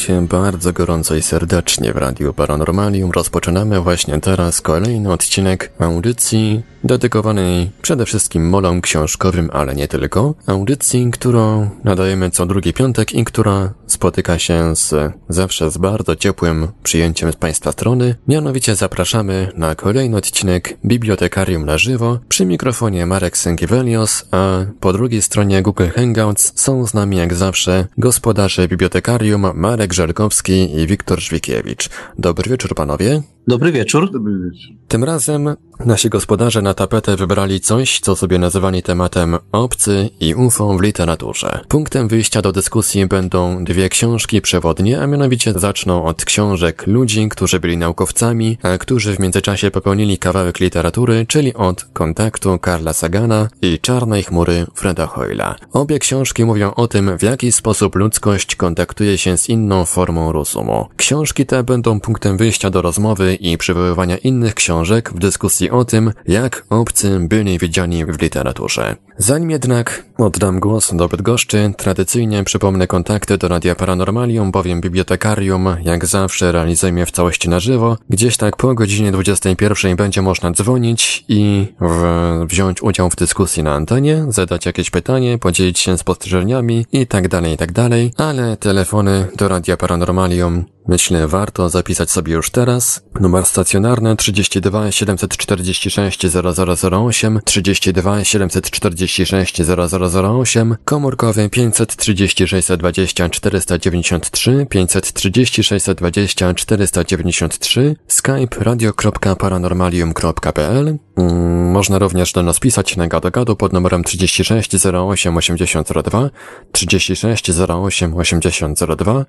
Witajcie bardzo gorąco i serdecznie w Radiu Paranormalium. Rozpoczynamy właśnie teraz kolejny odcinek audycji dedykowanej przede wszystkim molom książkowym, ale nie tylko. Audycji, którą nadajemy co drugi piątek i która spotyka się z zawsze z bardzo ciepłym przyjęciem z Państwa strony. Mianowicie zapraszamy na kolejny odcinek Bibliotekarium na żywo. Przy mikrofonie Marek Sękiewelios, a po drugiej stronie Google Hangouts są z nami jak zawsze gospodarze bibliotekarium Marek Żelkowski i Wiktor Żwikiewicz. Dobry wieczór panowie. Dobry wieczór. Dobry wieczór. Tym razem nasi gospodarze na tapetę wybrali coś, co sobie nazywali tematem obcy i UFO w literaturze. Punktem wyjścia do dyskusji będą dwie książki przewodnie, a mianowicie zaczną od książek ludzi, którzy byli naukowcami, a którzy w międzyczasie popełnili kawałek literatury, czyli od kontaktu Karla Sagana i Czarnej chmury Freda Hoyla. Obie książki mówią o tym, w jaki sposób ludzkość kontaktuje się z inną formą rozumu. Książki te będą punktem wyjścia do rozmowy i przywoływania innych książek w dyskusji o tym, jak obcy byli widziani w literaturze. Zanim jednak oddam głos do Bydgoszczy, tradycyjnie przypomnę kontakty do Radia Paranormalium, bowiem bibliotekarium jak zawsze realizujemy w całości na żywo. Gdzieś tak po godzinie 21 będzie można dzwonić i w, wziąć udział w dyskusji na antenie, zadać jakieś pytanie, podzielić się spostrzeżeniami i tak dalej, i tak dalej, ale telefony do Radia Paranormalium Myślę, warto zapisać sobie już teraz. Numer stacjonarny 32 746 0008, 32 746 0008, komórkowy 536 20 493, 536 20 493, skype radio.paranormalium.pl. Mm, można również do nas pisać na gadu pod numerem 36 08 8002, 36 08 8002,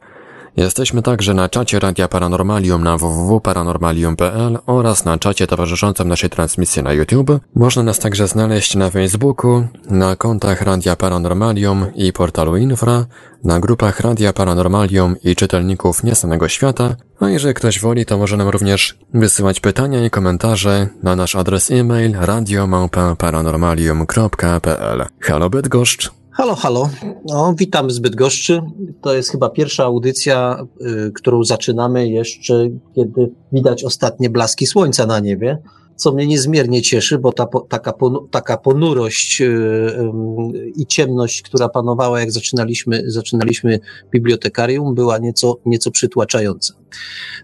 Jesteśmy także na czacie Radia Paranormalium na www.paranormalium.pl oraz na czacie towarzyszącym naszej transmisji na YouTube. Można nas także znaleźć na Facebooku, na kontach Radia Paranormalium i portalu Infra, na grupach Radia Paranormalium i czytelników Niesanego Świata, a jeżeli ktoś woli, to może nam również wysyłać pytania i komentarze na nasz adres e-mail radiomałpa-paranormalium.pl Halo Bydgoszcz! Halo, halo. No, witam z Bydgoszczy. To jest chyba pierwsza audycja, y, którą zaczynamy jeszcze, kiedy widać ostatnie blaski słońca na niebie co mnie niezmiernie cieszy, bo ta, taka, taka ponurość yy, i ciemność, która panowała, jak zaczynaliśmy, zaczynaliśmy bibliotekarium, była nieco, nieco przytłaczająca.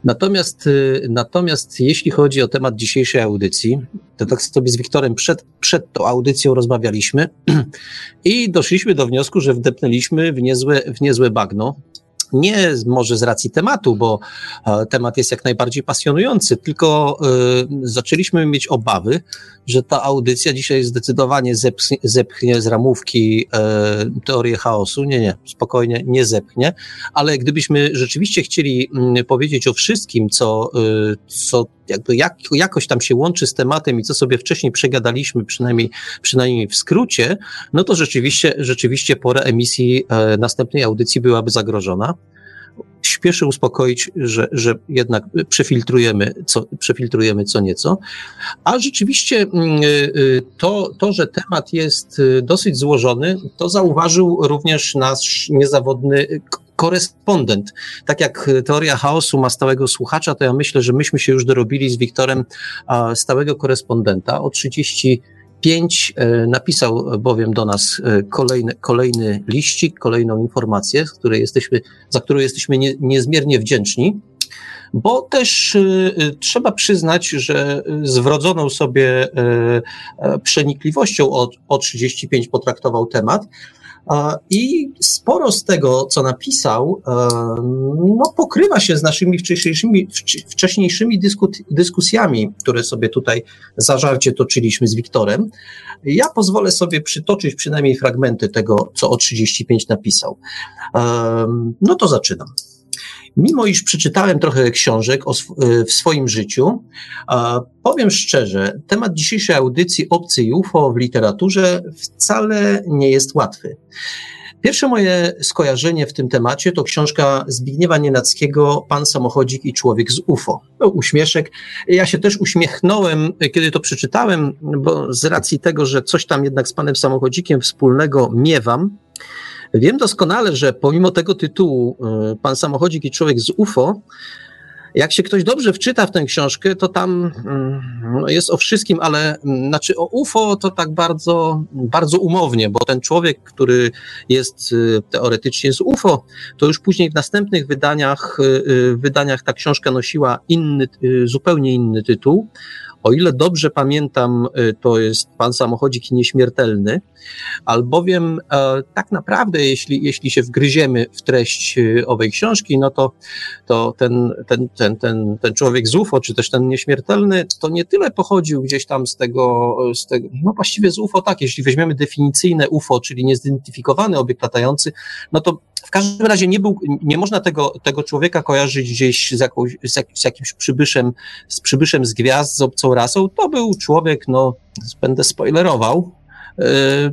Natomiast, yy, natomiast jeśli chodzi o temat dzisiejszej audycji, to tak sobie z Wiktorem przed, przed tą audycją rozmawialiśmy i doszliśmy do wniosku, że wdepnęliśmy w niezłe, w niezłe bagno, nie może z racji tematu, bo e, temat jest jak najbardziej pasjonujący, tylko y, zaczęliśmy mieć obawy, że ta audycja dzisiaj zdecydowanie zepchnie, z ramówki y, teorię chaosu. Nie, nie, spokojnie, nie zepchnie, ale gdybyśmy rzeczywiście chcieli y, powiedzieć o wszystkim, co, co jakby jak, jakoś tam się łączy z tematem i co sobie wcześniej przegadaliśmy, przynajmniej, przynajmniej w skrócie, no to rzeczywiście, rzeczywiście pora emisji następnej audycji byłaby zagrożona śpieszę uspokoić, że, że jednak przefiltrujemy co, przefiltrujemy co nieco. A rzeczywiście mm, y, y, to, to, że temat jest y, dosyć złożony, to zauważył również nasz niezawodny korespondent. Tak jak teoria chaosu ma stałego słuchacza, to ja myślę, że myśmy się już dorobili z Wiktorem stałego korespondenta. O 30 Pięć e, napisał bowiem do nas e, kolejny, kolejny liścik, kolejną informację, z której jesteśmy, za którą jesteśmy nie, niezmiernie wdzięczni, bo też y, trzeba przyznać, że z wrodzoną sobie y, przenikliwością o, o 35 potraktował temat, i sporo z tego, co napisał, no, pokrywa się z naszymi wcześniejszymi, wcześniejszymi dyskusjami, które sobie tutaj zażarcie toczyliśmy z Wiktorem. Ja pozwolę sobie przytoczyć przynajmniej fragmenty tego, co o 35 napisał. No to zaczynam. Mimo iż przeczytałem trochę książek e, w swoim życiu, powiem szczerze, temat dzisiejszej audycji Obcy i UFO w literaturze wcale nie jest łatwy. Pierwsze moje skojarzenie w tym temacie to książka Zbigniewa Nienackiego Pan samochodzik i człowiek z UFO. No, uśmieszek. Ja się też uśmiechnąłem, kiedy to przeczytałem, bo z racji tego, że coś tam jednak z panem samochodzikiem wspólnego miewam, Wiem doskonale, że pomimo tego tytułu y, Pan Samochodzik i Człowiek z UFO, jak się ktoś dobrze wczyta w tę książkę, to tam mm, no jest o wszystkim, ale mm, znaczy o UFO to tak bardzo, bardzo umownie, bo ten człowiek, który jest y, teoretycznie z UFO, to już później w następnych wydaniach, y, wydaniach ta książka nosiła inny, zupełnie inny tytuł. O ile dobrze pamiętam, y, to jest Pan Samochodzik Nieśmiertelny, albowiem e, tak naprawdę, jeśli, jeśli się wgryziemy w treść y, owej książki, no to, to ten, ten, ten, ten, ten człowiek z UFO, czy też ten nieśmiertelny, to nie tyle pochodził gdzieś tam z tego, z tego, no właściwie z UFO tak, jeśli weźmiemy definicyjne UFO, czyli niezidentyfikowany obiekt latający, no to w każdym razie nie był, nie można tego, tego człowieka kojarzyć gdzieś z, jakąś, z, jak, z jakimś przybyszem, z przybyszem z gwiazd, z obcą rasą. To był człowiek, no, będę spoilerował, e,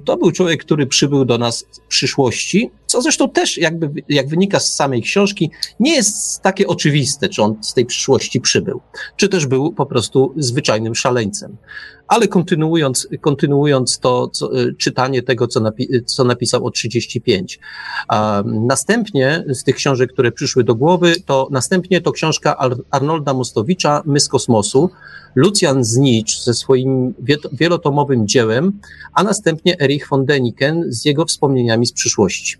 to był człowiek, który przybył do nas w przyszłości, co zresztą też, jakby, jak wynika z samej książki, nie jest takie oczywiste, czy on z tej przyszłości przybył, czy też był po prostu zwyczajnym szaleńcem. Ale kontynuując, kontynuując to co, y, czytanie tego, co, napi co napisał o 35. Um, następnie z tych książek, które przyszły do głowy, to następnie to książka Ar Arnolda Mostowicza, My z kosmosu, Lucian Znicz ze swoim wielotomowym dziełem, a następnie Erich von Deniken z jego wspomnieniami z przyszłości.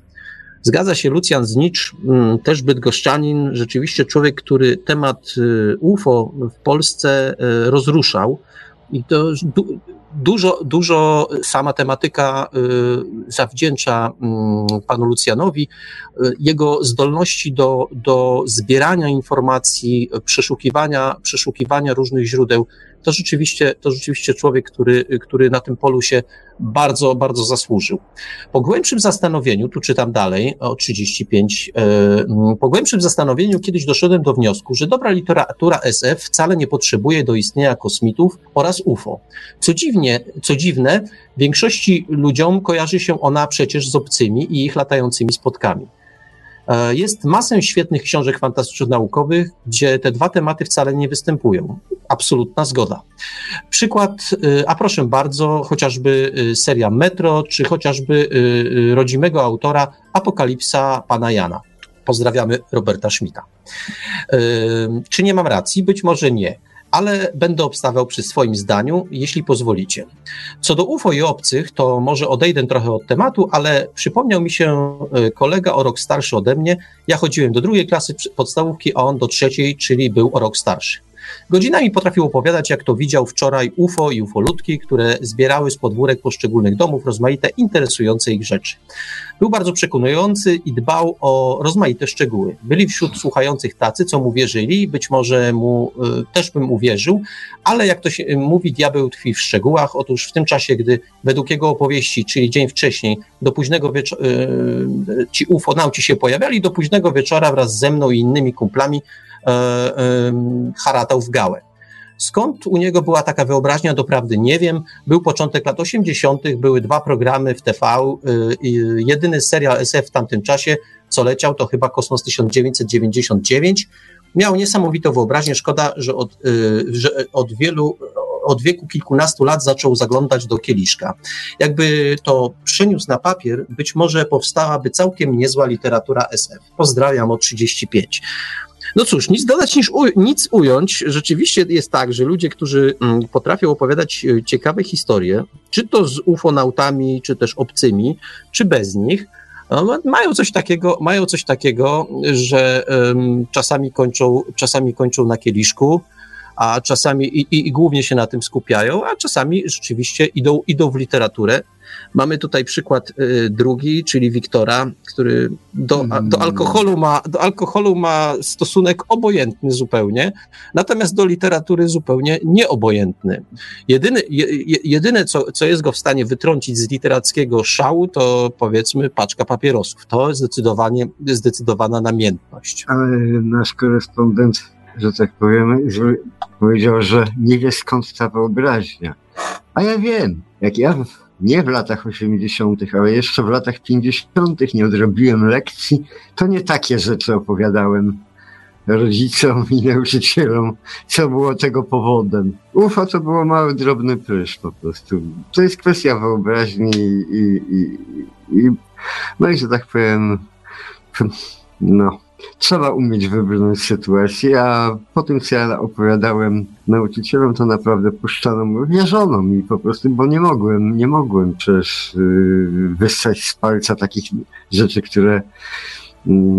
Zgadza się Lucjan Znicz, mm, też bydgoszczanin, rzeczywiście człowiek, który temat y, UFO w Polsce y, rozruszał. I to du, dużo, dużo sama tematyka y, zawdzięcza y, panu Lucjanowi, y, jego zdolności do, do zbierania informacji, przeszukiwania, przeszukiwania różnych źródeł to rzeczywiście, to rzeczywiście człowiek, który, który na tym polu się bardzo, bardzo zasłużył. Po głębszym zastanowieniu, tu czytam dalej o 35, e, po głębszym zastanowieniu kiedyś doszedłem do wniosku, że dobra literatura SF wcale nie potrzebuje do istnienia kosmitów oraz UFO. Co dziwnie, co dziwne, większości ludziom kojarzy się ona przecież z obcymi i ich latającymi spotkami. E, jest masę świetnych książek fantastyczno-naukowych, gdzie te dwa tematy wcale nie występują. Absolutna zgoda. Przykład, e, a proszę bardzo, chociażby e, seria Metro, czy chociażby rodzimego autora Apokalipsa Pana Jana. Pozdrawiamy Roberta Schmidta. Czy nie mam racji? Być może nie ale będę obstawiał przy swoim zdaniu, jeśli pozwolicie. Co do UFO i obcych, to może odejdę trochę od tematu, ale przypomniał mi się e, kolega o rok starszy ode mnie. Ja chodziłem do drugiej klasy podstawówki, a on do trzeciej, czyli był o rok starszy. Godzinami potrafił opowiadać, jak to widział wczoraj UFO i ufolutki, które zbierały z podwórek poszczególnych domów rozmaite interesujące ich rzeczy. Był bardzo przekonujący i dbał o rozmaite szczegóły. Byli wśród słuchających tacy, co mu wierzyli, być może mu y, też bym uwierzył, ale jak to się mówi, diabeł tkwi w szczegółach. Otóż w tym czasie, gdy według jego opowieści, czyli dzień wcześniej, do późnego wieczora, y, ci ufonauci się pojawiali, do późnego wieczora wraz ze mną i innymi kumplami E, haratał w gałę. Skąd u niego była taka wyobraźnia, doprawdy nie wiem. Był początek lat 80., były dwa programy w TV. Y, jedyny serial SF w tamtym czasie, co leciał, to chyba Kosmos 1999. Miał niesamowitą wyobraźnię. Szkoda, że od, y, że od wielu, od wieku kilkunastu lat zaczął zaglądać do kieliszka. Jakby to przeniósł na papier, być może powstałaby całkiem niezła literatura SF. Pozdrawiam o 35. No cóż, nic dodać niż u, nic ująć. Rzeczywiście jest tak, że ludzie, którzy mm, potrafią opowiadać e, ciekawe historie, czy to z ufonautami, czy też obcymi, czy bez nich, mają coś takiego, mają coś takiego, że um, czasami kończą, czasami kończą na kieliszku, a czasami i, i, i, głównie się na tym skupiają, a czasami rzeczywiście idą, idą w literaturę. Mamy tutaj przykład y, drugi, czyli Wiktora, który do, mm. do, alkoholu ma, do alkoholu ma stosunek obojętny zupełnie, natomiast do literatury zupełnie nieobojętny. Jedyny, je, jedyne, co, co jest go w stanie wytrącić z literackiego szału, to powiedzmy paczka papierosów. To zdecydowanie, zdecydowana namiętność. Ale nasz korespondent, że tak powiem, powiedział, że nie wie skąd ta wyobraźnia. A ja wiem, jak ja nie w latach 80., ale jeszcze w latach 50. nie odrobiłem lekcji, to nie takie rzeczy opowiadałem rodzicom i nauczycielom, co było tego powodem. UFO to było mały, drobny prysz po prostu. To jest kwestia wyobraźni i, i, i no i że tak powiem, no, trzeba umieć wybrnąć z sytuacji, a po tym, co ja opowiadałem nauczycielom, to naprawdę puszczano, wierzono mi po prostu, bo nie mogłem, nie mogłem przecież yy, wyssać z palca takich rzeczy, które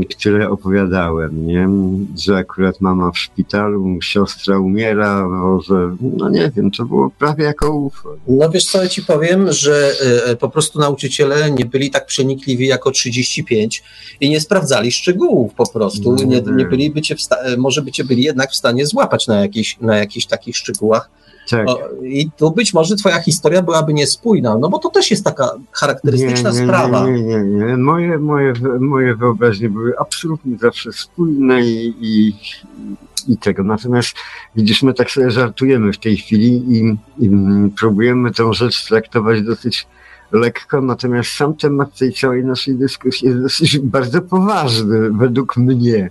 które opowiadałem, nie? Że akurat mama w szpitalu, siostra umiera, że no nie wiem, to było prawie jako UFO. No wiesz co, ja ci powiem, że e, po prostu nauczyciele nie byli tak przenikliwi jako 35 i nie sprawdzali szczegółów po prostu. No, nie, nie byli bycie może bycie byli jednak w stanie złapać na, jakiś, na jakichś takich szczegółach tak. I tu być może twoja historia byłaby niespójna, no bo to też jest taka charakterystyczna nie, nie, sprawa. Nie, nie, nie, nie. Moje, moje, moje wyobraźnie były absolutnie zawsze spójne i, i, i tego. Natomiast widzisz, my tak sobie żartujemy w tej chwili i, i próbujemy tę rzecz traktować dosyć lekko, natomiast sam temat tej całej naszej dyskusji jest dosyć bardzo poważny, według mnie.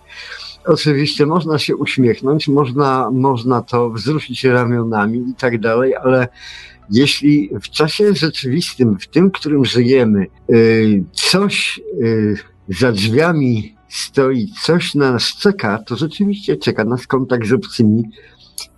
Oczywiście można się uśmiechnąć, można, można to wzruszyć ramionami i tak dalej, ale jeśli w czasie rzeczywistym, w tym, którym żyjemy, y, coś y, za drzwiami stoi, coś na nas czeka, to rzeczywiście czeka nas kontakt z obcymi.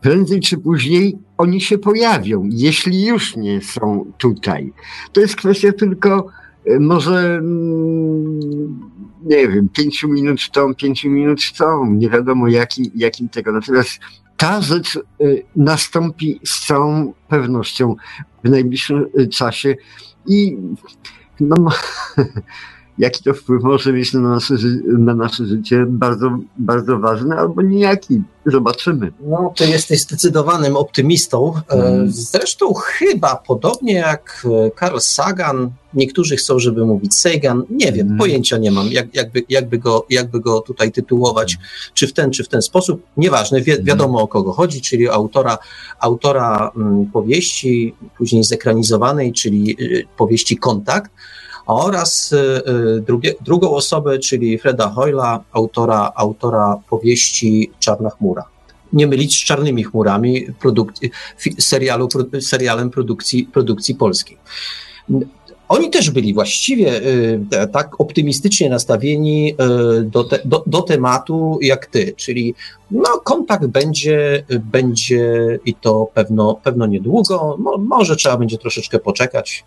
Prędzej czy później oni się pojawią, jeśli już nie są tutaj. To jest kwestia tylko y, może mm, nie wiem, pięciu minut tą, pięciu minut tą, nie wiadomo jakim, jakim tego. Natomiast ta rzecz y, nastąpi z całą pewnością w najbliższym y, czasie i no, jaki to wpływ może mieć na nasze, na nasze życie, bardzo, bardzo ważny, albo nijaki. Zobaczymy. No, ty jesteś zdecydowanym optymistą. Mm. Zresztą chyba podobnie jak e, Carl Sagan, niektórzy chcą, żeby mówić Sagan, nie wiem, mm. pojęcia nie mam, jak, jakby, jakby, go, jakby go tutaj tytułować, czy w ten, czy w ten sposób. Nieważne, wi wiadomo o kogo chodzi, czyli autora, autora mm, powieści, później zekranizowanej, czyli y, powieści Kontakt, oraz y, y, drugie, drugą osobę, czyli Freda Hoyla, autora, autora powieści Czarna Chmura. Nie mylić z Czarnymi Chmurami, serialu, serialem produkcji, produkcji polskiej. Oni też byli właściwie y, tak optymistycznie nastawieni do, te, do, do, tematu jak ty, czyli no, kontakt będzie, będzie i to pewno, pewno niedługo, Mo, może trzeba będzie troszeczkę poczekać,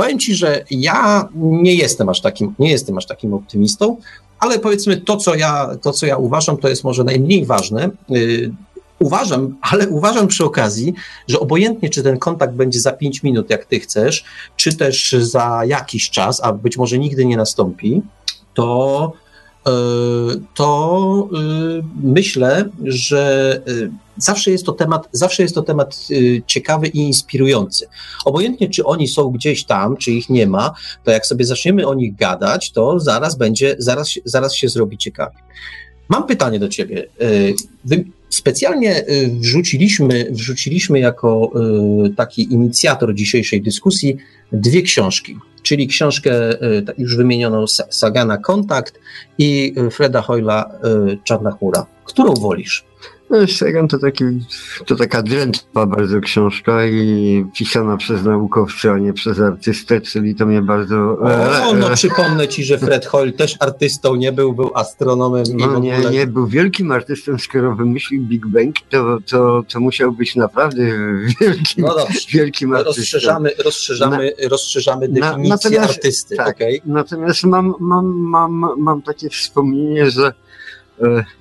Powiem Ci, że ja nie jestem aż takim, nie jestem aż takim optymistą, ale powiedzmy to, co ja, to, co ja uważam, to jest może najmniej ważne. Yy, uważam, ale uważam przy okazji, że obojętnie, czy ten kontakt będzie za 5 minut, jak Ty chcesz, czy też za jakiś czas, a być może nigdy nie nastąpi, to E, to e, myślę, że zawsze jest to temat, zawsze jest to temat ciekawy i inspirujący. Obojętnie, czy oni są gdzieś tam, czy ich nie ma, to jak sobie zaczniemy o nich gadać, to zaraz będzie, zaraz, zaraz się zrobi ciekawie. Mam pytanie do ciebie. Wy specjalnie wrzuciliśmy, wrzuciliśmy jako taki inicjator dzisiejszej dyskusji dwie książki czyli książkę y, już wymienioną Sagana Kontakt i Freda Hoyla y, Czarna Chmura. Którą wolisz? No, Sagan to, taki, to taka drętwa bardzo książka i pisana przez naukowca, a nie przez artystę, czyli to mnie bardzo... O, no przypomnę ci, że Fred Hoyle też artystą nie był, był astronomem. No nie, nie, był wielkim artystą, skoro wymyślił Big Bang, to, to, to musiał być naprawdę wielkim, no dobrze. wielkim artystą. Rozszerzamy, rozszerzamy, na, rozszerzamy definicję na, artysty. Tak, okay? Natomiast mam, mam, mam, mam takie wspomnienie, że E,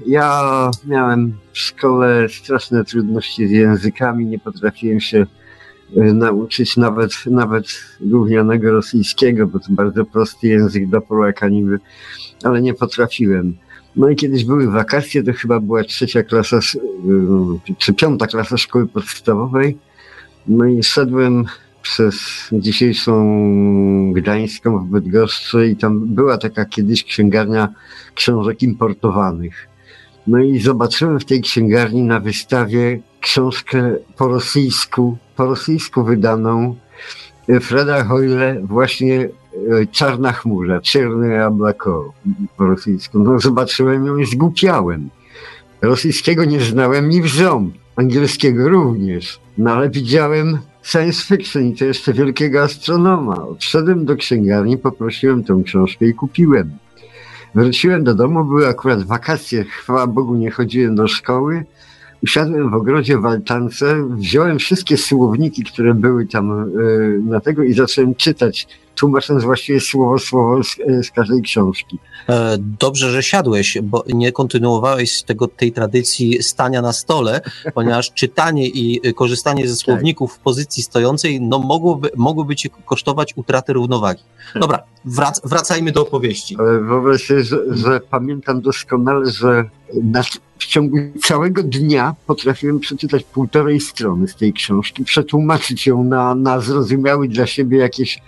ja miałem w szkole straszne trudności z językami, nie potrafiłem się e, nauczyć nawet, nawet gównianego rosyjskiego, bo to bardzo prosty język dla Polaka niby, ale nie potrafiłem. No i kiedyś były wakacje, to chyba była trzecia klasa, e, czy piąta klasa szkoły podstawowej. No i szedłem przez dzisiejszą Gdańską w Bydgoszczy i tam była taka kiedyś księgarnia książek importowanych. No i zobaczyłem w tej księgarni na wystawie książkę po rosyjsku, po rosyjsku wydaną Freda Hoyle właśnie e, Czarna chmura, Czerny Ablako po rosyjsku. No zobaczyłem ją i zgłupiałem. Rosyjskiego nie znałem ni w ząb, angielskiego również. No ale widziałem science fiction i to jeszcze wielkiego astronoma. Odszedłem do księgarni, poprosiłem tę książkę i kupiłem. Wróciłem do domu, były akurat wakacje, chwała Bogu nie chodziłem do szkoły. Usiadłem w ogrodzie w altance, wziąłem wszystkie słowniki, które były tam y, na tego i zacząłem czytać tłumacząc właściwie słowo słowo z, z każdej książki. E, dobrze, że siadłeś, bo nie kontynuowałeś tego, tej tradycji stania na stole, ponieważ czytanie i korzystanie ze tak. słowników w pozycji stojącej no, mogłoby, mogłoby cię kosztować utratę równowagi. Dobra, wrac, wracajmy do opowieści. Ale sobie, że, że pamiętam doskonale, że na, w ciągu całego dnia potrafiłem przeczytać półtorej strony z tej książki, przetłumaczyć ją na, na zrozumiały dla siebie jakieś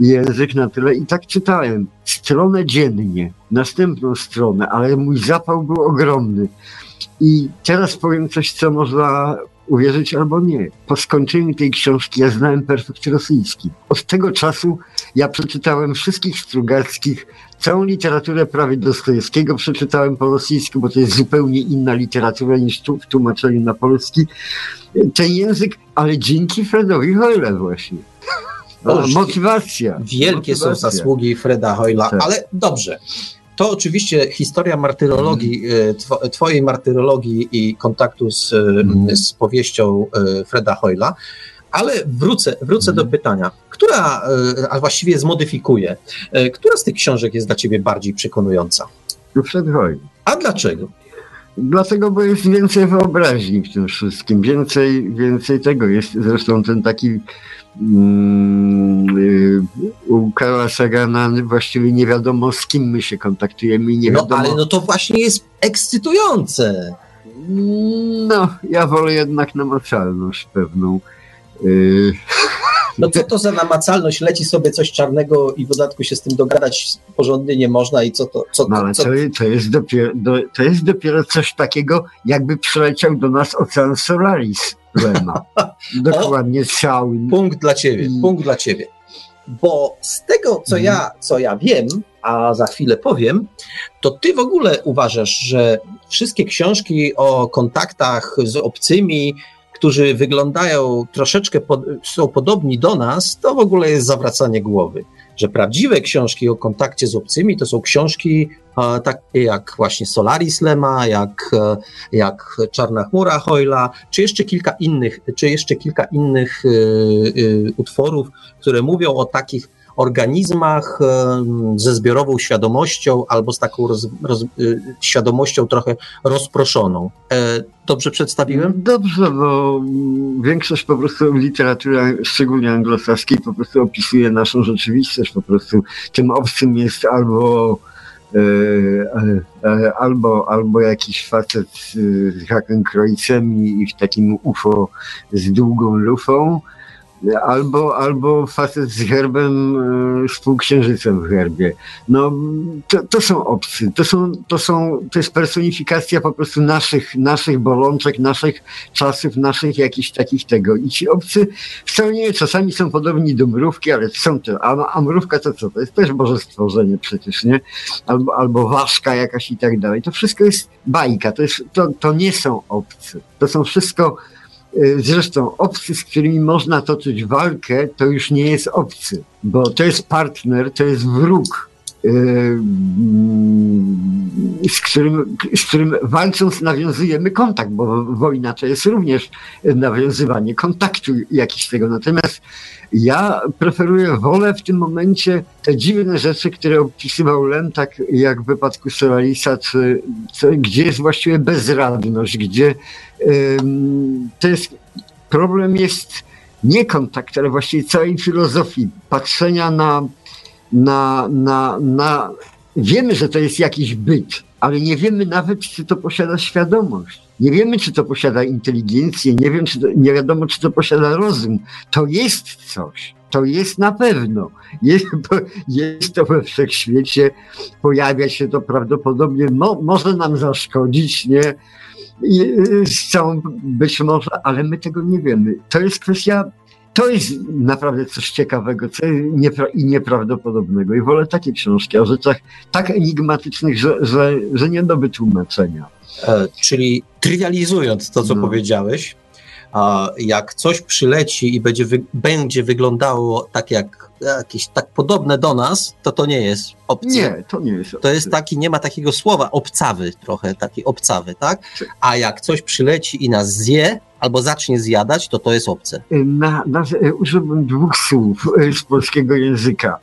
język na tyle i tak czytałem. Stronę dziennie, następną stronę, ale mój zapał był ogromny. I teraz powiem coś, co można uwierzyć albo nie. Po skończeniu tej książki ja znałem perfekt rosyjski. Od tego czasu ja przeczytałem wszystkich Strugackich, całą literaturę prawie Dostojewskiego przeczytałem po rosyjsku, bo to jest zupełnie inna literatura niż tu w tłumaczeniu na polski. Ten język, ale dzięki Fredowi Hoyle właśnie. No, motywacja. Wielkie motywacja. są zasługi Freda Hoyla, tak. ale dobrze. To oczywiście historia martyrologii, mm. twojej martyrologii i kontaktu z, mm. z powieścią e, Freda Hoyla, ale wrócę, wrócę mm. do mhm. pytania, która, e, a właściwie zmodyfikuję, która z tych książek jest dla ciebie bardziej przekonująca? Fred Hoyle. A dlaczego? Dlatego, bo jest więcej wyobraźni w tym wszystkim, więcej, więcej tego jest. Zresztą ten taki u Karla Sagana właściwie nie wiadomo z kim my się kontaktujemy i nie no, wiadomo... ale no to właśnie jest ekscytujące. No, ja wolę jednak namacalność pewną. No co to za namacalność? Leci sobie coś czarnego i w dodatku się z tym dogadać porządnie nie można i co to... Co to, no ale co... To, to, jest dopiero, to jest dopiero coś takiego, jakby przyleciał do nas ocean Solaris. Dokładnie cały. Punkt dla ciebie, I... punkt dla ciebie. Bo z tego, co, ja, mhm. co ja wiem, a za chwilę powiem, to ty w ogóle uważasz, że wszystkie książki o kontaktach z obcymi, którzy wyglądają troszeczkę, pod, są podobni do nas, to w ogóle jest zawracanie głowy. Że prawdziwe książki o kontakcie z obcymi to są książki e, takie jak właśnie Solaris Lema, jak, e, jak Czarna Chmura Hoyla, czy jeszcze kilka innych, czy jeszcze kilka innych e, utworów, które mówią o takich organizmach ze zbiorową świadomością albo z taką roz, roz, y, świadomością trochę rozproszoną. E, dobrze przedstawiłem? Dobrze, bo większość po prostu literatury, szczególnie anglosaskiej, po prostu opisuje naszą rzeczywistość. Po prostu tym obcym jest albo e, e, albo, albo jakiś facet z Hakenkreuzem i w takim UFO z długą lufą, albo, albo facet z herbem, z e, półksiężycem w herbie. No, to, to są obcy, to są, to są, to jest personifikacja po prostu naszych, naszych bolączek, naszych czasów, naszych jakichś takich tego. I ci obcy wcale nie, czasami są podobni do mrówki, ale są to, a, a mrówka to co? To jest też Boże stworzenie przecież, nie? Albo, albo ważka jakaś i tak dalej. To wszystko jest bajka, to, jest, to, to nie są obcy. To są wszystko Y, zresztą obcy, z którymi można toczyć walkę, to już nie jest obcy, bo to jest partner, to jest wróg, y, z którym, z którym walcząc nawiązujemy kontakt, bo wojna to jest również nawiązywanie kontaktu jakiś tego. Natomiast ja preferuję, wolę w tym momencie te dziwne rzeczy, które opisywał Lem, tak jak w wypadku Solarisa, czy, gdzie jest właściwie bezradność, gdzie to jest, problem jest nie kontakt, ale właściwie całej filozofii, patrzenia na, na, na, na wiemy, że to jest jakiś byt, ale nie wiemy nawet, czy to posiada świadomość. Nie wiemy, czy to posiada inteligencję, nie, wiem, czy to, nie wiadomo, czy to posiada rozum. To jest coś. To jest na pewno. Jest, jest to we wszechświecie, pojawia się to prawdopodobnie, mo, może nam zaszkodzić, nie? I, z całą, być może, ale my tego nie wiemy. To jest kwestia to jest naprawdę coś ciekawego co niepra i nieprawdopodobnego. I wolę takie książki o rzeczach tak enigmatycznych, że, że, że nie do wytłumaczenia. E, czyli trywializując to, co no. powiedziałeś, jak coś przyleci i będzie, wy będzie wyglądało tak jak jakieś tak podobne do nas, to to nie jest obcy. Nie, to nie jest obcy. To jest taki, nie ma takiego słowa, obcawy trochę, taki obcawy, tak? A jak coś przyleci i nas zje, albo zacznie zjadać, to to jest obce. Na, na, użyłbym dwóch słów e, z polskiego języka.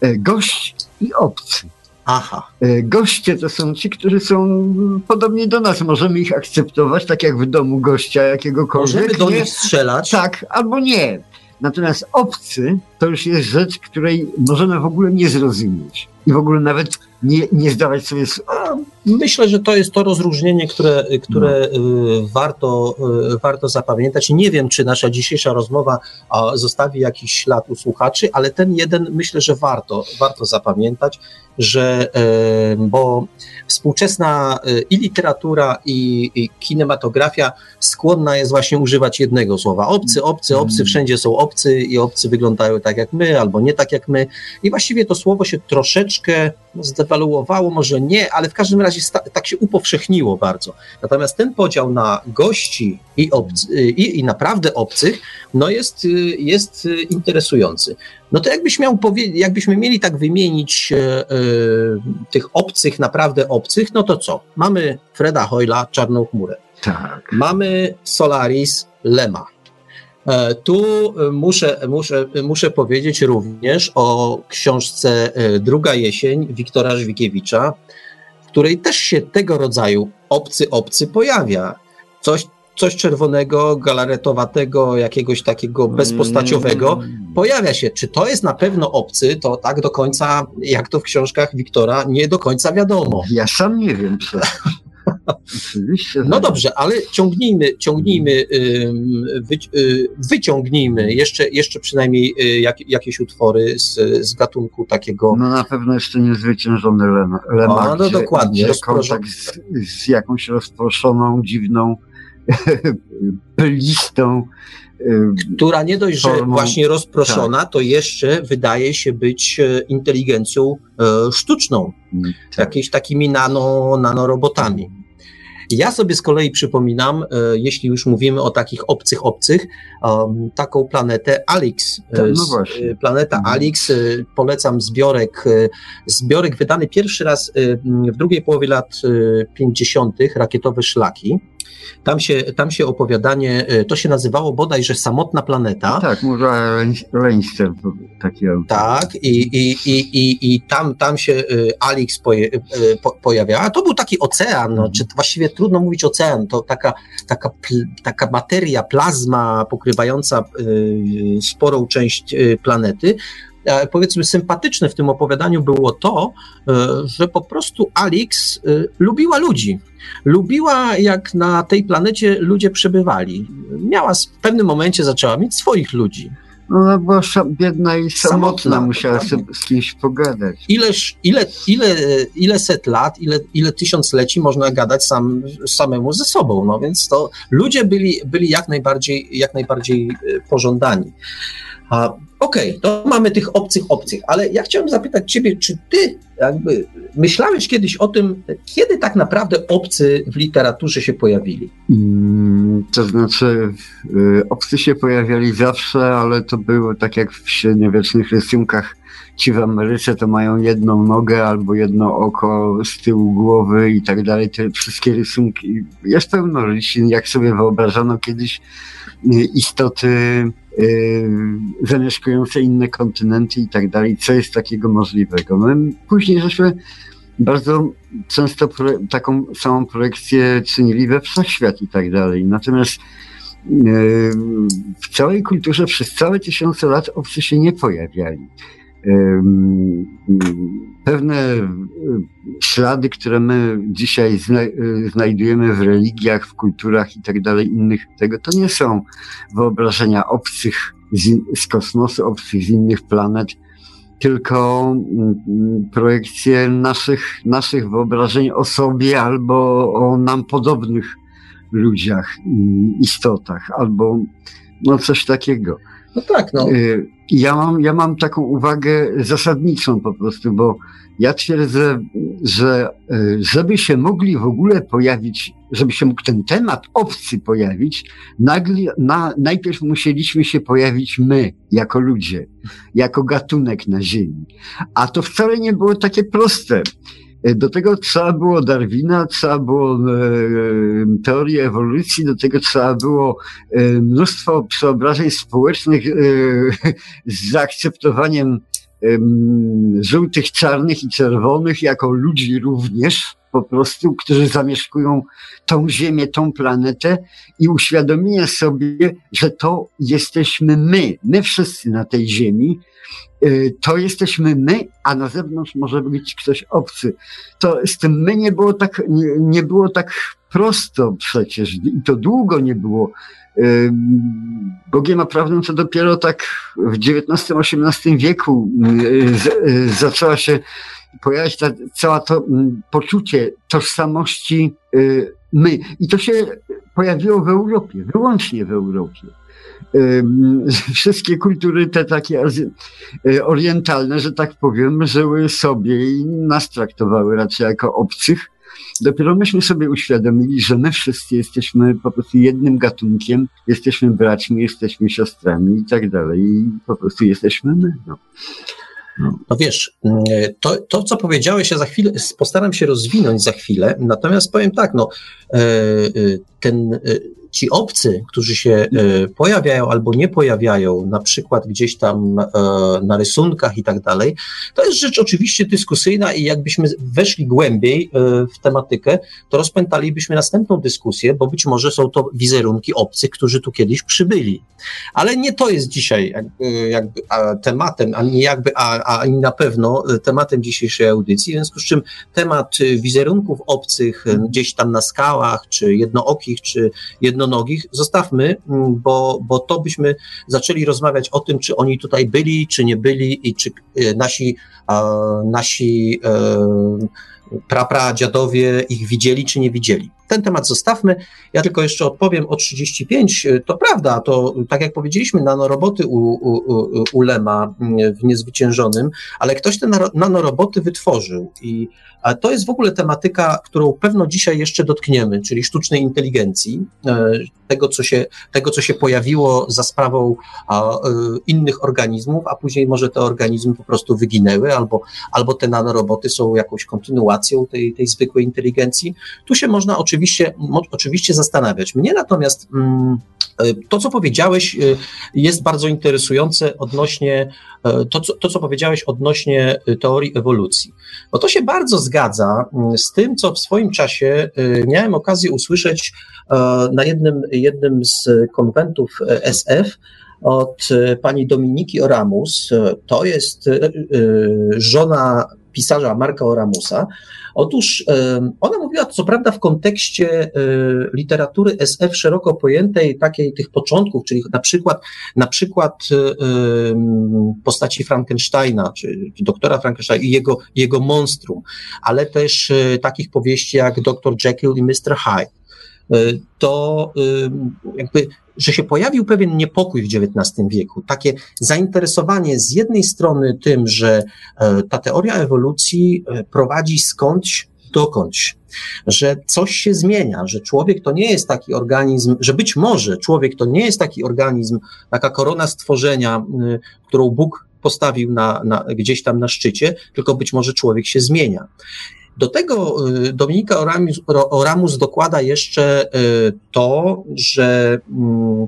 E, gość i obcy. Aha. E, goście to są ci, którzy są podobni do nas. Możemy ich akceptować, tak jak w domu gościa jakiegokolwiek. Możemy do nich strzelać. Tak, albo nie. Natomiast obcy to już jest rzecz, której możemy w ogóle nie zrozumieć. I w ogóle nawet nie, nie zdawać sobie. Myślę, że to jest to rozróżnienie, które, które no. warto, y, warto zapamiętać. Nie wiem, czy nasza dzisiejsza rozmowa zostawi jakiś ślad u słuchaczy, ale ten jeden myślę, że warto, warto zapamiętać, że bo współczesna y, i literatura, i, i kinematografia skłonna jest właśnie używać jednego słowa. Obcy, obcy, obcy, mm. wszędzie są obcy i obcy wyglądają tak jak my, albo nie tak jak my. I właściwie to słowo się troszeczkę zdewaluowało, może nie, ale w każdym razie tak się upowszechniło bardzo. Natomiast ten podział na gości i, i, i naprawdę obcych, no jest, jest interesujący. No to jakbyś miał jakbyśmy mieli tak wymienić e, e, tych obcych, naprawdę obcych, no to co? Mamy Freda Hoyla, Czarną chmurę. Tak. Mamy Solaris, Lema. E, tu muszę, muszę, muszę powiedzieć również o książce e, Druga jesień Wiktora Żwikiewicza, w której też się tego rodzaju obcy obcy pojawia. Coś, coś czerwonego, galaretowatego, jakiegoś takiego bezpostaciowego mm. pojawia się. Czy to jest na pewno obcy, to tak do końca, jak to w książkach Wiktora, nie do końca wiadomo. Ja sam nie wiem, co. Oczywiście. No dobrze, ale ciągnijmy, ciągnijmy, wy, y, wyciągnijmy jeszcze, jeszcze przynajmniej y, jak, jakieś utwory z, z gatunku takiego. No na pewno jeszcze niezwyciężony Lemak. O, no dokładnie. Kontakt z, z jakąś rozproszoną, dziwną listą. Która nie dość, że formą, właśnie rozproszona, tak. to jeszcze wydaje się być e, inteligencją e, sztuczną, mm, tak. jakimiś takimi nano, nanorobotami. Ja sobie z kolei przypominam, e, jeśli już mówimy o takich obcych obcych, taką planetę Alix. Tak, no Planeta mhm. Alix, polecam zbiorek, zbiorek wydany pierwszy raz w drugiej połowie lat 50., Rakietowe Szlaki. Tam się, tam się opowiadanie, e, to się nazywało bodajże Samotna Planeta. No tak, może Leinster taki Tak, i, i, i, i, i tam, tam się e, Alix poje, e, po, pojawiała. To był taki ocean, no, czy właściwie trudno mówić ocean, to taka, taka, taka materia, plazma pokrywająca sporą część planety powiedzmy sympatyczne w tym opowiadaniu było to, że po prostu Alix lubiła ludzi lubiła, jak na tej planecie ludzie przebywali. Miała w pewnym momencie zaczęła mieć swoich ludzi. No, ona była biedna i samotna, samotna musiała z, z kimś pogadać. Ileż, ile, ile, ile set lat, ile, ile tysiącleci można gadać sam, samemu ze sobą, no więc to ludzie byli, byli jak najbardziej, jak najbardziej e, pożądani. A Okej, okay, to mamy tych obcych obcych, ale ja chciałem zapytać Ciebie, czy Ty jakby myślałeś kiedyś o tym, kiedy tak naprawdę obcy w literaturze się pojawili? Mm, to znaczy, y, obcy się pojawiali zawsze, ale to było tak jak w średniowiecznych rysunkach. Ci w Ameryce to mają jedną nogę albo jedno oko z tyłu głowy i tak dalej. Te wszystkie rysunki. Jest pełno liczin, jak sobie wyobrażano kiedyś y, istoty zamieszkujące inne kontynenty i tak dalej, co jest takiego możliwego. My no później żeśmy bardzo często taką samą projekcję czynili we wszechświat i tak dalej. Natomiast yy, w całej kulturze przez całe tysiące lat obcy się nie pojawiali pewne ślady, które my dzisiaj znajdujemy w religiach, w kulturach i tak dalej, innych tego, to nie są wyobrażenia obcych z, z kosmosu, obcych z innych planet, tylko projekcje naszych, naszych wyobrażeń o sobie albo o nam podobnych ludziach, istotach, albo no coś takiego. No tak, no. Y, ja mam, ja mam taką uwagę zasadniczą po prostu, bo ja twierdzę, że y, żeby się mogli w ogóle pojawić, żeby się mógł ten temat obcy pojawić, nagle, na, najpierw musieliśmy się pojawić my, jako ludzie, jako gatunek na Ziemi. A to wcale nie było takie proste. Y, do tego trzeba było Darwina, trzeba było e, teorii ewolucji, do tego trzeba było e, mnóstwo przeobrażeń społecznych e, z zaakceptowaniem żółtych, czarnych i czerwonych jako ludzi również, po prostu, którzy zamieszkują tą Ziemię, tą planetę i uświadomienie sobie, że to jesteśmy my, my wszyscy na tej Ziemi, y, to jesteśmy my, a na zewnątrz może być ktoś obcy. To z tym my nie było tak, nie, nie było tak prosto przecież i to długo nie było. Bogiem prawdą to dopiero tak w XIX-XVIII wieku y, y, zaczęła się pojawiać ta, cała to poczucie tożsamości y, my. I to się pojawiło w Europie, wyłącznie w Europie. Wszystkie kultury te takie orientalne, że tak powiem, żyły sobie i nas traktowały raczej jako obcych Dopiero myśmy sobie uświadomili, że my wszyscy jesteśmy po prostu jednym gatunkiem, jesteśmy braćmi, jesteśmy siostrami i tak dalej. I po prostu jesteśmy my. No. No. no wiesz, to, to co powiedziałeś, ja za chwilę postaram się rozwinąć za chwilę, natomiast powiem tak, no, e, e, ten e, ci obcy, którzy się e, pojawiają albo nie pojawiają, na przykład gdzieś tam e, na rysunkach i tak dalej, to jest rzecz oczywiście dyskusyjna i jakbyśmy weszli głębiej e, w tematykę, to rozpętalibyśmy następną dyskusję, bo być może są to wizerunki obcych, którzy tu kiedyś przybyli. Ale nie to jest dzisiaj jakby, tematem, ani jakby, a, ani na pewno tematem dzisiejszej audycji, w związku z czym temat wizerunków obcych gdzieś tam na skałach, czy jednookich, czy jedno jednonogich zostawmy, mm, bo, bo to byśmy zaczęli rozmawiać o tym, czy oni tutaj byli, czy nie byli i czy e, nasi, nasi e, pra dziadowie ich widzieli, czy nie widzieli. Ten temat zostawmy. Ja tylko jeszcze odpowiem o 35. To prawda, to tak jak powiedzieliśmy, nanoroboty u, u, u Lema mm, w Niezwyciężonym, ale ktoś te nanoroboty wytworzył i to jest w ogóle tematyka, którą pewno dzisiaj jeszcze dotkniemy, czyli sztucznej inteligencji, e, tego, co się, tego, co się pojawiło za sprawą e, innych organizmów, a później może te organizmy po prostu wyginęły, albo, albo te nanoroboty są jakąś kontynuacją tej, tej zwykłej inteligencji. Tu się można oczywiście oczywiście, zastanawiać. Mnie natomiast mm, e, to, co powiedziałeś, e, jest bardzo interesujące odnośnie e, to, co, to, co powiedziałeś odnośnie teorii ewolucji. Bo to się bardzo zgadza mm, z tym, co w swoim czasie miałem okazję usłyszeć na jednym, jednym z konwentów SF od pani Dominiki Oramus. To jest żona pisarza Marka Oramusa. Otóż ona mówiła, co prawda, w kontekście e, literatury SF szeroko pojętej, takiej tych początków, czyli na przykład, na przykład e, postaci Frankensteina, czy doktora Frankensteina i jego, jego monstrum, ale też e, takich powieści jak Dr. Jekyll i Mr. Hyde to jakby że się pojawił pewien niepokój w XIX wieku, takie zainteresowanie z jednej strony tym, że e, ta teoria ewolucji e, prowadzi skądś dokądś, że coś się zmienia, że człowiek to nie jest taki organizm, że być może człowiek to nie jest taki organizm, taka korona stworzenia, e, którą Bóg postawił na, na, gdzieś tam na szczycie, tylko być może człowiek się zmienia. Do tego y, Dominika Oramus, Oramus dokłada jeszcze y, to, że mm,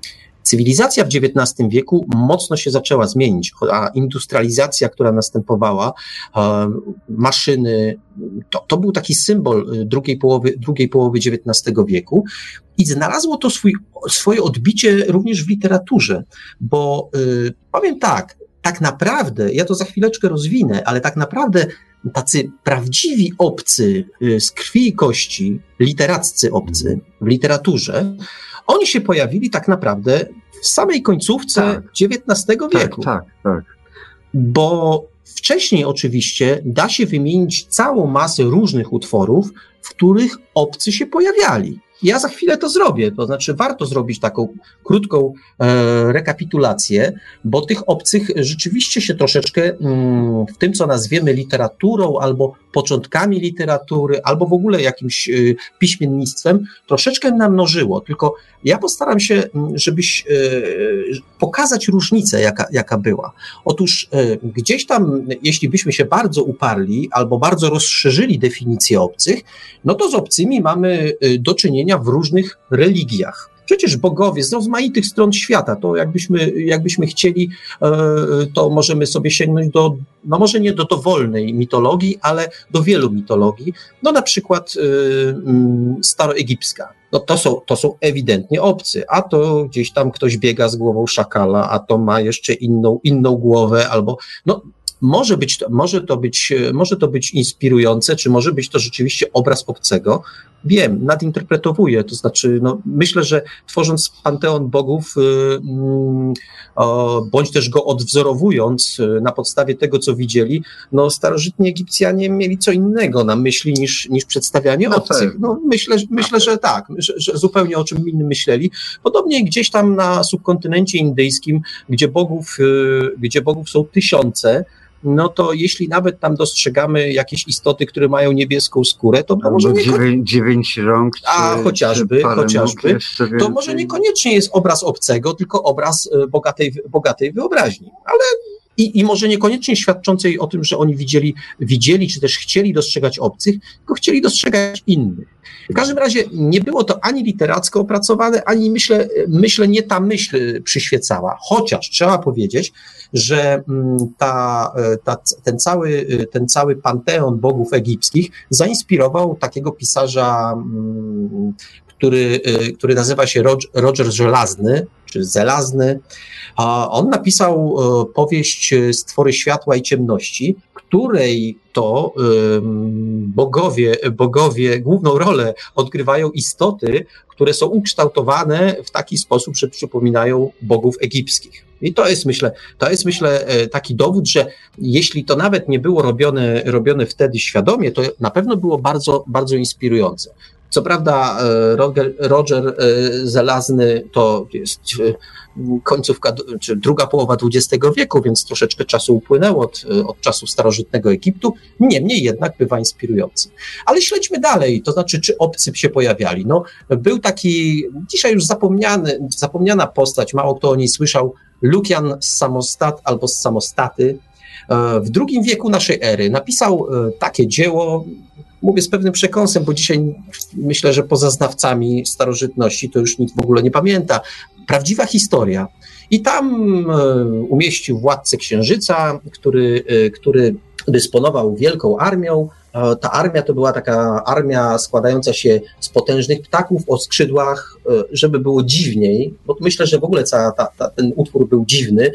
Cywilizacja w XIX wieku mocno się zaczęła zmienić, a industrializacja, która następowała, maszyny, to, to był taki symbol y, drugiej połowy, drugiej połowy XIX wieku i znalazło to swój, swoje odbicie również w literaturze, bo powiem tak, tak naprawdę, ja to za chwileczkę rozwinę, ale tak naprawdę tacy prawdziwi obcy y, z krwi i kości, literaccy obcy w literaturze, oni się pojawili tak naprawdę w samej końcówce tak. XIX wieku. Tak, tak, tak. Bo wcześniej oczywiście da się wymienić całą masę różnych utworów, w których obcy się pojawiali. Ja za chwilę to zrobię. To znaczy, warto zrobić taką krótką e, rekapitulację, bo tych obcych rzeczywiście się troszeczkę mm, w tym, co nazwiemy literaturą, albo początkami literatury, albo w ogóle jakimś y, piśmiennictwem, troszeczkę namnożyło. Tylko ja postaram się, mm, żebyś y, pokazać różnicę, jaka, jaka była. Otóż y, gdzieś tam, jeśli byśmy się bardzo uparli, albo bardzo rozszerzyli definicję obcych, no to z obcymi mamy do czynienia w różnych religiach. Przecież bogowie z rozmaitych stron świata, to jakbyśmy, jakbyśmy chcieli, e, to możemy sobie sięgnąć do, no może nie do dowolnej mitologii, ale do wielu mitologii. No na przykład e, mm, staroegipska. No to są, to są ewidentnie obcy, a to gdzieś tam ktoś biega z głową szakala, a to ma jeszcze inną, inną głowę, albo no może być, to, może, to być, może to być inspirujące, czy może być to rzeczywiście obraz obcego. Wiem, nadinterpretowuję, to znaczy, no, myślę, że tworząc panteon bogów, y, mm, bądź też go odwzorowując y, na podstawie tego, co widzieli, no, starożytni Egipcjanie mieli co innego na myśli niż, niż przedstawianie no obcych. No, myślę, myślę, że tak, że, że zupełnie o czym innym myśleli. Podobnie gdzieś tam na subkontynencie indyjskim, gdzie bogów, gdzie bogów są tysiące, no to jeśli nawet tam dostrzegamy jakieś istoty, które mają niebieską skórę, to, to może dziewięć, dziewięć rąk, czy, a chociażby, chociażby to może niekoniecznie jest obraz obcego, tylko obraz e, bogatej, bogatej wyobraźni. Ale i, i może niekoniecznie świadczącej o tym, że oni widzieli, widzieli, czy też chcieli dostrzegać obcych, tylko chcieli dostrzegać innych. W każdym razie nie było to ani literacko opracowane, ani myślę, myślę nie ta myśl przyświecała. Chociaż trzeba powiedzieć, że mm, ta, ta, ten, cały, ten cały panteon bogów egipskich zainspirował takiego pisarza, mm, który, który nazywa się Roger Żelazny, czy Zelazny. On napisał e, powieść Stwory światła i ciemności, której to bogowie, bogowie główną rolę odgrywają istoty, które są ukształtowane w taki sposób, że przypominają bogów egipskich. I to jest, myślę, to jest, myślę, e, taki dowód, że jeśli to nawet nie było robione, robione wtedy świadomie, to na pewno było bardzo, bardzo inspirujące. Co prawda e, Roger, Roger Zelazny to jest końcówka, czy druga połowa XX wieku, więc troszeczkę czasu upłynęło od, od czasu starożytnego Egiptu, niemniej jednak bywa inspirujący. Ale śledźmy dalej, to znaczy, czy obcy się pojawiali. No, był taki, dzisiaj już zapomniany, zapomniana postać, mało kto o niej słyszał, Lukian z Samostat albo z Samostaty, e, w drugim wieku naszej ery napisał e, takie dzieło, mówię z pewnym przekąsem, bo dzisiaj myślę, że poza znawcami starożytności to już nikt w ogóle nie pamięta. Prawdziwa historia. I tam e, umieścił władcę księżyca, który, e, który dysponował wielką armią. E, ta armia to była taka armia składająca się z potężnych ptaków o skrzydłach, żeby było dziwniej, bo myślę, że w ogóle ca, ta, ta, ten utwór był dziwny.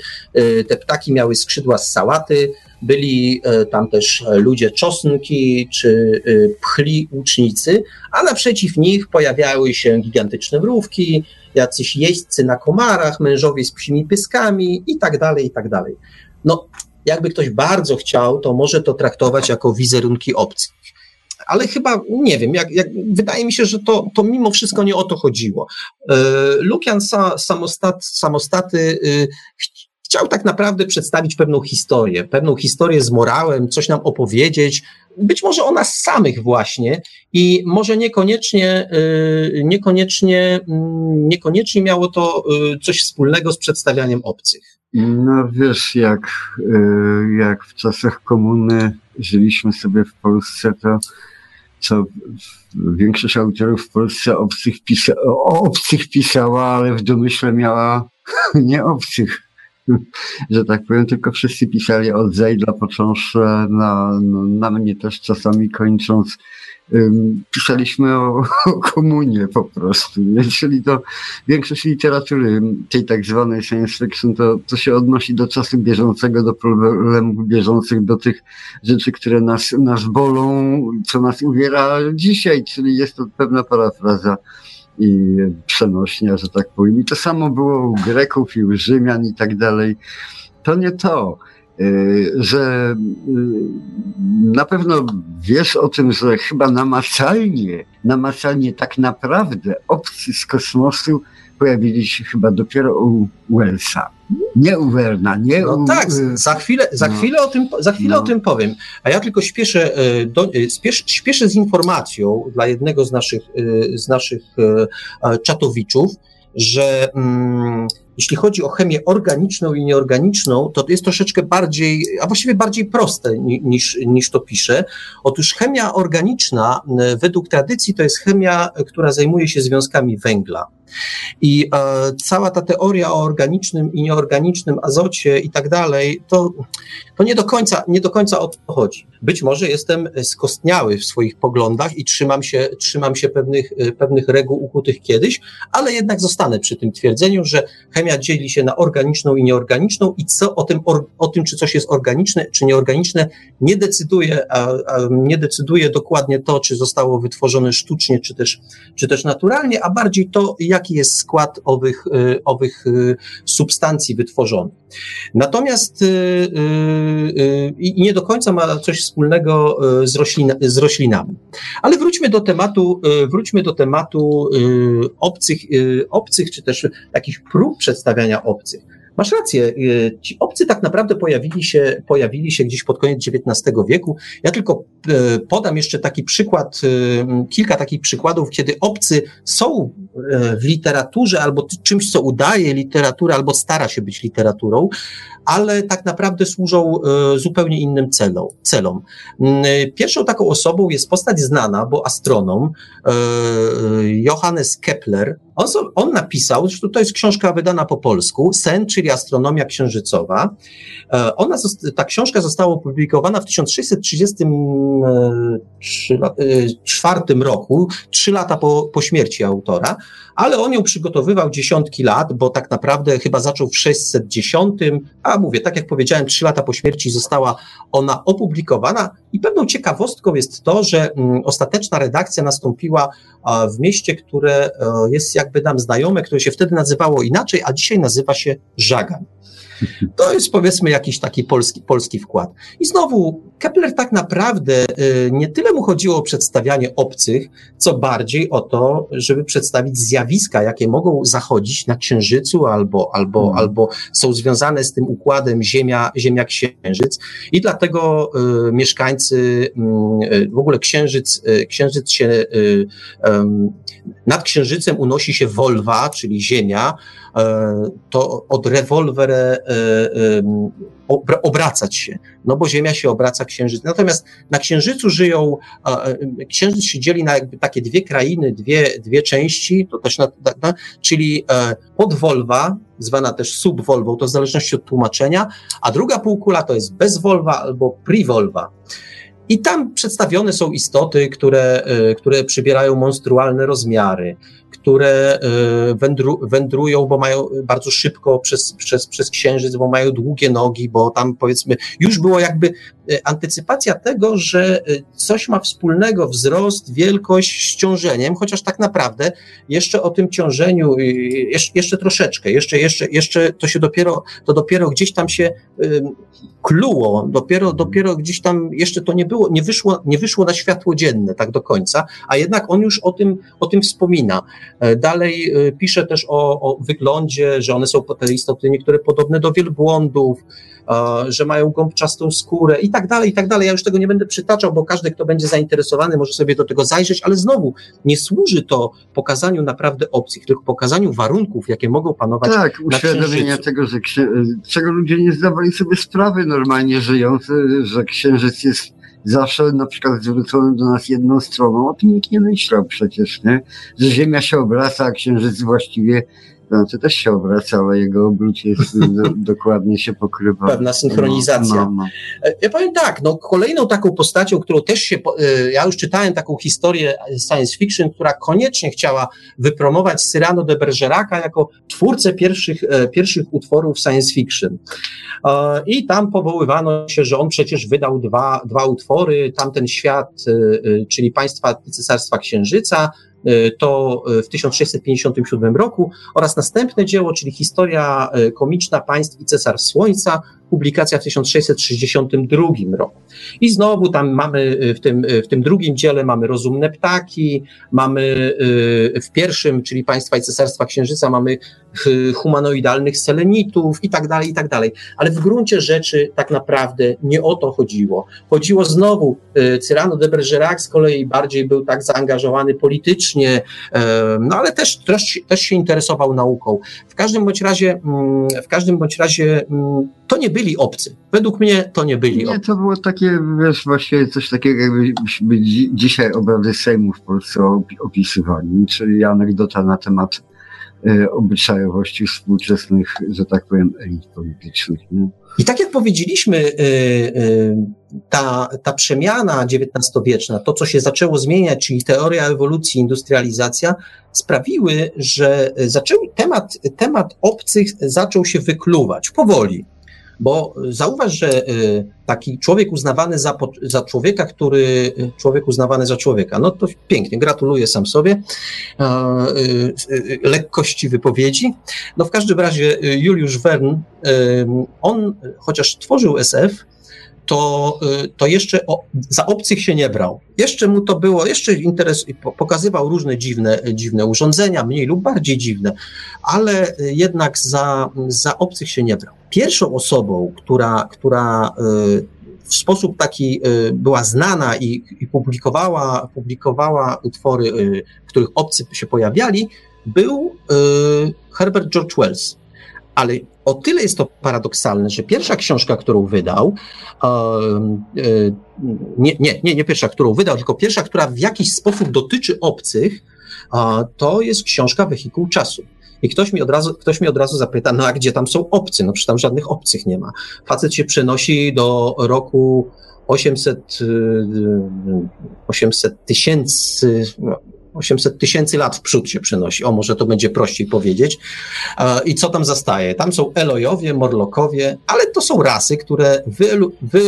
Te ptaki miały skrzydła z sałaty, byli e, tam też ludzie czosnki czy e, pchli łucznicy, a naprzeciw nich pojawiały się gigantyczne mrówki, jacyś jeźdźcy na komarach, mężowie z psimi pyskami i tak dalej, i tak dalej. No, jakby ktoś bardzo chciał, to może to traktować jako wizerunki obcych. Ale chyba nie wiem, jak, jak, wydaje mi się, że to, to mimo wszystko nie o to chodziło. E, Lukian sa, samostat, samostaty chciał tak naprawdę przedstawić pewną historię, pewną historię z morałem, coś nam opowiedzieć, być może o nas samych właśnie i może niekoniecznie, y, niekoniecznie, mm, niekoniecznie miało to y, coś wspólnego z przedstawianiem obcych. No wiesz, jak, y, jak w czasach komuny żyliśmy sobie w Polsce, to co większość autorów w Polsce obcych pisa, o obcych pisała, ale w domyśle miała nie obcych że tak powiem, tylko wszyscy pisali od Zejdla, począwszy na, na mnie też czasami kończąc. Pisaliśmy o, o komunie po prostu, nie? czyli to większość literatury tej tak zwanej science fiction to, to się odnosi do czasu bieżącego, do problemów bieżących, do tych rzeczy, które nas, nas bolą, co nas uwiera dzisiaj, czyli jest to pewna parafraza i przenośnia, że tak powiem. I to samo było u Greków i u Rzymian i tak dalej. To nie to. że na pewno wiesz o tym, że chyba namacalnie, namacalnie tak naprawdę obcy z kosmosu pojawili się chyba dopiero u Wellsa. Nie u Werna, nie no u... Tak, za chwilę, za no. chwilę, o, tym, za chwilę no. o tym powiem. A ja tylko śpieszę, e, do, spiesz, śpieszę z informacją dla jednego z naszych, z naszych czatowiczów, że mm, jeśli chodzi o chemię organiczną i nieorganiczną, to jest troszeczkę bardziej, a właściwie bardziej proste niż, niż to pisze. Otóż chemia organiczna według tradycji to jest chemia, która zajmuje się związkami węgla. I e, cała ta teoria o organicznym i nieorganicznym azocie i tak dalej, to, to nie, do końca, nie do końca o to chodzi. Być może jestem skostniały w swoich poglądach i trzymam się, trzymam się pewnych, e, pewnych reguł ukutych kiedyś, ale jednak zostanę przy tym twierdzeniu, że chemia dzieli się na organiczną i nieorganiczną i co o tym, o tym czy coś jest organiczne, czy nieorganiczne, nie decyduje, a, a nie decyduje dokładnie to, czy zostało wytworzone sztucznie, czy też, czy też naturalnie, a bardziej to, jak jaki jest skład owych, y, owych y, substancji wytworzonych. Natomiast y, nie do końca ma coś wspólnego z, roślin, z roślinami. Ale wróćmy do tematu, wróćmy do tematu obcych, obcych, czy też takich prób przedstawiania obcych. Masz rację, ci obcy tak naprawdę pojawili się, pojawili się gdzieś pod koniec XIX wieku. Ja tylko podam jeszcze taki przykład, kilka takich przykładów, kiedy obcy są w literaturze albo czymś, co udaje literaturę, albo stara się być literaturą, ale tak naprawdę służą zupełnie innym celom. celom. Pierwszą taką osobą jest postać znana, bo astronom, Johannes Kepler. On, on napisał, zresztą to jest książka wydana po polsku, Sen, czyli Astronomia Księżycowa. E, ona, ta książka została opublikowana w 1634 e, roku, trzy lata po, po śmierci autora, ale on ją przygotowywał dziesiątki lat, bo tak naprawdę chyba zaczął w 610, a mówię, tak jak powiedziałem, trzy lata po śmierci została ona opublikowana i pewną ciekawostką jest to, że mm, ostateczna redakcja nastąpiła w mieście, które e, jest jakby nam znajome, które się wtedy nazywało inaczej, a dzisiaj nazywa się Żagan. To jest powiedzmy jakiś taki polski, polski wkład. I znowu Kepler tak naprawdę y, nie tyle mu chodziło o przedstawianie obcych, co bardziej o to, żeby przedstawić zjawiska, jakie mogą zachodzić na Księżycu albo, albo, hmm. albo są związane z tym układem Ziemia, Ziemia Księżyc. I dlatego y, mieszkańcy, mm, y, w ogóle Księżyc, y, Księżyc się, y, nad Księżycem unosi się Wolwa, czyli Ziemia, to od rewolwer e, obracać się, no bo Ziemia się obraca Księżyc. Natomiast na Księżycu żyją, Księżyc się dzieli na jakby takie dwie krainy, dwie, dwie części, to też na, na, czyli e, podwolwa, zwana też subwolwą, to w zależności od tłumaczenia, a druga półkula to jest bezwolwa albo privolva. I tam przedstawione są istoty, które, które przybierają monstrualne rozmiary, które e, wędru, wędrują, bo mają bardzo szybko przez, przez, przez księżyc, bo mają długie nogi, bo tam powiedzmy już było jakby antycypacja tego, że e, coś ma wspólnego wzrost, wielkość z ciążeniem, chociaż tak naprawdę jeszcze o tym ciążeniu, jeszcze, jeszcze troszeczkę, jeszcze, jeszcze, jeszcze to się dopiero, to dopiero gdzieś tam się kluło, dopiero, dopiero gdzieś tam jeszcze to nie było, nie wyszło, nie wyszło na światło dzienne tak do końca, a jednak on już o tym, o tym wspomina. E, dalej pisze też o, o wyglądzie, że one są te istoty niektóre podobne do wielbłądów, że mają gąbczastą skórę i tak dalej, i tak dalej. Ja już tego nie będę przytaczał, bo każdy, kto będzie zainteresowany, może sobie do tego zajrzeć, ale znowu nie służy to pokazaniu naprawdę opcji, tylko pokazaniu warunków, jakie mogą panować tak, uświadomienia tego, że czego ludzie nie zdawali sobie sprawy normalnie żyjąc, że księżyc jest zawsze na przykład zwrócony do nas jedną stroną. O tym nikt nie myślał przecież, nie? Że Ziemia się obraca, a Księżyc właściwie znaczy też się obraca, ale jego obrót jest do, dokładnie się pokrywa. Pewna synchronizacja. No, no, no. Ja powiem tak, no kolejną taką postacią, którą też się, e, ja już czytałem taką historię science fiction, która koniecznie chciała wypromować Cyrano de Bergeraca jako twórcę pierwszych, e, pierwszych utworów science fiction. I tam powoływano się, że on przecież wydał dwa, dwa utwory, tamten świat, e, czyli państwa Cesarstwa Księżyca, to y, w 1657 roku oraz następne dzieło, czyli historia y, komiczna państw i cesar Słońca, publikacja w 1662 roku. I znowu tam mamy w tym, w tym drugim dziele mamy rozumne ptaki, mamy w pierwszym, czyli Państwa i Cesarstwa Księżyca, mamy humanoidalnych selenitów i tak dalej, i tak dalej. Ale w gruncie rzeczy tak naprawdę nie o to chodziło. Chodziło znowu, Cyrano de Bergerac z kolei bardziej był tak zaangażowany politycznie, no ale też, też, też się interesował nauką. W każdym bądź razie, mm, w każdym bądź razie mm, to nie byli obcy. Według mnie to nie byli obcy. Nie, to było takie, wiesz, właśnie coś takiego, jakbyśmy dzi dzisiaj obrady Sejmu w Polsce opisywali, czyli anegdota na temat y, obyczajowości współczesnych, że tak powiem, elit politycznych. Nie? I tak jak powiedzieliśmy, y, y, ta, ta przemiana XIX-wieczna, to co się zaczęło zmieniać, czyli teoria ewolucji, industrializacja, sprawiły, że zaczęły, temat, temat obcych zaczął się wykluwać powoli. Bo zauważ, że y, taki człowiek uznawany za, za człowieka, który, człowiek uznawany za człowieka, no to pięknie, gratuluję sam sobie lekkości wypowiedzi. No w każdym razie Juliusz Wern, on chociaż tworzył SF, to, y, to jeszcze o, za obcych się nie brał. Jeszcze mu to było, jeszcze interes, pokazywał różne dziwne, dziwne urządzenia, mniej lub bardziej dziwne, ale jednak za, za obcych się nie brał. Pierwszą osobą, która, która y, w sposób taki y, była znana i, i publikowała, publikowała utwory, w których obcy się pojawiali, był Herbert George Wells. Ale o tyle jest to paradoksalne, że pierwsza książka, którą wydał, nie, nie, nie, nie pierwsza, którą wydał, tylko pierwsza, która w jakiś sposób dotyczy obcych, to jest książka Wehikuł Czasu. I ktoś mi, od razu, ktoś mi od razu zapyta, no a gdzie tam są obcy? No przecież tam żadnych obcych nie ma. Facet się przenosi do roku 800, 800 tysięcy, no, 800 tysięcy lat w przód się przenosi. O, może to będzie prościej powiedzieć. I co tam zastaje? Tam są Elojowie, Morlokowie, ale to są rasy, które wy, wy,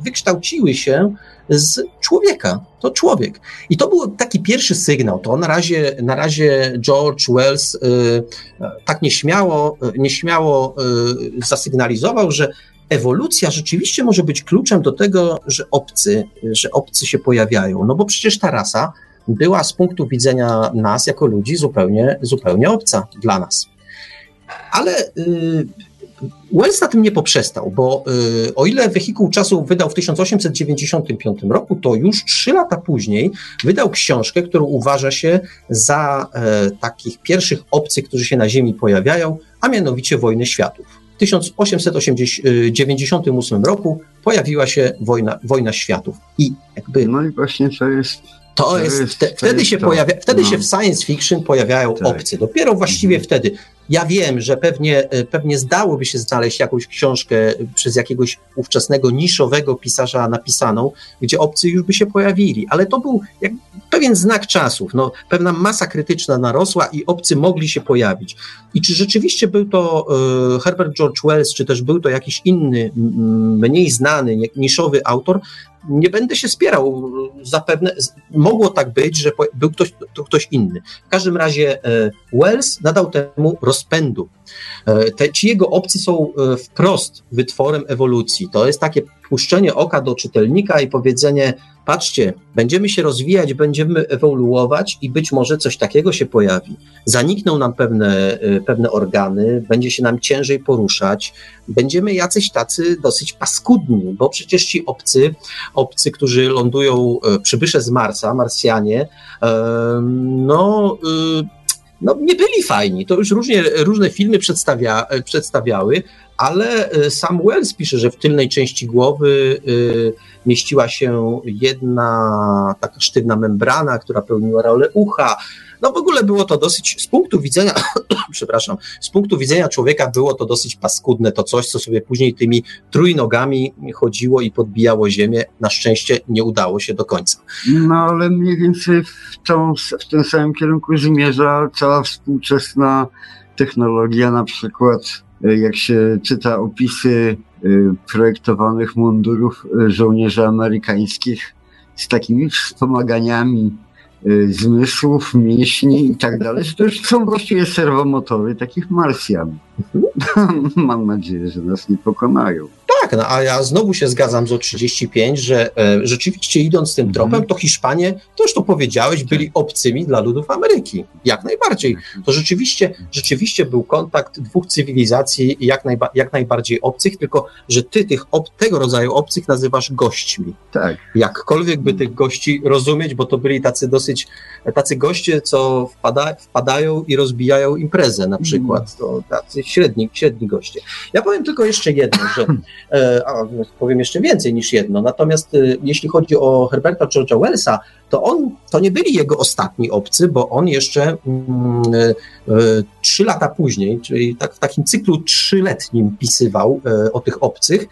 wykształciły się z człowieka. To człowiek. I to był taki pierwszy sygnał. To na razie, na razie George Wells y, tak nieśmiało, nieśmiało y, zasygnalizował, że ewolucja rzeczywiście może być kluczem do tego, że obcy, że obcy się pojawiają. No bo przecież ta rasa była z punktu widzenia nas jako ludzi zupełnie, zupełnie obca dla nas. Ale y, Wells na tym nie poprzestał, bo y, o ile Wehikuł Czasu wydał w 1895 roku, to już trzy lata później wydał książkę, którą uważa się za y, takich pierwszych obcych, którzy się na Ziemi pojawiają, a mianowicie Wojny Światów. W 1898 roku pojawiła się Wojna, Wojna Światów. I jakby. No i właśnie to jest to, jest, te, wtedy się pojawia, wtedy no. się w science fiction pojawiają tak. obcy. Dopiero właściwie mhm. wtedy. Ja wiem, że pewnie, e, pewnie zdałoby się znaleźć jakąś książkę przez jakiegoś ówczesnego niszowego pisarza napisaną, gdzie obcy już by się pojawili, ale to był jak pewien znak czasów. No, pewna masa krytyczna narosła i obcy mogli się pojawić. I czy rzeczywiście był to e, Herbert George Wells, czy też był to jakiś inny, mniej znany, niszowy autor, nie będę się spierał. Zapewne mogło tak być, że był ktoś, ktoś inny. W każdym razie e, Wells nadał temu rozpędu. E, te, ci jego obcy są e, wprost wytworem ewolucji. To jest takie puszczenie oka do czytelnika i powiedzenie: patrzcie, będziemy się rozwijać, będziemy ewoluować i być może coś takiego się pojawi. Zanikną nam pewne, e, pewne organy, będzie się nam ciężej poruszać, będziemy jacyś tacy dosyć paskudni, bo przecież ci obcy, obcy, którzy lądują, przybysze z Marsa, Marsjanie, no no, nie byli fajni. To już różnie, różne filmy przedstawia, przedstawiały, ale e, sam Wells pisze, że w tylnej części głowy y, mieściła się jedna taka sztywna membrana, która pełniła rolę ucha. No w ogóle było to dosyć, z punktu widzenia, przepraszam, z punktu widzenia człowieka było to dosyć paskudne, to coś, co sobie później tymi trójnogami chodziło i podbijało ziemię. Na szczęście nie udało się do końca. No ale mniej więcej w, tą, w tym samym kierunku zmierza cała współczesna technologia, na przykład jak się czyta opisy e, projektowanych mundurów e, żołnierzy amerykańskich z takimi wspomaganiami zmysłów, mięśni i tak dalej, to już są właściwie serwomotory takich Marsjan. Mam nadzieję, że nas nie pokonają. Tak, no, a ja znowu się zgadzam z o 35, że e, rzeczywiście idąc tym tropem, mm. to Hiszpanie, to już to powiedziałeś, byli tak. obcymi dla ludów Ameryki. Jak najbardziej. Mhm. To rzeczywiście, rzeczywiście był kontakt dwóch cywilizacji jak, najba, jak najbardziej obcych, tylko że ty tych ob, tego rodzaju obcych nazywasz gośćmi. Tak. Jakkolwiek by tych gości rozumieć, bo to byli tacy dosyć, tacy goście, co wpada, wpadają i rozbijają imprezę na przykład. Mm. To tacy średni, średni goście. Ja powiem tylko jeszcze jedno, że a powiem jeszcze więcej niż jedno. Natomiast e, jeśli chodzi o Herberta George'a Wellsa, to on, to nie byli jego ostatni obcy, bo on jeszcze mm, e, trzy lata później, czyli tak, w takim cyklu trzyletnim pisywał o tych obcych.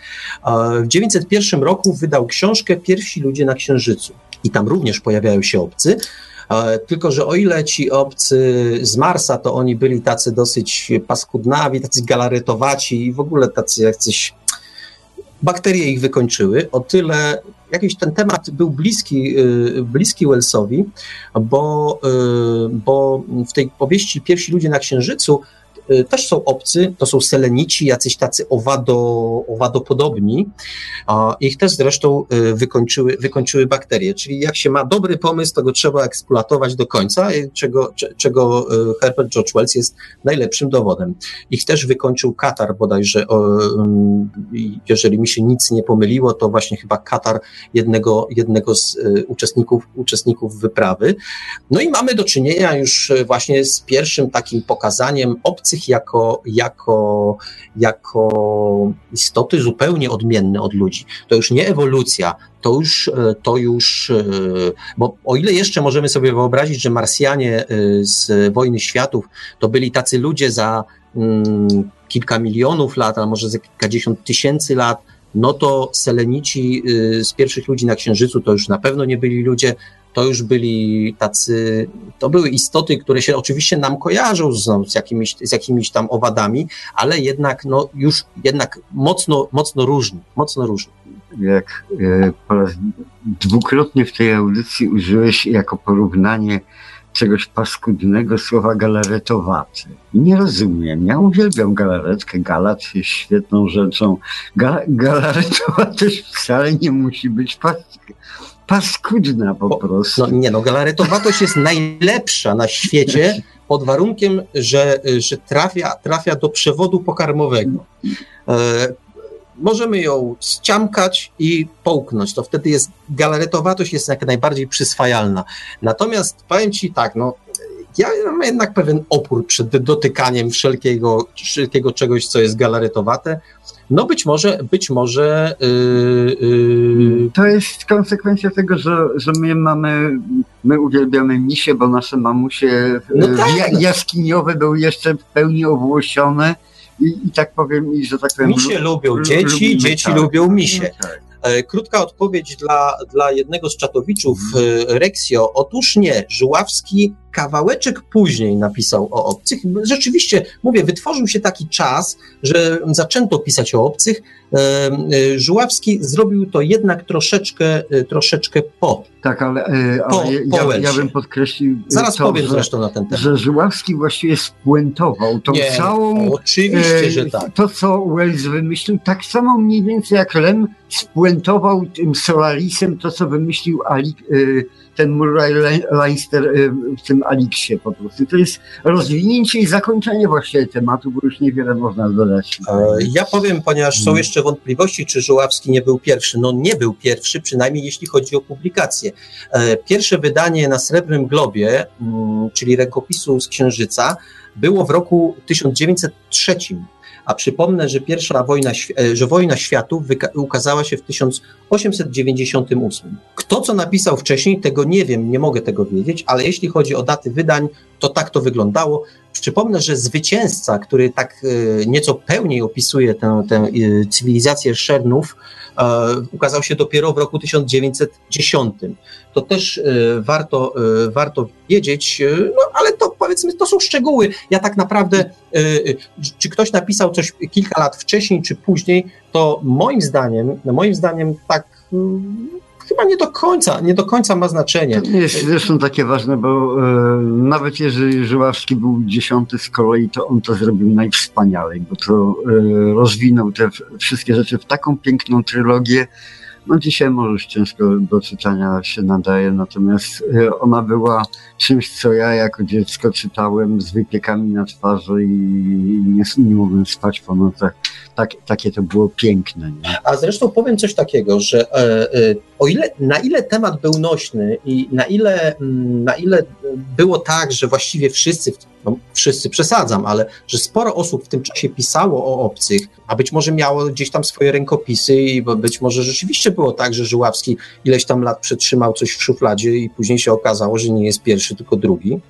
W 901 roku wydał książkę Pierwsi ludzie na Księżycu. I tam również pojawiają się obcy. Tylko, że o ile ci obcy z Marsa, to oni byli tacy dosyć paskudnawi, tacy galaretowaci i w ogóle tacy jacyś bakterie ich wykończyły. O tyle jakiś ten temat był bliski, y, bliski Wellsowi, bo, y, bo w tej powieści Pierwsi ludzie na Księżycu też są obcy, to są selenici, jacyś tacy owado, owadopodobni. Ich też zresztą y, wykończyły, wykończyły bakterie. Czyli jak się ma dobry pomysł, to go trzeba eksploatować do końca, czego, czego y, Herbert George Wells jest najlepszym dowodem. Ich też wykończył Katar bodajże, jeżeli mi się nic nie pomyliło, to właśnie chyba Katar jednego, jednego z uczestników, uczestników wyprawy. No i mamy do czynienia już właśnie z pierwszym takim pokazaniem obcych jako, jako, jako istoty zupełnie odmienne od ludzi. To już nie ewolucja, to już, e, to już, e, bo o ile jeszcze możemy sobie wyobrazić, że Marsjanie e, z Wojny Światów to byli tacy ludzie za mm, kilka milionów lat, a może za kilkadziesiąt tysięcy lat, no to Selenici z pierwszych ludzi na Księżycu to już na pewno nie byli ludzie, to już byli tacy, to były istoty, które się oczywiście nam kojarzą z, z, jakimiś, z jakimiś tam owadami, ale jednak, no, już jednak mocno, mocno różni, mocno różni. Jak e, po raz dwukrotnie w tej audycji użyłeś jako porównanie czegoś paskudnego słowa galaretowaty. Nie rozumiem. Ja uwielbiam galaretkę. Galat jest świetną rzeczą. Ga galaretowaty wcale nie musi być paskudny paskudna po prostu. No, nie no, galaretowatość jest najlepsza na świecie pod warunkiem, że, że trafia, trafia do przewodu pokarmowego. E, możemy ją ściamkać i połknąć, to wtedy jest galaretowatość jest jak najbardziej przyswajalna. Natomiast powiem Ci tak, no ja mam jednak pewien opór przed dotykaniem wszelkiego, wszelkiego czegoś, co jest galaretowate, no być może, być może. Yy, yy... To jest konsekwencja tego, że, że my mamy, my uwielbiamy misie, bo nasze mamusie no y, tak. Jaskiniowe były jeszcze w pełni owłosione. I, I tak powiem, i że tak powiem. Misie lubią dzieci, dzieci tak. lubią misie. Tak. E, krótka odpowiedź dla, dla jednego z czatowiczów e, Rexio. Otóż nie, Żuławski kawałeczek później napisał o obcych. Rzeczywiście, mówię, wytworzył się taki czas, że zaczęto pisać o obcych. E, Żuławski zrobił to jednak troszeczkę, troszeczkę po. Tak, ale, ale po, ja, po ja, bym podkreślił. Zaraz to, powiem że, zresztą na ten temat. Że Żuławski właściwie spuentował tą nie, całą. Oczywiście, że tak. To, co Wells wymyślił, tak samo mniej więcej jak Lem spuentował tym Solarisem to, co wymyślił Ali, y, ten Murray Leinster y, w tym Aliksie po prostu. To jest rozwinięcie i zakończenie właściwie tematu, bo już niewiele można dodać. E, ja powiem, ponieważ są hmm. jeszcze wątpliwości, czy Żuławski nie był pierwszy. No nie był pierwszy, przynajmniej jeśli chodzi o publikację. E, pierwsze wydanie na Srebrnym Globie, mm, czyli rękopisu z Księżyca, było w roku 1903 a przypomnę, że pierwsza wojna, e, że wojna światów ukazała się w 1898. Kto co napisał wcześniej, tego nie wiem, nie mogę tego wiedzieć, ale jeśli chodzi o daty wydań, to tak to wyglądało. Przypomnę, że zwycięzca, który tak e, nieco pełniej opisuje tę, tę e, cywilizację Szernów, ukazał się dopiero w roku 1910. To też warto, warto wiedzieć, no ale to powiedzmy, to są szczegóły. Ja tak naprawdę, czy ktoś napisał coś kilka lat wcześniej czy później, to moim zdaniem, moim zdaniem tak chyba nie do końca, nie do końca ma znaczenie. To nie jest zresztą takie ważne, bo e, nawet jeżeli Żuławski był dziesiąty z kolei, to on to zrobił najwspanialej, bo to e, rozwinął te wszystkie rzeczy w taką piękną trylogię, no dzisiaj może już ciężko do czytania się nadaje, natomiast e, ona była czymś, co ja jako dziecko czytałem z wypiekami na twarzy i nie, nie mogłem spać po nocach. Tak, takie to było piękne. Nie? A zresztą powiem coś takiego, że e, e, o ile, na ile temat był nośny i na ile, mm, na ile było tak, że właściwie wszyscy, no wszyscy przesadzam, ale że sporo osób w tym czasie pisało o obcych, a być może miało gdzieś tam swoje rękopisy i być może rzeczywiście było tak, że Żyławski ileś tam lat przetrzymał coś w szufladzie i później się okazało, że nie jest pierwszy, tylko drugi.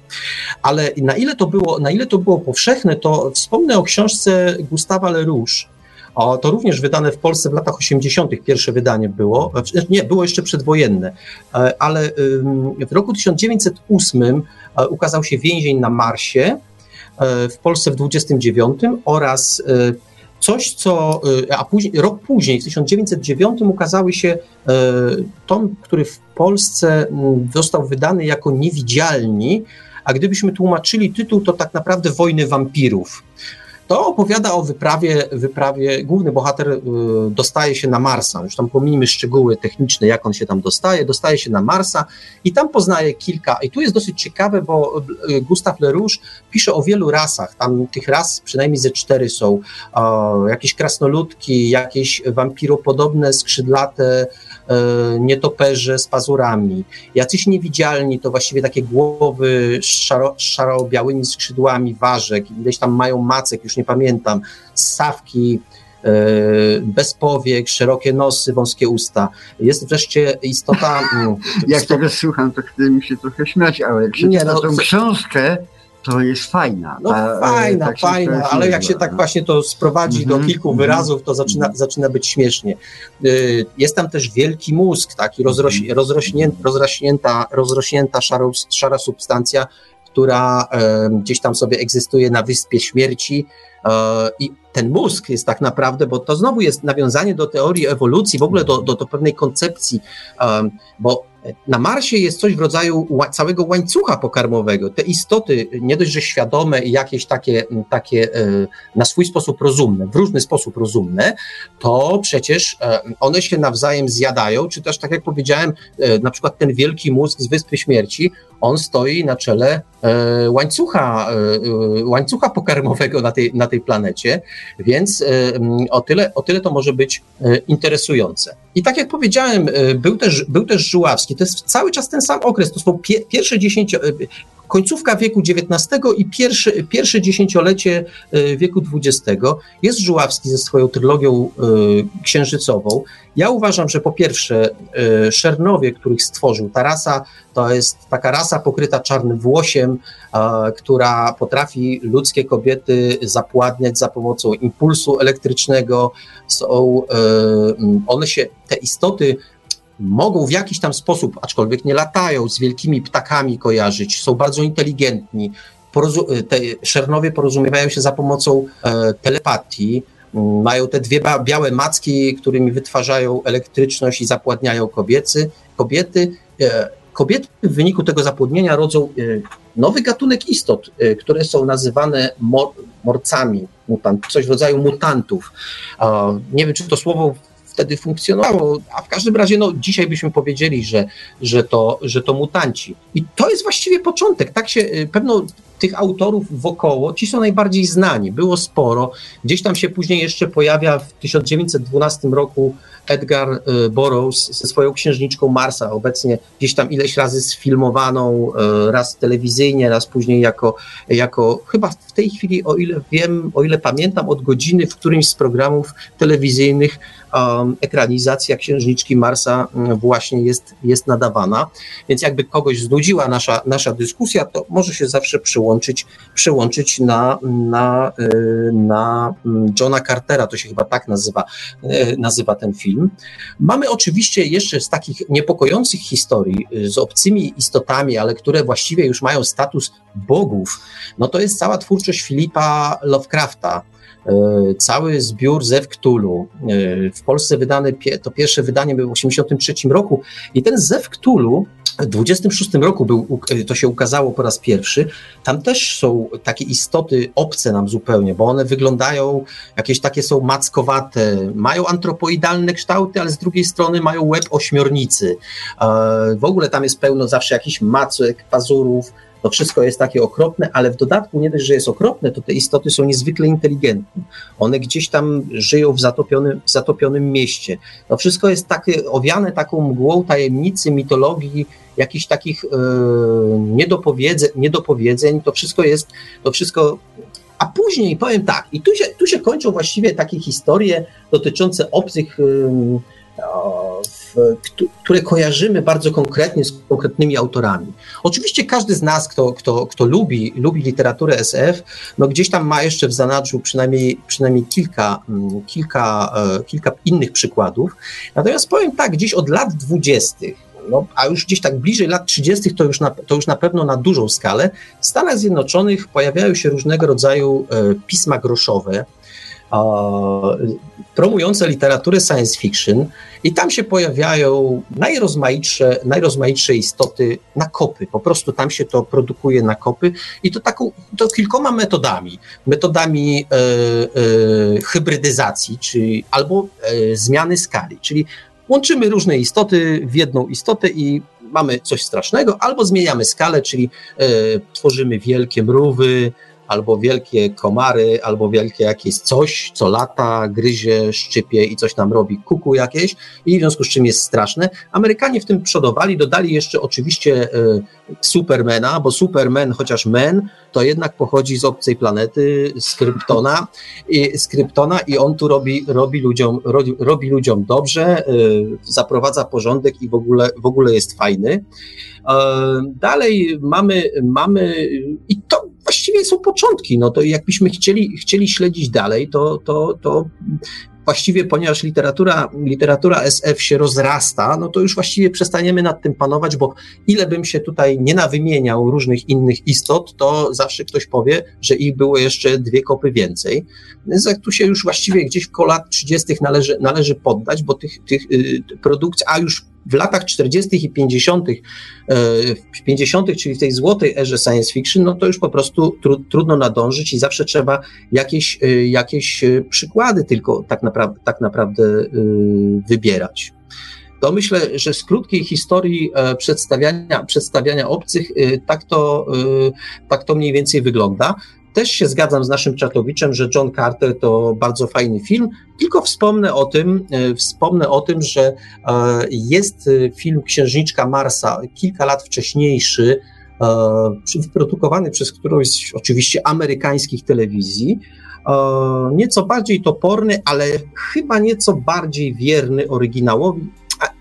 Ale na ile to było, na ile to było powszechne, to wspomnę o książce Gustawa Lerouge, o, to również wydane w Polsce w latach 80. pierwsze wydanie było, znaczy, nie, było jeszcze przedwojenne, e, ale w roku 1908 e, ukazał się Więzień na Marsie, e, w Polsce w 29 oraz coś, co, a później, rok później, w 1909 ukazały się tom, który w Polsce został wydany jako Niewidzialni, a gdybyśmy tłumaczyli tytuł, to tak naprawdę Wojny Wampirów. To opowiada o wyprawie, wyprawie główny bohater y, dostaje się na Marsa, już tam pomijmy szczegóły techniczne, jak on się tam dostaje, dostaje się na Marsa i tam poznaje kilka, i tu jest dosyć ciekawe, bo y, Gustave Lerouge pisze o wielu rasach, tam tych ras przynajmniej ze cztery są, jakieś krasnoludki, jakieś wampiropodobne, skrzydlate, nietoperze z pazurami, jacyś niewidzialni, to właściwie takie głowy z szaro, szaro-białymi skrzydłami ważek, ileś tam mają macek, już nie pamiętam, ssawki, e, bez powiek, szerokie nosy, wąskie usta. Jest wreszcie istota... Mm, jak tego słucham, to chce mi się trochę śmiać, ale jak się nie, no, tą książkę, to jest fajna. No a, fajna, tak fajna, ale jak się tak właśnie to sprowadzi do mhm, kilku mhm. wyrazów, to zaczyna, mhm. zaczyna być śmiesznie. Y, jest tam też wielki mózg, taki rozroś, rozrośnięta, rozrośnięta, rozrośnięta szaro, szara substancja, która gdzieś tam sobie egzystuje na Wyspie Śmierci e, i ten mózg jest tak naprawdę, bo to znowu jest nawiązanie do teorii ewolucji, w ogóle do, do, do pewnej koncepcji, bo na Marsie jest coś w rodzaju całego łańcucha pokarmowego. Te istoty, nie dość, że świadome i jakieś takie, takie e, na swój sposób rozumne, w różny sposób rozumne, to przecież e, one się nawzajem zjadają, czy też, tak jak powiedziałem, e, na przykład ten wielki mózg z Wyspy Śmierci, on stoi na czele łańcucha, łańcucha pokarmowego na tej, na tej planecie, więc o tyle, o tyle to może być interesujące. I tak jak powiedziałem, był też, był też Żuławski, to jest cały czas ten sam okres, to są pie, pierwsze dziesięcio, e, końcówka wieku XIX i pierwsze, pierwsze dziesięciolecie e, wieku XX. Jest Żuławski ze swoją trylogią e, księżycową. Ja uważam, że po pierwsze Szernowie, których stworzył, ta rasa to jest taka rasa pokryta czarnym włosiem, która potrafi ludzkie kobiety zapładniać za pomocą impulsu elektrycznego. Są, one się, te istoty mogą w jakiś tam sposób, aczkolwiek nie latają, z wielkimi ptakami kojarzyć, są bardzo inteligentni. Porozu- te szernowie porozumiewają się za pomocą e, telepatii, mm, mają te dwie białe macki, którymi wytwarzają elektryczność i zapładniają kobiecy, kobiety. E, kobiety w wyniku tego zapłodnienia rodzą e, nowy gatunek istot, e, które są nazywane mor morcami, mutant, coś w rodzaju mutantów. Nie wiem, czy to słowo wtedy funkcjonowało, a w każdym razie no, dzisiaj byśmy powiedzieli, że, że, to, że to mutanci. I to jest właściwie początek. Tak się y, pewno tych autorów wokoło, ci są najbardziej znani, było sporo. Gdzieś tam się później jeszcze pojawia w 1912 roku Edgar y, Burroughs ze swoją księżniczką Marsa, obecnie gdzieś tam ileś razy sfilmowaną, y, raz telewizyjnie, raz później jako, jako chyba w tej chwili, o ile wiem, o ile pamiętam, od godziny w którymś z programów telewizyjnych um, ekranizacja księżniczki Marsa um, właśnie jest, jest nadawana. Więc jakby kogoś znudziła nasza, nasza dyskusja, to może się zawsze przyłączyć, przyłączyć na, na, y, na mm, Johna Cartera, to się chyba tak nazywa, nazywa ten film film. Mamy oczywiście jeszcze z takich niepokojących historii y, z obcymi istotami, ale które właściwie już mają status bogów, no to jest cała twórczość Filipa Lovecrafta. Cały zbiór Zew Cthulhu. W Polsce wydane, to pierwsze wydanie było w 1983 roku i ten Zew Cthulhu w 26 roku był, to się ukazało po raz pierwszy. Tam też są takie istoty obce nam zupełnie, bo one wyglądają, jakieś takie są mackowate, mają antropoidalne kształty, ale z drugiej strony mają łeb ośmiornicy. W ogóle tam jest pełno zawsze jakichś macek, pazurów, to wszystko jest takie okropne, ale w dodatku nie dość, że jest okropne, to te istoty są niezwykle inteligentne. One gdzieś tam żyją w zatopionym, w zatopionym mieście. To wszystko jest takie owiane taką mgłą tajemnicy, mitologii, jakichś takich e, niedopowiedzeń, niedopowiedzeń. To wszystko jest, to wszystko a później powiem tak, i tu się, tu się kończą właściwie takie historie dotyczące obcych które kojarzymy bardzo konkretnie z konkretnymi autorami. Oczywiście każdy z nas, kto, kto, kto lubi, lubi literaturę SF, no gdzieś tam ma jeszcze w zanadrzu przynajmniej, przynajmniej kilka, mm, kilka, e, kilka innych przykładów. Natomiast powiem tak, gdzieś od lat dwudziestych, no, a już gdzieś tak bliżej lat 30. To już, na, to już na pewno na dużą skalę, w Stanach Zjednoczonych pojawiają się różnego rodzaju e, pisma groszowe, promujące literaturę science fiction i tam się pojawiają najrozmaitsze, najrozmaitsze istoty na kopy. Po prostu tam się to produkuje na kopy i to taką, to kilkoma metodami. Metodami e, e, hybrydyzacji, czyli albo e, zmiany skali, czyli łączymy różne istoty w jedną istotę i mamy coś strasznego, albo zmieniamy skalę, czyli e, tworzymy wielkie mrówy, albo wielkie komary, albo wielkie jakieś coś, co lata, gryzie, szczypie i coś nam robi, kuku jakieś i w związku z czym jest straszne. Amerykanie w tym przodowali, dodali jeszcze oczywiście e, Supermana, bo Superman, chociaż men, to jednak pochodzi z obcej planety, z Kryptona i, z Kryptona i on tu robi, robi, ludziom, robi, robi ludziom dobrze, e, zaprowadza porządek i w ogóle, w ogóle jest fajny. E, dalej mamy, mamy i to właściwie są początki. No to jakbyśmy chcieli, chcieli śledzić dalej, to, to, to właściwie, ponieważ literatura, literatura SF się rozrasta, no to już właściwie przestaniemy nad tym panować, bo ile bym się tutaj nie nawymieniał różnych innych istot, to zawsze ktoś powie, że ich było jeszcze dwie kopy więcej. Więc jak tu się już właściwie gdzieś w lat 30. należy, należy poddać, bo tych, tych y, produkcji, a już w latach 40. i 50., e, w 50., czyli w tej złotej erze science fiction, no to już po prostu tru, trudno nadążyć i zawsze trzeba jakieś, e, jakieś e, przykłady tylko tak naprawdę, tak naprawdę wybierać. To myślę, że z krótkiej historii przedstawiania, przedstawiania obcych tak to, tak to mniej więcej wygląda też się zgadzam z naszym Czatowiczem, że John Carter to bardzo fajny film, tylko wspomnę o tym, e, wspomnę o tym, że e, jest e, film Księżniczka Marsa kilka lat wcześniejszy, wyprodukowany przez którąś oczywiście amerykańskich telewizji, nieco bardziej toporny, ale chyba nieco bardziej wierny oryginałowi,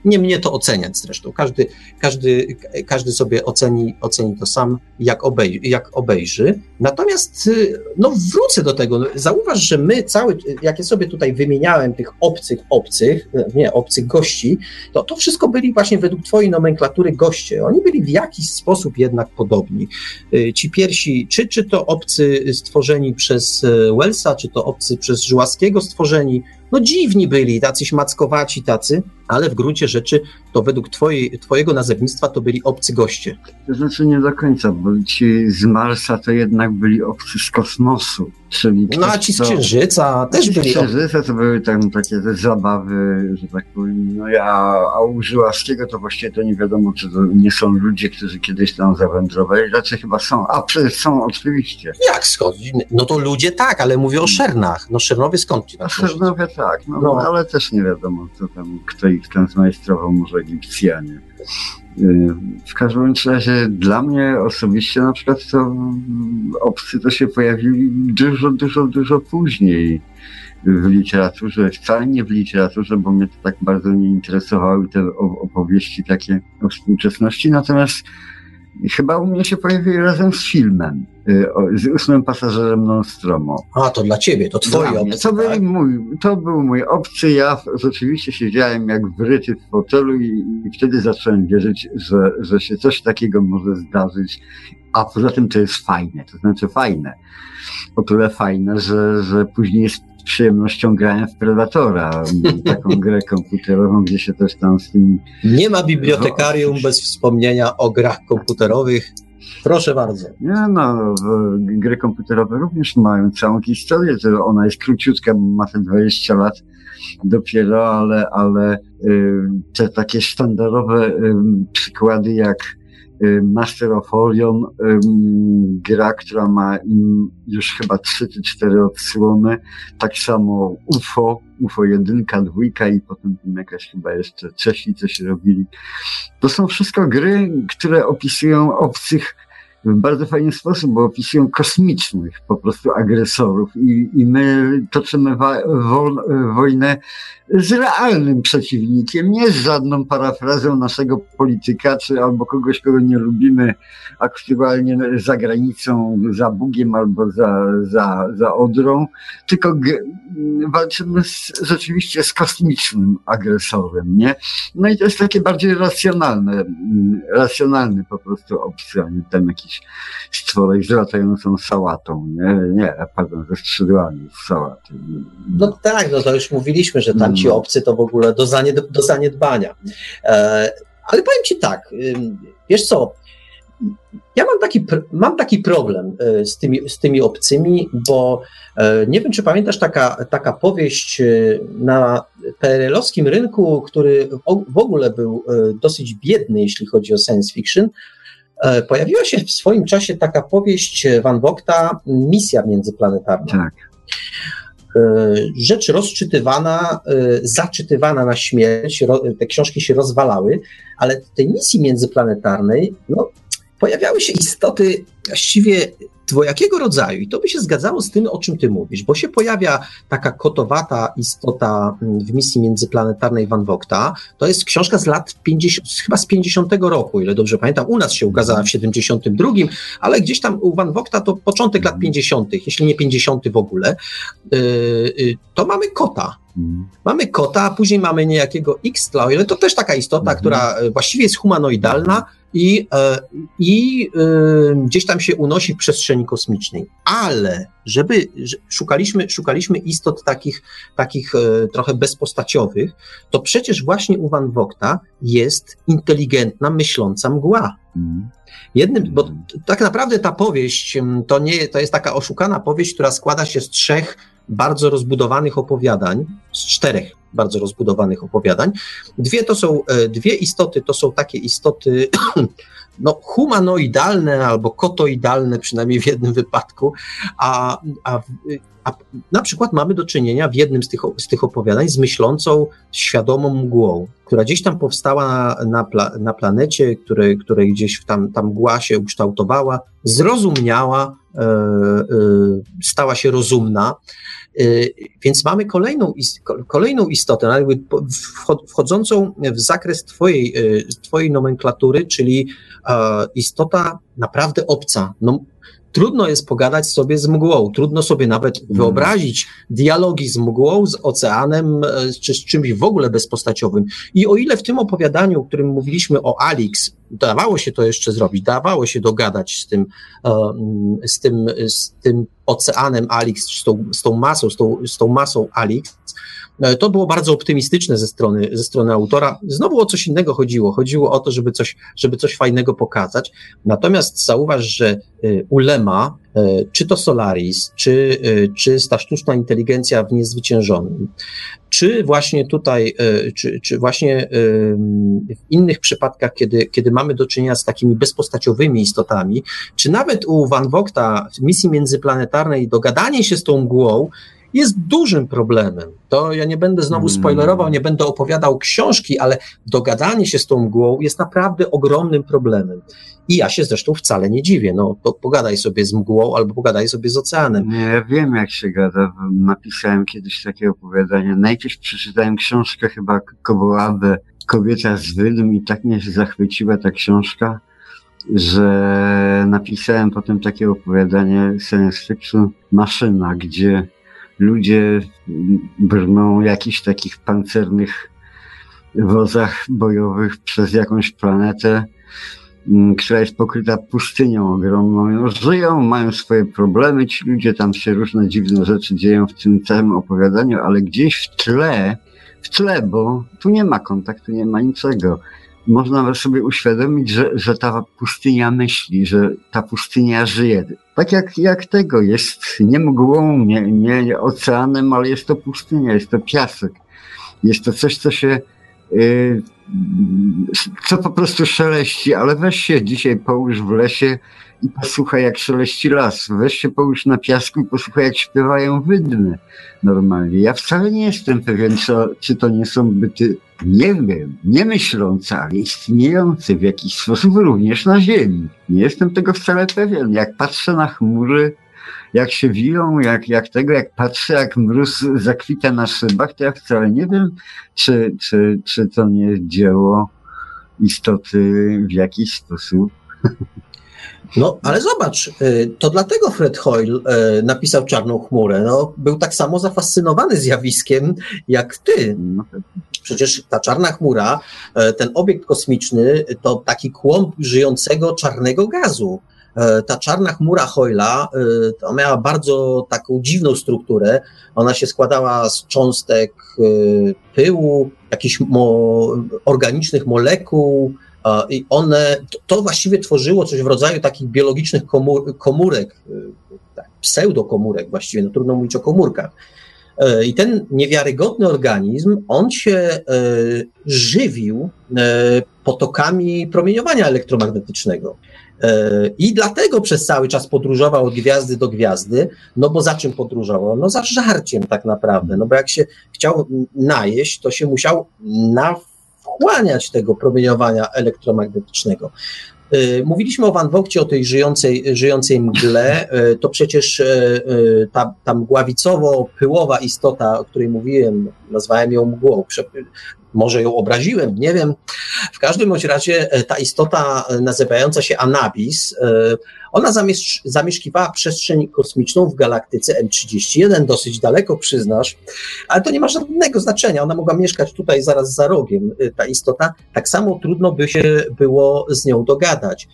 nie mnie to oceniać zresztą. Każdy, każdy, każdy sobie oceni, oceni to sam, jak, obej, jak obejrzy. Natomiast y, no, wrócę do tego. Zauważ, że my cały, jak ja sobie tutaj wymieniałem tych obcych, obcych, nie, obcych gości, to to wszystko byli właśnie według twojej nomenklatury goście. Oni byli w jakiś sposób jednak podobni. Y, ci pierwsi, czy, czy to obcy stworzeni przez y, Wellsa, czy to obcy przez Żułaskiego stworzeni, no dziwni byli, tacy śmackowaci tacy, ale w gruncie rzeczy to według twojej, twojego nazewnictwa to byli obcy goście. To znaczy nie do końca, bo ci z Marsa to jednak byli obcy z kosmosu. Czyli no a ci z Księżyca też byli. Z Księżyca to były tam takie te zabawy, że tak powiem. No ja, a u Żyłaskiego to właściwie to nie wiadomo, czy to nie są ludzie, którzy kiedyś tam zawędrowali. Raczej chyba są. A przecież są oczywiście. Jak schodzi? No to ludzie tak, ale mówię o Szernach. No Szernowie skąd ci na Szernowie tak, no, no, ale też nie wiadomo, co tam, kto ich tam zmajstrował, może Egipcjanie. Y, w każdym razie dla mnie osobiście na przykład to obcy to się pojawili dużo, dużo, dużo później w literaturze, wcale nie w literaturze, bo mnie to tak bardzo nie interesowały te opowieści takie o współczesności, natomiast chyba u mnie się pojawiły razem z filmem, ósmym pasażerem Nostromo. A, to dla ciebie, to twoje obcy, to, tak? był mój, to był mój obcy, ja rzeczywiście siedziałem jak wryty w fotelu i, i wtedy zacząłem wierzyć, że, że się coś takiego może zdarzyć, a poza tym to jest fajne, to znaczy fajne. O tyle fajne, że, że później jest przyjemnością grałem w Predatora, taką grę komputerową, gdzie się też tam z tym... Nie ma bibliotekarium bez wspomnienia o grach komputerowych. Proszę bardzo. Nie no, gry komputerowe również mają całą historię, że ona jest króciutka, ma te 20 lat dopiero, ale, ale y, te takie sztandarowe y, przykłady jak Master of Orion, gra, która ma już chyba trzy czy cztery odsłony, tak samo UFO, UFO jedynka, dwójka i potem jakaś chyba jeszcze Czesi coś robili. To są wszystko gry, które opisują obcych w bardzo fajny sposób, bo opisują kosmicznych po prostu agresorów i, i my toczymy wa- wo- wojnę z realnym przeciwnikiem, nie z żadną parafrazą naszego polityka, czy albo kogoś, kogo nie lubimy aktualnie za granicą, za Bugiem albo za, za, za Odrą, tylko g- walczymy z, rzeczywiście z kosmicznym agresorem, nie? No i to jest takie bardziej racjonalne, racjonalny po prostu obcy, a nie ten jakiś stworek z latającą sałatą, nie? Nie, pardon, ze skrzydłami z sałaty. No tak, no to już mówiliśmy, że tam ci obcy to w ogóle do, zanied do zaniedbania. E, ale powiem ci tak, wiesz co, ja mam taki, mam taki problem e, z tymi, z tymi obcymi, bo e, nie wiem, czy pamiętasz taka, taka powieść e, na PRL-owskim rynku, który w ogóle był dosyć biedny, jeśli chodzi o science fiction. Pojawiła się w swoim czasie taka powieść Van Vogta, Misja międzyplanetarna. Tak. E, rzecz rozczytywana, e, zaczytywana na śmierć, te książki się rozwalały, ale w tej misji międzyplanetarnej no, pojawiały się istoty właściwie dwojakiego rodzaju i to by się zgadzało z tym, o czym ty mówisz, bo się pojawia taka kotowata istota mm, w misji międzyplanetarnej Van Vogta. To jest książka z lat 50, chyba z 50 roku, ile dobrze pamiętam. U nas się ukazała w 72, ale gdzieś tam u Van Vogta to początek lat 50., jeśli nie 50 w ogóle. Y, y, to mamy kota. Mhm. Mamy kota, a później mamy niejakiego x ale to też taka istota, mhm. która e, właściwie jest humanoidalna, i, e, i e, gdzieś tam się unosi w przestrzeni kosmicznej. Ale żeby szukaliśmy, szukaliśmy istot takich, takich trochę bezpostaciowych, to przecież właśnie u Van Vogta jest inteligentna, myśląca mgła. Jednym, bo tak naprawdę ta powieść to, nie, to jest taka oszukana powieść, która składa się z trzech bardzo rozbudowanych opowiadań, z czterech bardzo rozbudowanych opowiadań. Dwie to są, e, dwie istoty to są takie istoty no, humanoidalne albo kotoidalne, przynajmniej w jednym wypadku, a, a, a na przykład mamy do czynienia w jednym z tych, z tych opowiadań z myślącą, świadomą mgłą, która gdzieś tam powstała na, pla, na planecie, której, której gdzieś tam, tam mgła się ukształtowała, zrozumiała, e, e, stała się rozumna. Y, więc mamy kolejną, kolejną istotę, wchodzącą w zakres twojej, y, twojej nomenklatury, czyli istota naprawdę obca. No, trudno jest pogadać sobie z mgłą, trudno sobie nawet mm. wyobrazić dialogi z mgłą, z oceanem, e, czy z czymś w ogóle bezpostaciowym. I o ile w tym opowiadaniu, o którym mówiliśmy o Alix, dawało się to jeszcze zrobić, dawało się dogadać z tym, e, z tym, z tym oceanem Alix, z tą, z tą masą, z tą, z tą masą Alix, to było bardzo optymistyczne ze strony, ze strony autora. Znowu o coś innego chodziło. Chodziło o to, żeby coś, żeby coś fajnego pokazać. Natomiast zauważ, że e, ulema, e, czy to Solaris, czy, czy ta sztuczna inteligencja w niezwyciężonym, czy właśnie tutaj, czy, czy właśnie w innych przypadkach, kiedy, kiedy mamy do czynienia z takimi bezpostaciowymi istotami, czy nawet u Van Vogta w misji międzyplanetarnej dogadanie się z tą mgłą jest dużym problemem. To ja nie będę znowu mm. spoilerował, nie będę opowiadał książki, ale dogadanie się z tą mgłą jest naprawdę ogromnym problemem. I ja się zresztą wcale nie dziwię. No, to pogadaj sobie z mgłą albo pogadaj sobie z oceanem. Nie, ja wiem, jak się gada. Napisałem kiedyś takie opowiadanie. Najpierw przeczytałem książkę chyba Kowołabę Kobieta z Wydm i tak mnie się zachwyciła ta książka, że napisałem potem takie opowiadanie science fiction Maszyna, gdzie ludzie brną jakichś takich pancernych wozach bojowych przez jakąś planetę, mm, która jest pokryta pustynią ogromną. Żyją, mają swoje problemy, ci ludzie tam się różne dziwne rzeczy dzieją w tym całym opowiadaniu, ale gdzieś w tle, w tle, bo tu nie ma kontaktu, nie ma niczego. Można sobie uświadomić, że, że ta pustynia myśli, że ta pustynia żyje. Tak jak, jak tego jest nie mgłą, nie, nie oceanem, ale jest to pustynia, jest to piasek. Jest to coś, co się co po prostu szeleści, ale weź się dzisiaj połóż w lesie i posłuchaj jak szeleści las. Weź się połóż na piasku i posłuchaj jak śpiewają wydmy normalnie. Ja wcale nie jestem pewien, co, czy to nie są byty, nie wiem, nie myślące, ale istniejące w jakiś sposób również na ziemi. Nie jestem tego wcale pewien. Jak patrzę na chmury, jak się wiją, jak, jak tego, jak patrzę, jak mróz zakwita na szybach, to ja wcale nie wiem, czy, czy, czy to nie dzieło istoty w jakiś sposób. No, ale zobacz, y, to dlatego Fred Hoyle y, napisał Czarną chmurę. No, był tak samo zafascynowany zjawiskiem jak ty. No Przecież ta czarna chmura, y, ten obiekt kosmiczny, to taki kłąb żyjącego czarnego gazu. E, ta czarna chmura Hoyla, to miała bardzo taką dziwną strukturę. Ona się składała z cząstek e, pyłu, jakichś mo organicznych molekuł, i one, to właściwie tworzyło coś w rodzaju takich biologicznych komór, komórek, e, tak, pseudokomórek właściwie, no trudno mówić o komórkach. I ten niewiarygodny organizm, on się żywił potokami promieniowania elektromagnetycznego. E, I dlatego przez cały czas podróżował od gwiazdy do gwiazdy, no bo za czym podróżował? No za żarciem tak naprawdę, no bo jak się chciał najeść, to się musiał nawchłaniać tego promieniowania elektromagnetycznego. E, mówiliśmy o Van Wogcie, o tej żyjącej, żyjącej mgle. E, to przecież ta, ta mgławicowo-pyłowa istota, o której mówiłem, nazwałem ją mgłą, może ją obraziłem, nie wiem. W każdym bądź razie e, ta istota e, nazywająca się Anabis, e, ona zamieszkiwała przestrzeń kosmiczną w galaktyce M31, dosyć daleko przyznasz, ale to nie ma żadnego znaczenia. Ona mogła mieszkać tutaj zaraz za rogiem, ta istota. Tak samo trudno by się było z nią dogadać.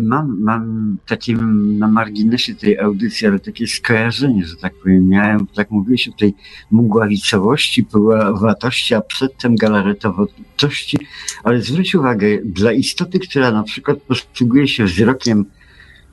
Mam, mam takie na marginesie tej audycji, ale takie skojarzenie, że tak powiem. Miałem, tak mówiłeś o tej mgławicowości, pyłowatości, a przedtem galaretowości, ale zwróć uwagę, dla istoty, która na przykład posługuje się wzrokiem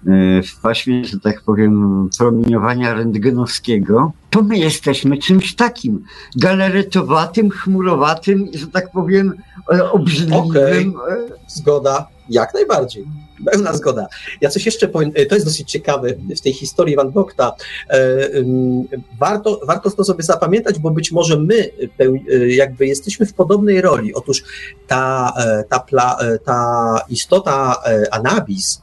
e, w paśmie, że tak powiem, promieniowania rentgenowskiego, to my jesteśmy czymś takim galaretowatym, chmurowatym, że tak powiem, e, obrzydliwym. Okay. Zgoda, jak najbardziej. Pełna zgoda. Ja coś jeszcze powiem, to jest dosyć ciekawe w tej historii Van Gogha. E, warto, warto to sobie zapamiętać, bo być może my e, jakby jesteśmy w podobnej roli. Otóż ta, e, ta, pla, ta istota Anabis,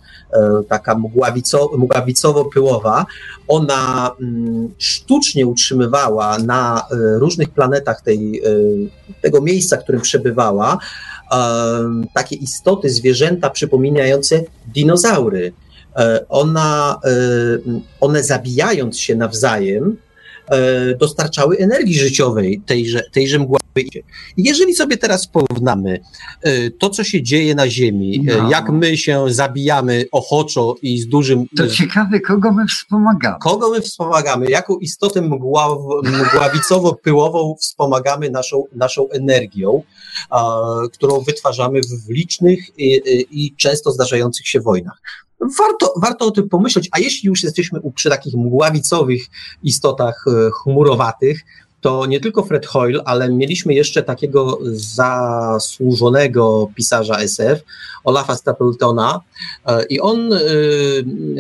taka mgławico, mgławicowo-pyłowa, ona mm, sztucznie utrzymywała na różnych planetach tej, tego miejsca, w którym przebywała, takie istoty, zwierzęta przypominające dinozaury. E, ona, one zabijając się nawzajem, dostarczały energii życiowej tejże, tejże mgławy. Jeżeli sobie teraz porównamy to, co się dzieje na Ziemi, no. jak my się zabijamy ochoczo i z dużym... To ciekawe, kogo my wspomagamy. Kogo my wspomagamy, jaką istotę mgław, mgławicowo-pyłową wspomagamy naszą, naszą energią, którą wytwarzamy w licznych i, i często zdarzających się wojnach. Warto, warto o tym pomyśleć, a jeśli już jesteśmy przy takich mgławicowych istotach e, chmurowatych, to nie tylko Fred Hoyle, ale mieliśmy jeszcze takiego zasłużonego pisarza SF, Olafa Stapletona e, i on e,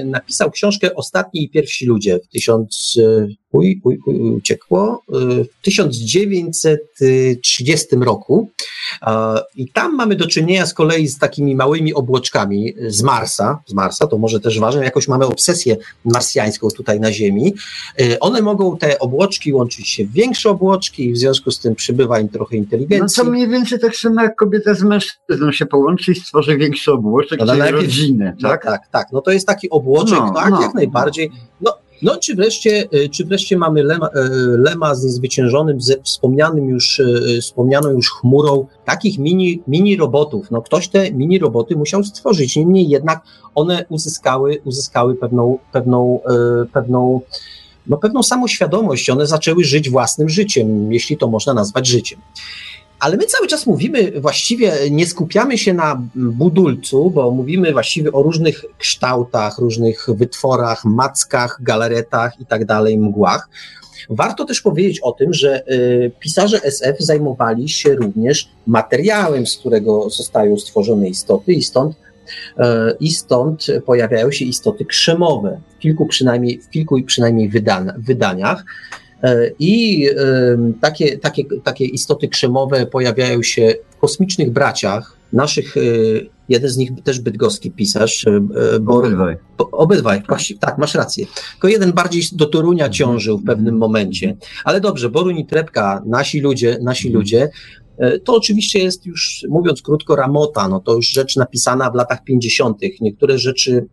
napisał książkę Ostatni i pierwsi ludzie w 1000 uj, uj, uj, uciekło, w 1930 roku. I tam mamy do czynienia z kolei z takimi małymi obłoczkami z Marsa, z Marsa, to może też ważne, jakoś mamy obsesję marsjańską tutaj na Ziemi. One mogą, te obłoczki łączyć się w większe obłoczki i w związku z tym przybywa im trochę inteligencji. No to mniej więcej tak samo jak kobieta z mężczyzną się połączy i stworzy większy obłoczek, no, czyli rodzinę, no tak? No, tak, tak. No to jest taki obłoczek, no, tak, no, jak najbardziej. No, no, czy wreszcie, y, czy wreszcie mamy Lema, y, Lema z niezwyciężonym, ze wspomnianym już, y, wspomnianą już chmurą takich mini, mini robotów. No, ktoś te mini roboty musiał stworzyć, niemniej jednak one uzyskały, uzyskały pewną, pewną, pewną, no, pewną samoświadomość. One zaczęły żyć własnym życiem, jeśli to można nazwać życiem. Ale my cały czas mówimy, właściwie nie skupiamy się na budulcu, bo mówimy właściwie o różnych kształtach, różnych wytworach, mackach, galaretach i tak dalej, mgłach. Warto też powiedzieć o tym, że y, pisarze SF zajmowali się również materiałem, z którego zostają stworzone istoty i stąd y, i stąd pojawiają się istoty krzemowe w kilku przynajmniej, w kilku przynajmniej wydaniach. E, I takie, takie, takie istoty krzemowe pojawiają się w kosmicznych braciach. Naszych, e, jeden z nich też bydgoski pisarz. E, obydwaj. Obydwaj, tak, masz rację. Tylko jeden bardziej do Torunia mhm. ciążył w pewnym momencie. Ale dobrze, Boruń i Trepka, nasi ludzie, nasi mhm. ludzie, to oczywiście jest już, mówiąc krótko, ramota, no to już rzecz napisana w latach 50. Niektóre rzeczy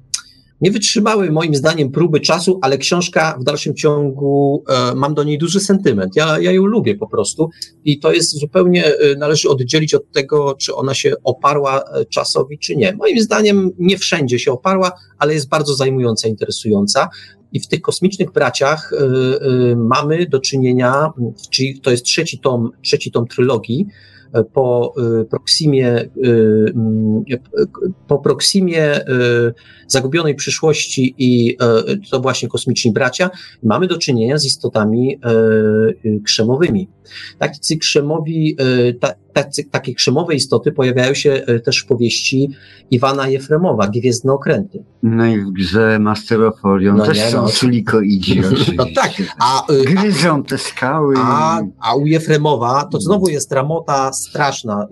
nie wytrzymały moim zdaniem próby czasu, ale książka w dalszym ciągu, e, mam do niej duży sentyment. Ja, ja ją lubię po prostu i to jest zupełnie, e, należy oddzielić od tego, czy ona się oparła e, czasowi, czy nie. Moim zdaniem nie wszędzie się oparła, ale jest bardzo zajmująca, interesująca. I w tych kosmicznych braciach y, y, mamy do czynienia, czyli to jest trzeci tom, trzeci tom trylogii, po y, Proximie, y, y, po Proximie Zagubionej Przyszłości i to właśnie Kosmiczni Bracia, mamy do czynienia z istotami krzemowymi. Tacy krzemowi, tacy, takie krzemowe istoty pojawiają się e, też w powieści Iwana Jefremowa, Gwiezdne Okręty. No i w grze Master of Orion no też nie, są no, silikoidzi No tak. A, e, Gryzą te skały. A, a u Jefremowa to znowu jest ramota straszna.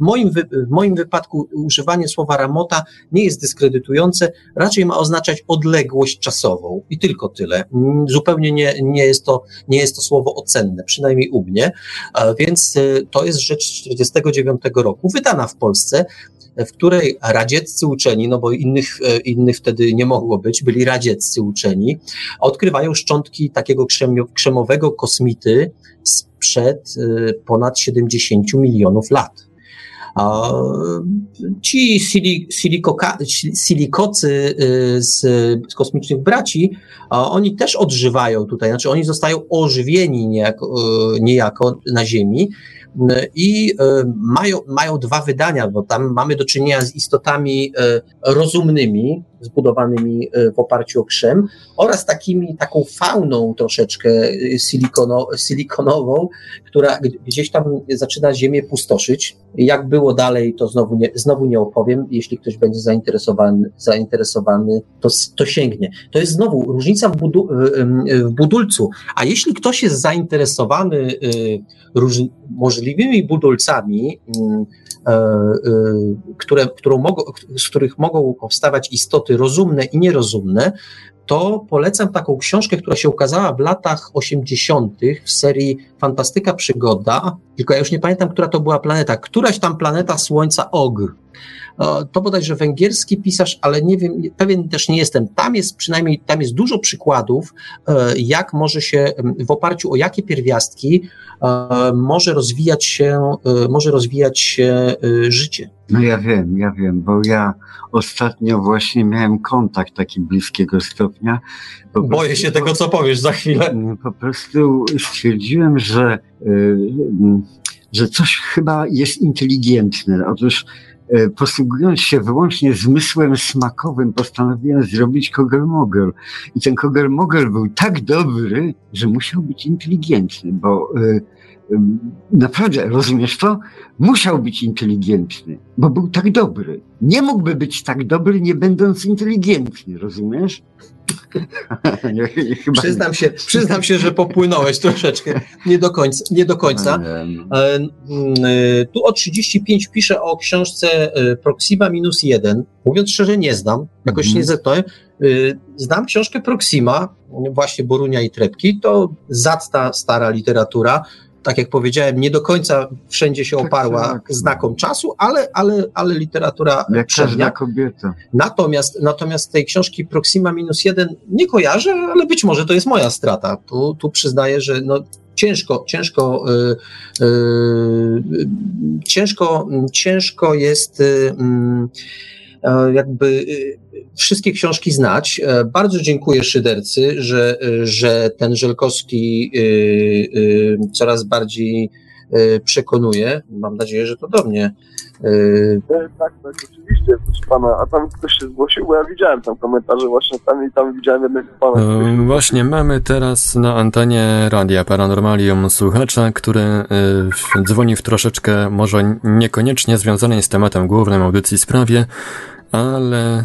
W moim, w moim wypadku używanie słowa ramota nie jest dyskredytujące, raczej ma oznaczać odległość czasową i tylko tyle. Mm, zupełnie nie, nie, jest, to, nie jest to słowo ocenne, przynajmniej u mnie, więc e, to jest rzecz 1949 roku, wydana w Polsce, w której radzieccy uczeni, no bo innych, e, innych wtedy nie mogło być, byli radzieccy uczeni, odkrywają szczątki takiego krzemowego kosmity sprzed e, ponad 70 milionów lat. Ci silikocy y, z, kosmicznych braci, oni też odżywają tutaj, znaczy oni zostają ożywieni niejako, y, niejako na Ziemi i y, mają, mają dwa wydania, bo tam mamy do czynienia z istotami rozumnymi, zbudowanymi w oparciu o krzem oraz takimi, taką fauną troszeczkę silikono, silikonową, która gdzieś tam zaczyna Ziemię pustoszyć. Jak było dalej, to znowu nie, znowu nie opowiem. Jeśli ktoś będzie zainteresowany, zainteresowany to, to sięgnie. To jest znowu różnica w, budu, w budulcu. A jeśli ktoś jest zainteresowany róż, możliwymi budulcami, mm, e, y, które, którą mogą, z których mogą powstawać istoty rozumne i nierozumne, to polecam taką książkę, która się ukazała w latach 80. w serii Fantastyka Przygoda, tylko ja już nie pamiętam, która to była planeta, któraś tam planeta Słońca Og. E, to bodajże węgierski pisarz, ale nie wiem, pewien też nie jestem. Tam jest przynajmniej, tam jest dużo przykładów, e, jak może się, w oparciu o jakie pierwiastki e, może rozwijać się, może rozwijać się życie. No ja wiem, ja wiem, bo ja ostatnio właśnie miałem kontakt taki bliskiego stopnia. Po Boję prostu, się tego, co powiesz za chwilę. Po prostu stwierdziłem, że, że coś chyba jest inteligentne. Otóż posługując się wyłącznie zmysłem smakowym, postanowiłem zrobić kogel-mogel. I ten kogel-mogel był tak dobry, że musiał być inteligentny, bo y, naprawdę, rozumiesz to? Musiał być inteligentny, bo był tak dobry. Nie mógłby być tak dobry, nie będąc inteligentny, rozumiesz? nie, nie, przyznam, się, przyznam się, że popłynąłeś troszeczkę. Nie do końca. Nie do końca. E, tu o 35 piszę o książce e, Proxima minus 1. Mówiąc szczerze, nie znam. Jakoś mhm. nie zetknąłem. E, znam książkę Proxima, właśnie Borunia i Trepki. To zacna, stara literatura tak jak powiedziałem, nie do końca wszędzie się tak, oparła znakom czasu, ale, ale, ale literatura Jak przednia. kobieta. Natomiast, natomiast tej książki Proxima minus jeden nie kojarzę, ale być może to jest moja strata. Tu, tu przyznaję, że no, ciężko, ciężko, yy, yy, ciężko, ciężko jest yy, jakby wszystkie książki znać. E, bardzo dziękuję szydercy, że, że ten Żelkowski coraz bardziej przekonuje. Mam nadzieję, że to do mnie. Tak, tak, tak, oczywiście, proszę pana. A tam ktoś się zgłosił, bo ja widziałem tam komentarze właśnie tam i tam widziałem jednego pana. Właśnie mamy teraz na antenie Radia Paranormalium słuchacza, który dzwoni w troszeczkę może niekoniecznie związanej z tematem głównym audycji sprawie, ale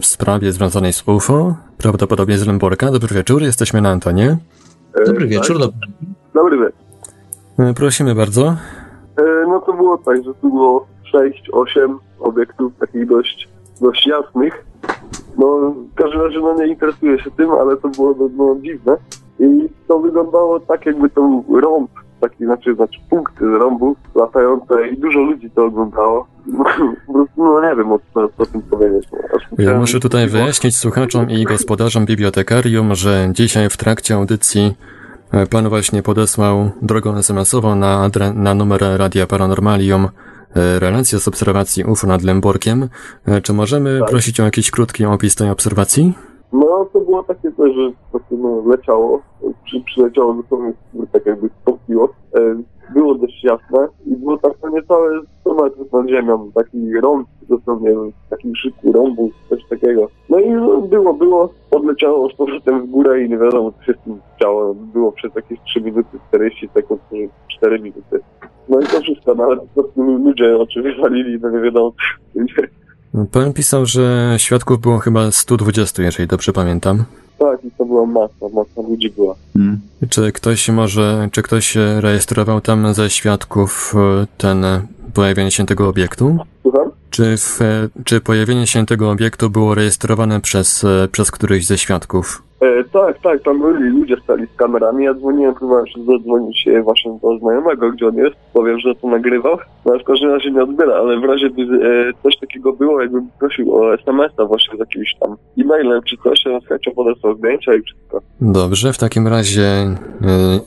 w sprawie związanej z UFO, prawdopodobnie z Lęborka. Dobry wieczór, jesteśmy na Antonie. Dobry wieczór. Dobry, dobry wieczór. E, prosimy bardzo. E, no to było tak, że tu było 6-8 obiektów takich dość, dość jasnych. No, w każdym razie no, nie interesuję się tym, ale to było no, no, dziwne. I to wyglądało tak, jakby to rąb taki, znaczy, znaczy punkty z rąbów latające i dużo ludzi to oglądało. No, no nie wiem, co, o tym powiedzieć. No, ja muszę tutaj wyjaśnić słuchaczom i gospodarzom bibliotekarium, że dzisiaj w trakcie audycji pan właśnie podesłał drogą SMS-ową na, na numer Radia Paranormalium e, relację z obserwacji UFO nad Lęborkiem. E, czy możemy tak. prosić o jakiś krótki opis tej obserwacji? No, to było takie coś, że po prostu no, leciało, przy, przyleciało dosłownie tak jakby stąpiło. E, było dość jasne i było tak no, niecałe 100 metrów nad ziemią, taki rąb dosłownie, taki szybki rąbu, coś takiego. No i no, było, było, odleciało z powrotem w górę i nie wiadomo, co się z tym działo. Było przez jakieś 3 minuty, 40 sekund, 4 minuty. No i to wszystko, no, po prostu ludzie oczywiście walili, no nie wiadomo, Pan pisał, że świadków było chyba 120, jeżeli dobrze pamiętam. Tak, i to była masa, masa ludzi była. Hmm. Czy ktoś może, czy ktoś rejestrował tam ze świadków e, ten pojawienie się tego obiektu? Słucham? Czy, w, czy pojawienie się tego obiektu było rejestrowane przez, e, przez któryś ze świadków? E, tak, tak, tam byli ludzie stali z kamerami. Ja dzwoniłem, próbowałem się zadzwonić się właśnie do znajomego, gdzie on jest. Powiem, że to nagrywał. No w każdym razie nie odbiera, ale w razie by e, coś takiego było, jakbym prosił o SMS-a właśnie z jakimś tam e-mailem czy coś, ja z chęcią podesłał zdjęcia i wszystko. Dobrze, w takim razie e,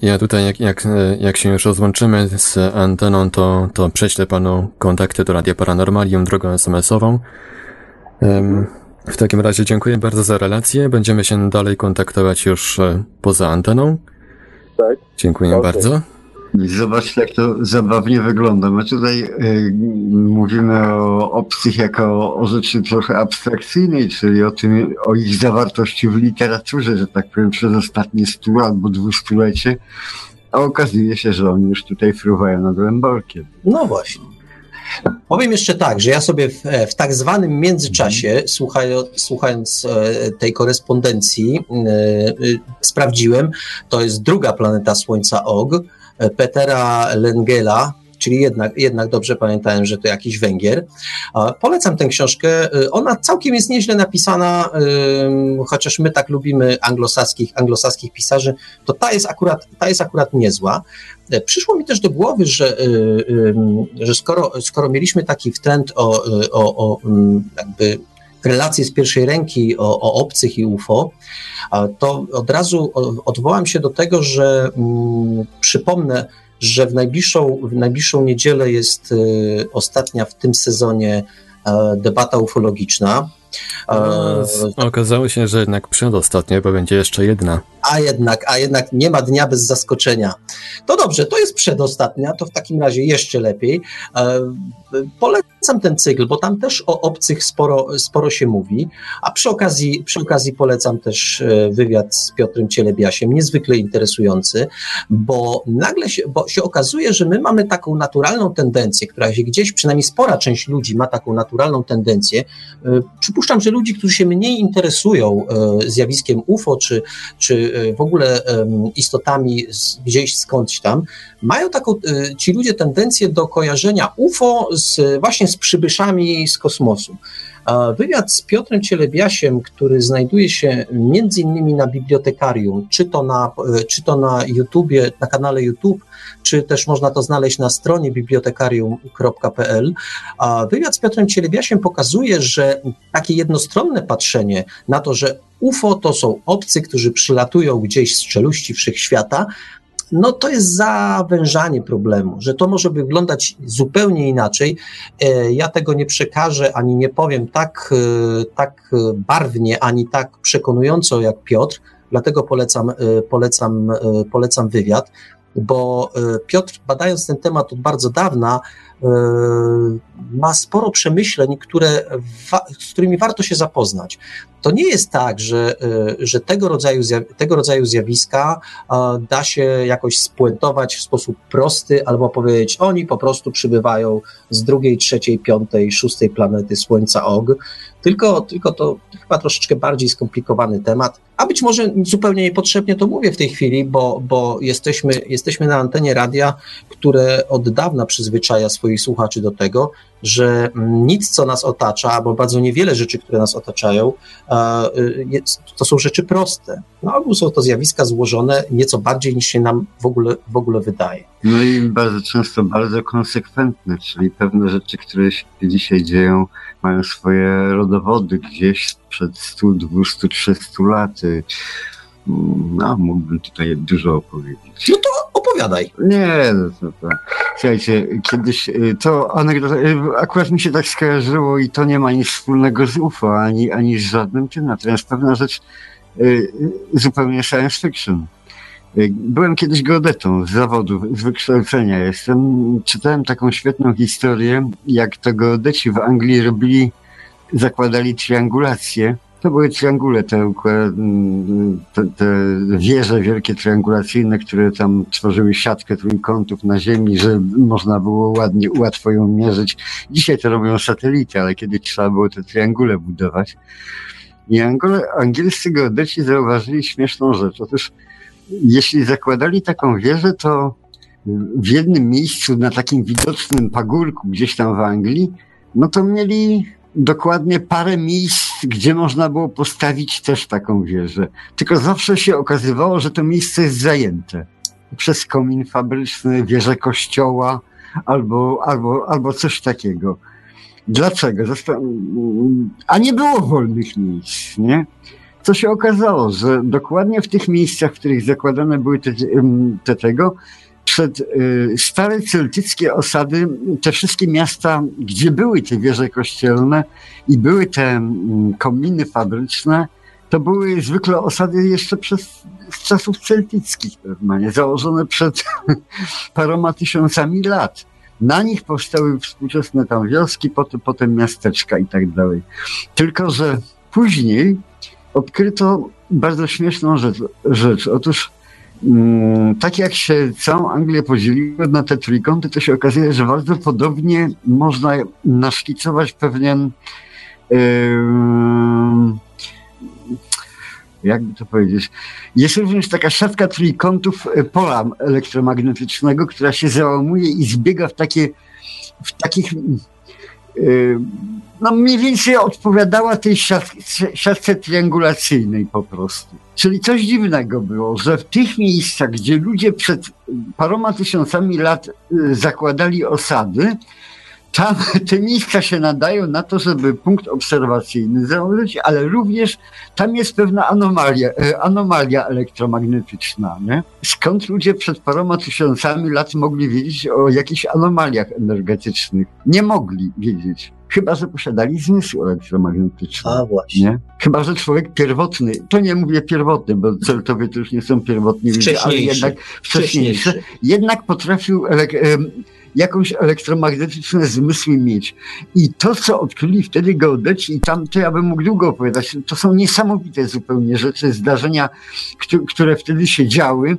ja tutaj jak, jak, e, jak się już rozłączymy z anteną, to, to prześlę panu kontakty do Radia Paranormalium drogą SMS-ową. W takim razie dziękuję bardzo za relację. Będziemy się dalej kontaktować już e, poza anteną. Tak. Dziękuję okay. bardzo. Zobacz, jak to zabawnie wygląda. My tutaj y, mówimy o obcych jako o rzeczy trochę abstrakcyjnej, czyli o tym, o ich zawartości w literaturze, że tak powiem, przez ostatnie stu albo dwustulecie, a okazuje się, że oni już tutaj fruwają nad Lęborkiem. No właśnie. Powiem jeszcze tak, że ja sobie w, w tak zwanym międzyczasie, mhm. słuchając, słuchając e, tej korespondencji, e, e, sprawdziłem, to jest druga planeta Słońca Og, Petera Lengela, czyli jednak, jednak dobrze pamiętałem, że to jakiś Węgier. Polecam tę książkę. Ona całkiem jest nieźle napisana, chociaż my tak lubimy anglosaskich, anglosaskich pisarzy, to ta jest akurat, ta jest akurat niezła. Przyszło mi też do głowy, że, y, y, że skoro, skoro mieliśmy taki trend o, o, o jakby relacje z pierwszej ręki o, o obcych i UFO, to od razu odwołam się do tego, że mm, przypomnę, że w najbliższą, w najbliższą niedzielę jest y, ostatnia w tym sezonie e, debata ufologiczna. E, okazało się, że jednak przedostatnia, bo będzie jeszcze jedna. A jednak, a jednak nie ma dnia bez zaskoczenia. To dobrze, to jest przedostatnia, to w takim razie jeszcze lepiej. E, polecam ten cykl, bo tam też o obcych sporo, sporo się mówi, a przy okazji, przy okazji polecam też e, wywiad z Piotrem Cielebiasiem, niezwykle interesujący, bo nagle się, bo się okazuje, że my mamy taką naturalną tendencję, która się gdzieś, przynajmniej spora część ludzi ma taką naturalną tendencję, przypuszczam, że ludzi, którzy się mniej interesują zjawiskiem UFO, czy, czy w ogóle istotami gdzieś skądś tam, mają taką, ci ludzie tendencję do kojarzenia UFO z, właśnie z przybyszami z kosmosu. Wywiad z Piotrem Cielebiasiem, który znajduje się między innymi na bibliotekarium, czy to na, czy to na YouTubie, na kanale YouTube, czy też można to znaleźć na stronie bibliotekarium.pl. Wywiad z Piotrem Cielebiasiem pokazuje, że takie jednostronne patrzenie na to, że UFO to są obcy, którzy przylatują gdzieś z czeluści wszechświata, no to jest zawężanie problemu, że to może wyglądać zupełnie inaczej. E, ja tego nie przekażę ani nie powiem tak, e, tak barwnie, ani tak przekonująco jak Piotr, dlatego polecam, e, polecam, polecam wywiad, bo Piotr, badając ten temat od bardzo dawna, ma sporo przemyśleń, które, z którymi warto się zapoznać. To nie jest tak, że, e, że tego, rodzaju tego rodzaju zjawiska da się jakoś spuentować w sposób prosty albo powiedzieć, oni po prostu przybywają z drugiej, trzeciej, piątej, szóstej planety Słońca OG, tylko, tylko to chyba troszeczkę bardziej skomplikowany temat, a być może zupełnie niepotrzebnie to mówię w tej chwili, bo, bo jesteśmy, jesteśmy na antenie radia, które od dawna przyzwyczaja swoich słuchaczy do tego, że nic, co nas otacza, albo bardzo niewiele rzeczy, które nas otaczają, y, to są rzeczy proste. Na ogół są to zjawiska złożone nieco bardziej niż się nam w ogóle, w ogóle wydaje. No i bardzo często bardzo konsekwentne, czyli pewne rzeczy, które się dzisiaj dzieją, mają swoje rodowody gdzieś przed 100, 200, 300 laty. No, mógłbym tutaj dużo opowiedzieć. No to opowiadaj. Nie, no to, to. Słuchajcie, kiedyś y, to anegdota, y, akurat mi się tak skojarzyło i to nie ma nic wspólnego z UFO, ani, ani z żadnym tym, natomiast pewna rzecz y, zupełnie science fiction. Byłem kiedyś geodetą z zawodu, z wykształcenia jestem. Czytałem taką świetną historię, jak to geodeci w Anglii robili, zakładali triangulację to były triangule, te, te, te wieże wielkie triangulacyjne, które tam tworzyły siatkę trójkątów na Ziemi, że można było ładnie, łatwo ją mierzyć. Dzisiaj to robią satelity, ale kiedyś trzeba było te triangule budować. I angielscy geodeci zauważyli śmieszną rzecz. Otóż jeśli zakładali taką wieżę, to w jednym miejscu na takim widocznym pagórku gdzieś tam w Anglii, no to mieli dokładnie parę miejsc, gdzie można było postawić też taką wieżę. Tylko zawsze się okazywało, że to miejsce jest zajęte. Przez komin fabryczny, wieżę kościoła albo, albo, albo coś takiego. Dlaczego? A nie było wolnych miejsc, nie? Co się okazało, że dokładnie w tych miejscach, w których zakładane były te, te tego, przed y, stare celtyckie osady, te wszystkie miasta, gdzie były te wieże kościelne i były te mm, kominy fabryczne, to były zwykle osady jeszcze przez, z czasów celtyckich, normalnie, założone przed paroma tysiącami lat. Na nich powstały współczesne tam wioski, potem, potem miasteczka i tak dalej. Tylko, że później odkryto bardzo śmieszną rzecz. rzecz. Otóż tak jak się całą Anglię podzieliło na te trójkąty, to się okazuje, że bardzo podobnie można naszkicować pewien jakby to powiedzieć, jest również taka siatka trójkątów e, pola elektromagnetycznego, która się załamuje i zbiega w takie, w takich no mniej więcej odpowiadała tej siatce, siatce triangulacyjnej po prostu. Czyli coś dziwnego było, że w tych miejscach, gdzie ludzie przed paroma tysiącami lat y, zakładali osady, tam te miejsca się nadają na to, żeby punkt obserwacyjny założyć, ale również tam jest pewna anomalia, y, anomalia elektromagnetyczna. Nie? Skąd ludzie przed paroma tysiącami lat mogli wiedzieć o jakichś anomaliach energetycznych? Nie mogli wiedzieć. Chyba, że posiadali zmysł elektromagnetyczny. A właśnie. Nie? Chyba, że człowiek pierwotny, to nie mówię pierwotny, bo celtowie to już nie są pierwotni ludzie, ale jednak wcześniejszy, jednak potrafił elek- jakąś elektromagnetyczne zmysły mieć. I to, co odkryli wtedy geodeci, i tam to ja bym mógł długo opowiadać, to są niesamowite zupełnie rzeczy, zdarzenia, które wtedy się działy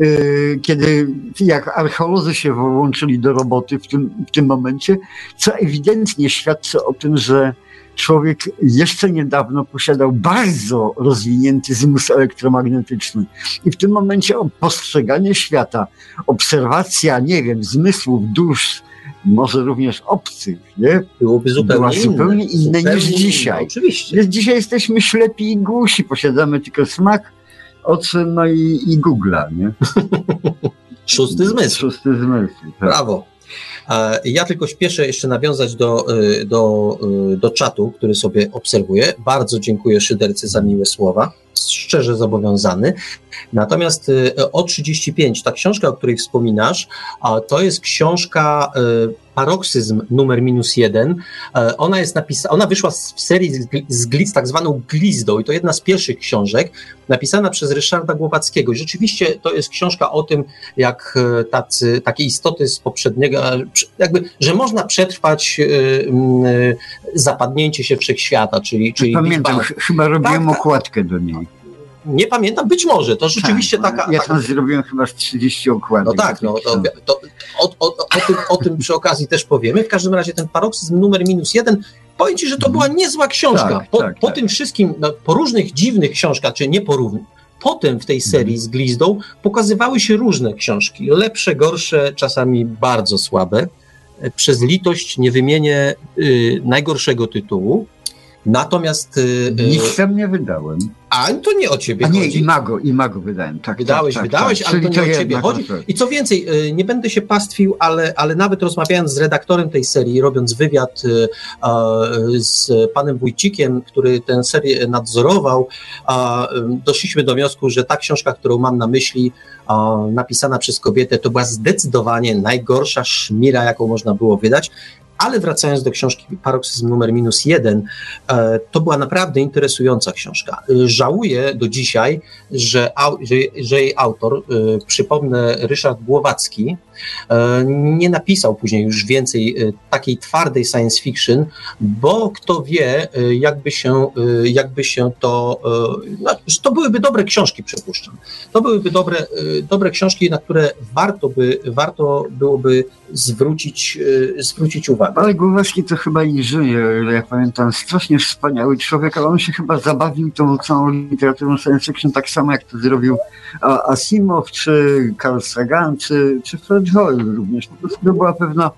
Y, kiedy jak archeolodzy się włączyli do roboty w tym, w tym momencie, co ewidentnie świadczy o tym, że człowiek jeszcze niedawno posiadał bardzo rozwinięty zmysł elektromagnetyczny. I w tym momencie postrzeganie świata, obserwacja, nie wiem, zmysłów, dusz, może również obcych, nie? Byłoby zupełnie Była zupełnie inne, inne zupełnie niż inne, dzisiaj. Oczywiście. Więc dzisiaj jesteśmy ślepi i głusi, posiadamy tylko smak, oczy, no i, i Google'a, nie? Szósty zmysł. Szósty zmysł. Tak. Brawo. Ja tylko śpieszę jeszcze nawiązać do, e, do, e, do czatu, który sobie obserwuję. Bardzo dziękuję Szydercy za miłe słowa. Szczerze zobowiązany. Natomiast e, O35, ta książka, o której wspominasz, to jest książka Paroksyzm numer minus jeden. E, Ona jest napisana, ona wyszła z- w serii z, gli- z, gli- z tak zwaną glizdą i to jedna z pierwszych książek, napisana przez Ryszarda Głowackiego. I rzeczywiście to jest książka o tym, jak e, tacy, takie istoty z poprzedniego, jakby, że można przetrwać e, zapadnięcie się wszechświata, czyli, czyli Pamiętam, chyba robiłem Tak, tak. okładkę do niej. Nie pamiętam, być może, to rzeczywiście Tak, taka... Ja taka tam zrobiłem chyba z 30 okładek. no tak, no, to, to, o, o, o, tym, o tym przy okazji też powiemy. W każdym razie ten paroksyzm numer minus jeden, powiem Ci, że to była niezła książka. Tak, po tak, po tak. tym wszystkim, no, po różnych dziwnych książkach, czy nie po różnych, potem w tej Mhm. serii z Glizdą pokazywały się różne książki. Lepsze, gorsze, czasami bardzo słabe. Przez litość nie wymienię y, najgorszego tytułu. Natomiast, y, y, Nic tam nie wydałem. a to nie o ciebie A nie, chodzi. Imago, Imago wydałem. Tak, Wydałeś, tak, tak, wydałeś, tak. ale to nie o ciebie chodzi. I co więcej, y, nie będę się pastwił, ale, ale nawet rozmawiając z redaktorem tej serii, robiąc wywiad z panem Wójcikiem, który tę serię nadzorował, doszliśmy do wniosku, że ta książka, którą mam na myśli, napisana przez kobietę, to była zdecydowanie najgorsza szmira, jaką można było wydać. Ale wracając do książki Paroksyzm numer minus jeden, e, to była naprawdę interesująca książka. Żałuję do dzisiaj, że, że, że jej autor, y, przypomnę, Ryszard Głowacki, y, nie napisał później już więcej takiej twardej science fiction, bo kto wie, jakby się, jakby się to. No, to byłyby dobre książki, przypuszczam. To byłyby dobre, dobre książki, na które warto, by, warto byłoby zwrócić, zwrócić uwagę. Ale Głowacki to chyba nie żyje, o ile ja pamiętam. Strasznie wspaniały człowiek, ale on się chyba zabawił tą całą literaturą science fiction tak samo, jak to zrobił Asimov, czy Carl Sagan, czy, czy Fred Hoyle również. Po prostu to była pewna,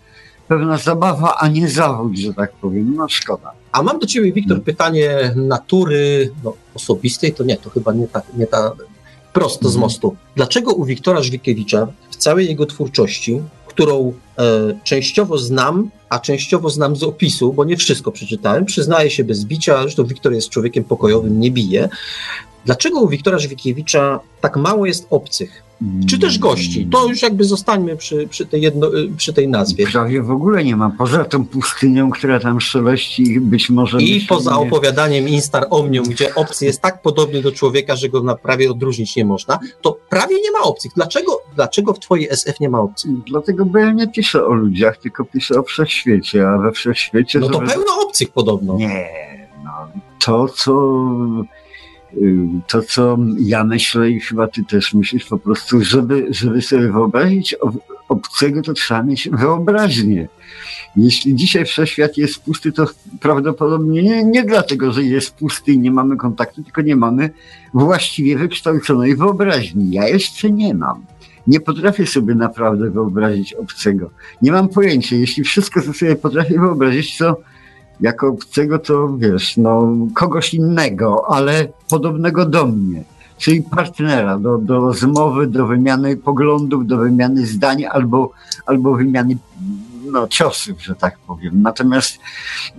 pewna zabawa, a nie zawód, że tak powiem. No szkoda. A mam do ciebie, Wiktor, Hmm. pytanie natury no, osobistej, to nie, to chyba nie ta, nie ta prosto z Mhm. mostu. Dlaczego u Wiktora Żwikiewicza w całej jego twórczości, którą e, częściowo znam, a częściowo znam z opisu, bo nie wszystko przeczytałem, przyznaję się bez bicia, zresztą Wiktor jest człowiekiem pokojowym, nie bije. Dlaczego u Wiktora Żwikiewicza tak mało jest obcych? Czy też gości? To już jakby zostańmy przy, przy, tej, jedno, y, przy tej nazwie. Prawie w ogóle nie ma. Poza tą pustynią, która tam szeleści, być może... I poza nie- opowiadaniem Instar Omnium, gdzie obcy jest tak podobny do człowieka, że go na prawie odróżnić nie można, to prawie nie ma obcych. Dlaczego, dlaczego w twojej SF nie ma obcych? Dlatego, bo ja nie piszę o ludziach, tylko piszę o wszechświecie, a we wszechświecie... No to pełno obcych podobno. Nie, no to co, to co ja myślę i chyba ty też myślisz po prostu, żeby, żeby sobie wyobrazić ob- obcego, to trzeba mieć wyobraźnię. Jeśli dzisiaj wszechświat jest pusty, to prawdopodobnie nie, nie dlatego, że jest pusty i nie mamy kontaktu, tylko nie mamy właściwie wykształconej wyobraźni. Ja jeszcze nie mam. Nie potrafię sobie naprawdę wyobrazić obcego. Nie mam pojęcia. Jeśli wszystko, co sobie potrafię wyobrazić, to jako obcego to wiesz, no kogoś innego, ale podobnego do mnie. Czyli partnera do, do rozmowy, do wymiany poglądów, do wymiany zdań albo, albo wymiany no, ciosów, że tak powiem. Natomiast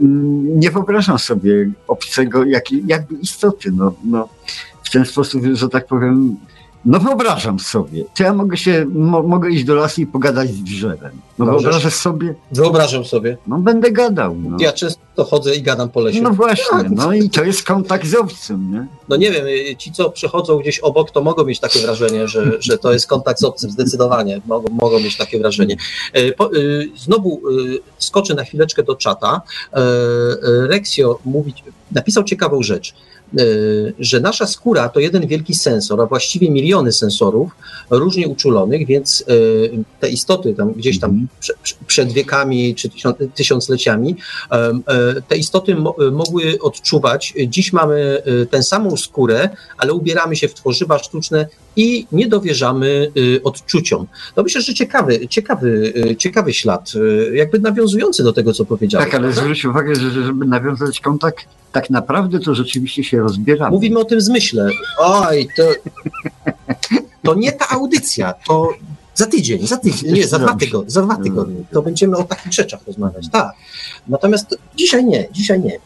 mm, nie wyobrażam sobie obcego jak, jakby istoty. No, no, w ten sposób, że tak powiem, no wyobrażam sobie. To ja mogę się, mo, mogę iść do lasu i pogadać z drzewem. No Możesz. sobie, Wyobrażam sobie. no będę gadał. No. Ja często chodzę i gadam po lesie. No No, właśnie, no i to jest kontakt z obcym, nie? nie wiem, y, ci co przechodzą gdzieś obok, to mogą mieć takie wrażenie, że, że to jest kontakt z obcym, zdecydowanie. Mogą, mogą mieć takie wrażenie. Y, y, znowu skoczę na chwileczkę do czata. Rexio mówi, napisał ciekawą rzecz. Że nasza skóra to jeden wielki sensor, a właściwie miliony sensorów różnie uczulonych, więc te istoty tam gdzieś tam mhm. przed wiekami czy tysiącleciami, te istoty mogły odczuwać. Dziś mamy tę samą skórę, ale ubieramy się w tworzywa sztuczne i nie dowierzamy odczuciom. No myślę, że ciekawy, ciekawy, ciekawy ślad, jakby nawiązujący do tego, co powiedziałem. Tak, ale zwróć uwagę, że żeby nawiązać kontakt, tak naprawdę to rzeczywiście się rozbieramy. Mówimy o tym zmyśle. Oj, to, to nie ta audycja, to za tydzień, za tydzień, nie, za dwa, tygodnie, za dwa tygodnie. To będziemy o takich rzeczach rozmawiać, tak. Natomiast dzisiaj nie, dzisiaj nie.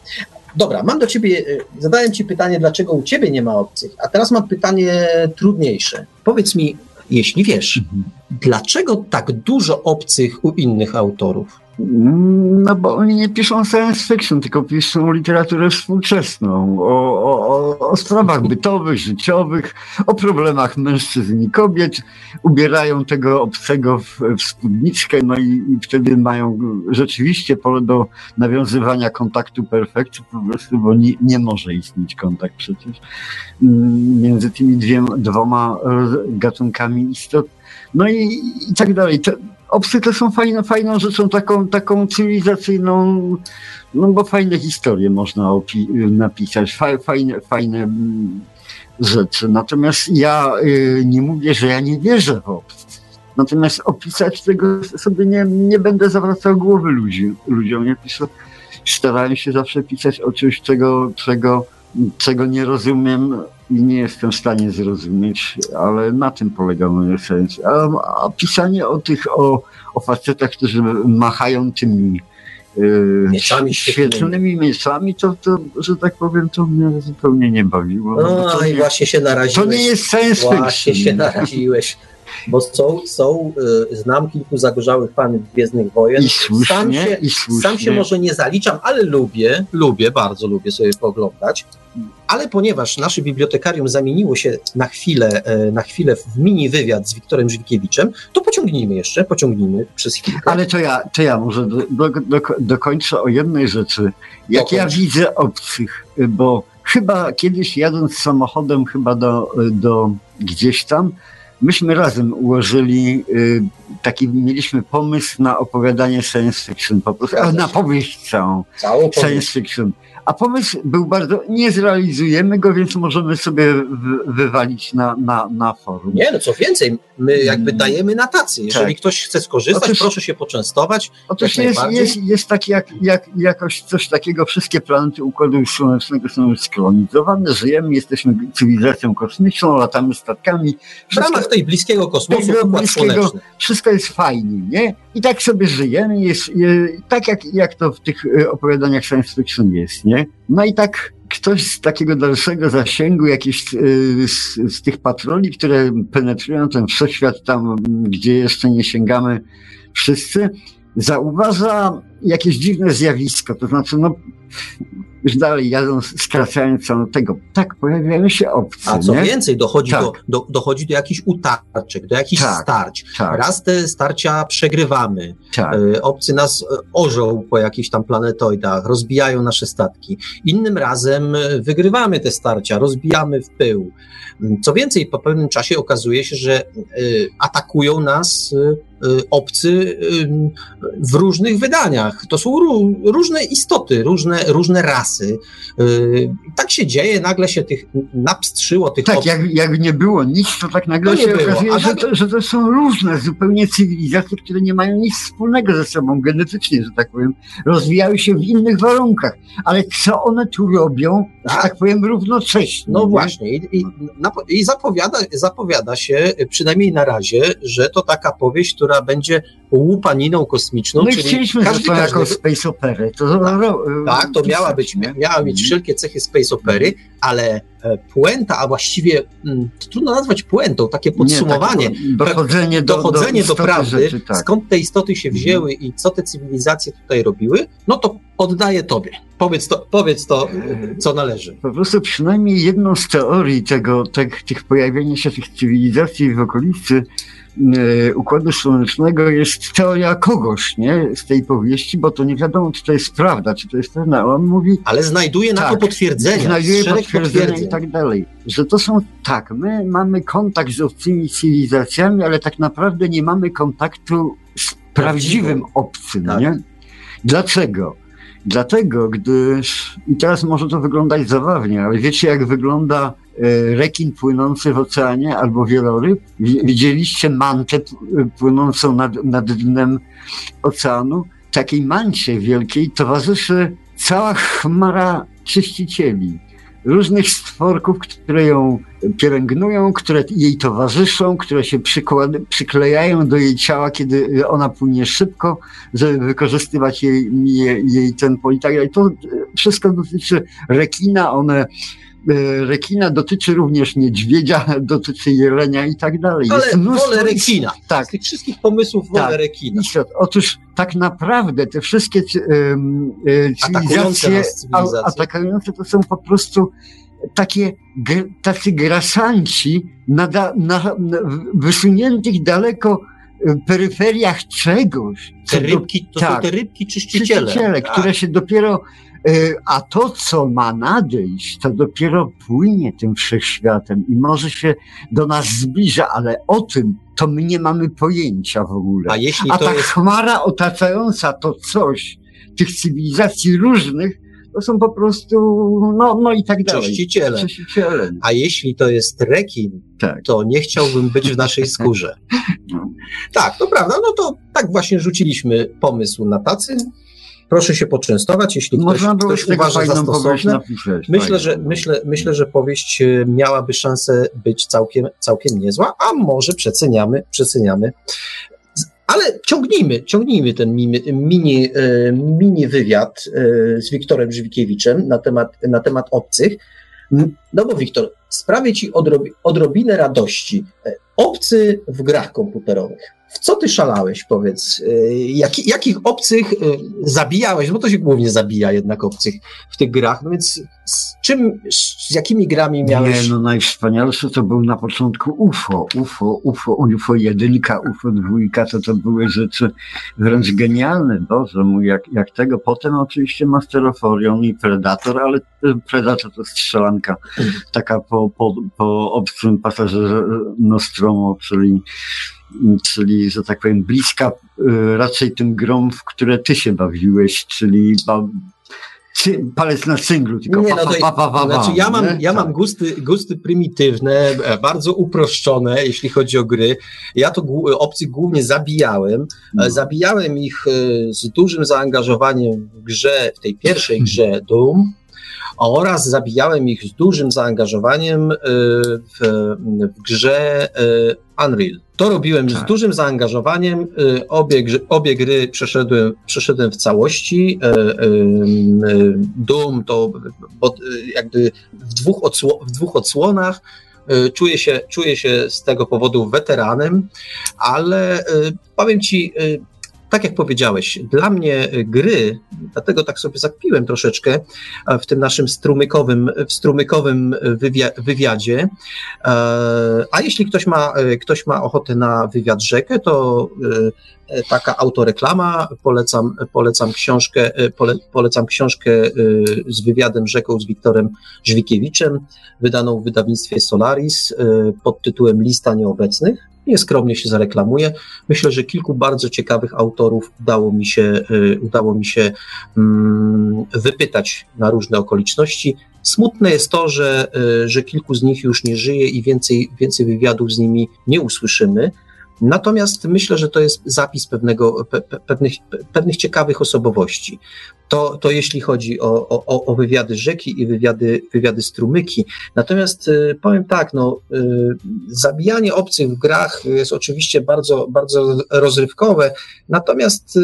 Dobra, mam do ciebie, zadałem ci pytanie, dlaczego u ciebie nie ma obcych, a teraz mam pytanie trudniejsze. Powiedz mi, jeśli wiesz, mhm. dlaczego tak dużo obcych u innych autorów? No bo oni nie piszą science fiction, tylko piszą literaturę współczesną, o, o, o sprawach bytowych, życiowych, o problemach mężczyzn i kobiet. Ubierają tego obcego w, w spódniczkę, no i, i wtedy mają rzeczywiście pole do nawiązywania kontaktu perfektu, po prostu, bo nie, nie może istnieć kontakt przecież mm, między tymi dwiema, dwoma gatunkami istot. No i, i tak dalej. To, obcy to są fajną, fajną rzeczą, taką, taką cywilizacyjną, no bo fajne historie można napisać, fajne, fajne mm, rzeczy. Natomiast ja y, nie mówię, że ja nie wierzę w obcych. Natomiast opisać tego sobie nie, nie będę zawracał głowy ludzi, ludziom. Ja piszę, starałem się zawsze pisać o czymś, czego, czego, czego nie rozumiem i nie jestem w stanie zrozumieć, ale na tym polega moje sens. A, a, pisanie o tych, o, o facetach, którzy machają tymi yy, mieczami świetlnymi mieczami, to, to, że tak powiem, to mnie zupełnie nie bawiło. No, no i nie, właśnie się naraziłeś. To nie jest sens Właśnie się naraziłeś bo są, są y, znam kilku zagorzałych fanów Gwiezdnych Wojen. I słusznie, sam, się, i słusznie. sam się może nie zaliczam, ale lubię, lubię, bardzo lubię sobie pooglądać. Ale ponieważ nasze bibliotekarium zamieniło się na chwilę, e, na chwilę w mini wywiad z Wiktorem Żywkiewiczem, to pociągnijmy jeszcze, pociągnijmy przez chwilę. Ale to ja, to ja może do, do, do, dokończę o jednej rzeczy. Jak Dokończ. ja widzę obcych, bo chyba kiedyś jadąc samochodem chyba do, do gdzieś tam, myśmy razem ułożyli y, taki, mieliśmy pomysł na opowiadanie science fiction, po prostu, na powieść całą, całą science fiction. A pomysł był bardzo, nie zrealizujemy go, więc możemy sobie wywalić na, na, na forum. Nie, no co więcej, my jakby mm. dajemy na tacy. Jeżeli tak. ktoś chce skorzystać, otóż, proszę się poczęstować. Otóż jest, jest, jest tak jak, jak, jakoś coś takiego, wszystkie planety Układu Słonecznego są skolonizowane, żyjemy, jesteśmy cywilizacją kosmiczną, latamy statkami. Wszystko, w ramach tej bliskiego kosmosu, bliskiego, Wszystko jest fajnie, nie? I tak sobie żyjemy, jest, jest tak jak, jak to w tych e, opowiadaniach science fiction jest, nie? No i tak ktoś z takiego dalszego zasięgu, jakiś e, z, z, tych patroli, które penetrują ten wszechświat tam, gdzie jeszcze nie sięgamy wszyscy, zauważa jakieś dziwne zjawisko. To znaczy, no, już dalej jadąc, skracając tego, tak, pojawiają się opcje. A co nie? więcej, dochodzi, tak. do, do, dochodzi do jakichś utarczek, do jakichś tak, starć. Tak. Raz te starcia przegrywamy. Tak. E, obcy nas e, orzą po jakichś tam planetoidach, rozbijają nasze statki. Innym razem e, wygrywamy te starcia, rozbijamy w pył. Mm, co więcej, po pewnym czasie okazuje się, że atakują nas obcy w różnych wydaniach. To są różne istoty, różne, różne rasy. Y, tak się dzieje, nagle się tych napstrzyło tych Tak, jak, jak nie było nic, to tak nagle to się było. okazuje, że, to, że to są różne zupełnie cywilizacje, które nie mają nic wspólnego ze sobą genetycznie, że tak powiem. Rozwijały się w innych warunkach. Ale co one tu robią, tak, że tak powiem, równocześnie? No nie? właśnie. I, i, i zapowiada, zapowiada się, przynajmniej na razie, że to taka powieść, która będzie łupaniną kosmiczną. I chcieliśmy każdy, to jako space operę. To, tak, tak, to miała być, miała mieć mhm. wszelkie cechy space opery, ale e, puenta, a właściwie hmm, trudno nazwać puentą, takie podsumowanie, Nie, tak, dochodzenie do, dochodzenie do, do prawdy, rzeczy, tak. skąd te istoty się mhm. wzięły i co te cywilizacje tutaj robiły, no to oddaję tobie. Powiedz to, powiedz to co należy. Po prostu przynajmniej jedną z teorii tego, tych, tych pojawienia się tych cywilizacji w okolicy e, Układu Słonecznego jest teoria kogoś, nie? Z tej powieści, bo to nie wiadomo, czy to jest prawda, czy to jest prawda. On mówi... Ale znajduje na tak, to potwierdzenia. Znajduje potwierdzenia i tak dalej. Że to są, tak, my mamy kontakt z obcymi cywilizacjami, ale tak naprawdę nie mamy kontaktu z prawdziwym obcym, tak. nie? Dlaczego? Dlatego, gdyż, i teraz może to wyglądać zabawnie, ale wiecie jak wygląda e, rekin płynący w oceanie albo wieloryb? Widzieliście mantę płynącą nad, nad dnem oceanu? Takiej mancie wielkiej towarzyszy cała chmara czyścicieli różnych stworków, które ją pielęgnują, które jej towarzyszą, które się przyklejają do jej ciała, kiedy ona płynie szybko, żeby wykorzystywać jej, jej, jej tempo i tak dalej. To wszystko dotyczy rekina, one rekina dotyczy również niedźwiedzia, dotyczy jelenia i tak dalej. Ale wolę rekina. Tak. Z tych wszystkich pomysłów wolę tak. rekina. Otóż tak naprawdę te wszystkie um, cywilizacje atakujące to są po prostu takie, tacy grasanci na, na, na wysuniętych daleko e, peryferiach czegoś. Te rybki, to tak, są te rybki czyściciele. czyściciele tak. które się dopiero, e, a to co ma nadejść, to dopiero płynie tym wszechświatem i może się do nas zbliża, ale o tym to my nie mamy pojęcia w ogóle. A, jeśli a ta jest... chmara otaczająca to coś, tych cywilizacji różnych, to są po prostu, no, no i tak dalej. Czyściciele. Czyściciele. A jeśli to jest rekin, tak. to nie chciałbym być w naszej skórze. No. Tak, to prawda. No to tak właśnie rzuciliśmy pomysł na tacy. Proszę się poczęstować, jeśli ktoś, Można ktoś uważa za stosowne. Myślę, że, myślę, myślę, że powieść e, miałaby szansę być całkiem, całkiem niezła, a może przeceniamy, przeceniamy ale ciągnijmy, ciągnijmy ten mini, mini, e, mini wywiad e, z Wiktorem Żywikiewiczem na temat, na temat obcych. No bo Wiktor, sprawię ci odrobi, odrobinę radości. Obcy w grach komputerowych. W co ty szalałeś, powiedz? Jak, jakich obcych zabijałeś? Bo to się głównie zabija jednak obcych w tych grach. No więc z czym, z jakimi grami miałeś? Nie, no najwspanialsze to był na początku UFO, UFO, UFO, UFO jedynka, UFO dwójka, to to były rzeczy wręcz genialne, Boże mój, jak, jak tego. Potem oczywiście Master of Orion i Predator, ale Predator to strzelanka taka po, po, po obcym pasażerze Nostromo, czyli czyli, że tak powiem, bliska y, raczej tym grom, w które ty się bawiłeś, czyli palec na singlu, tylko nie, no to, pa, pa, pa, znaczy ja mam, ja mam tak. gusty, gusty prymitywne, e, bardzo uproszczone, jeśli chodzi o gry. Ja to obcych głównie zabijałem. No. Zabijałem ich e, z dużym zaangażowaniem w grze, w tej pierwszej grze Doom, oraz zabijałem ich z dużym zaangażowaniem w, w grze Unreal. To robiłem tak. z dużym zaangażowaniem. Y, obie, obie gry przeszedłem, przeszedłem w całości. Y, y, Doom to jakby w dwóch, odsło, w dwóch odsłonach. Czuję się, czuję się z tego powodu weteranem, ale powiem Ci, tak jak powiedziałeś, dla mnie gry, dlatego tak sobie zakpiłem troszeczkę w tym naszym strumykowym, w strumykowym wywiadzie. E, a jeśli ktoś ma, ktoś ma ochotę na wywiad rzekę, to e, taka autoreklama, polecam, polecam książkę, pole, polecam książkę e, z wywiadem rzeką z Wiktorem Żwikiewiczem, wydaną w wydawnictwie Solaris pod tytułem Lista Nieobecnych nieskromnie się zareklamuję. Myślę, że kilku bardzo ciekawych autorów udało mi się, y, udało mi się mm, wypytać na różne okoliczności. Smutne jest to, że, y, że kilku z nich już nie żyje i więcej, więcej wywiadów z nimi nie usłyszymy. Natomiast myślę, że to jest zapis pewnego, pe, pewnych, pewnych ciekawych osobowości. To, to jeśli chodzi o, o, o wywiady rzeki i wywiady, wywiady strumyki. Natomiast y, powiem tak, no, y, zabijanie obcych w grach jest oczywiście bardzo, bardzo rozrywkowe, natomiast y,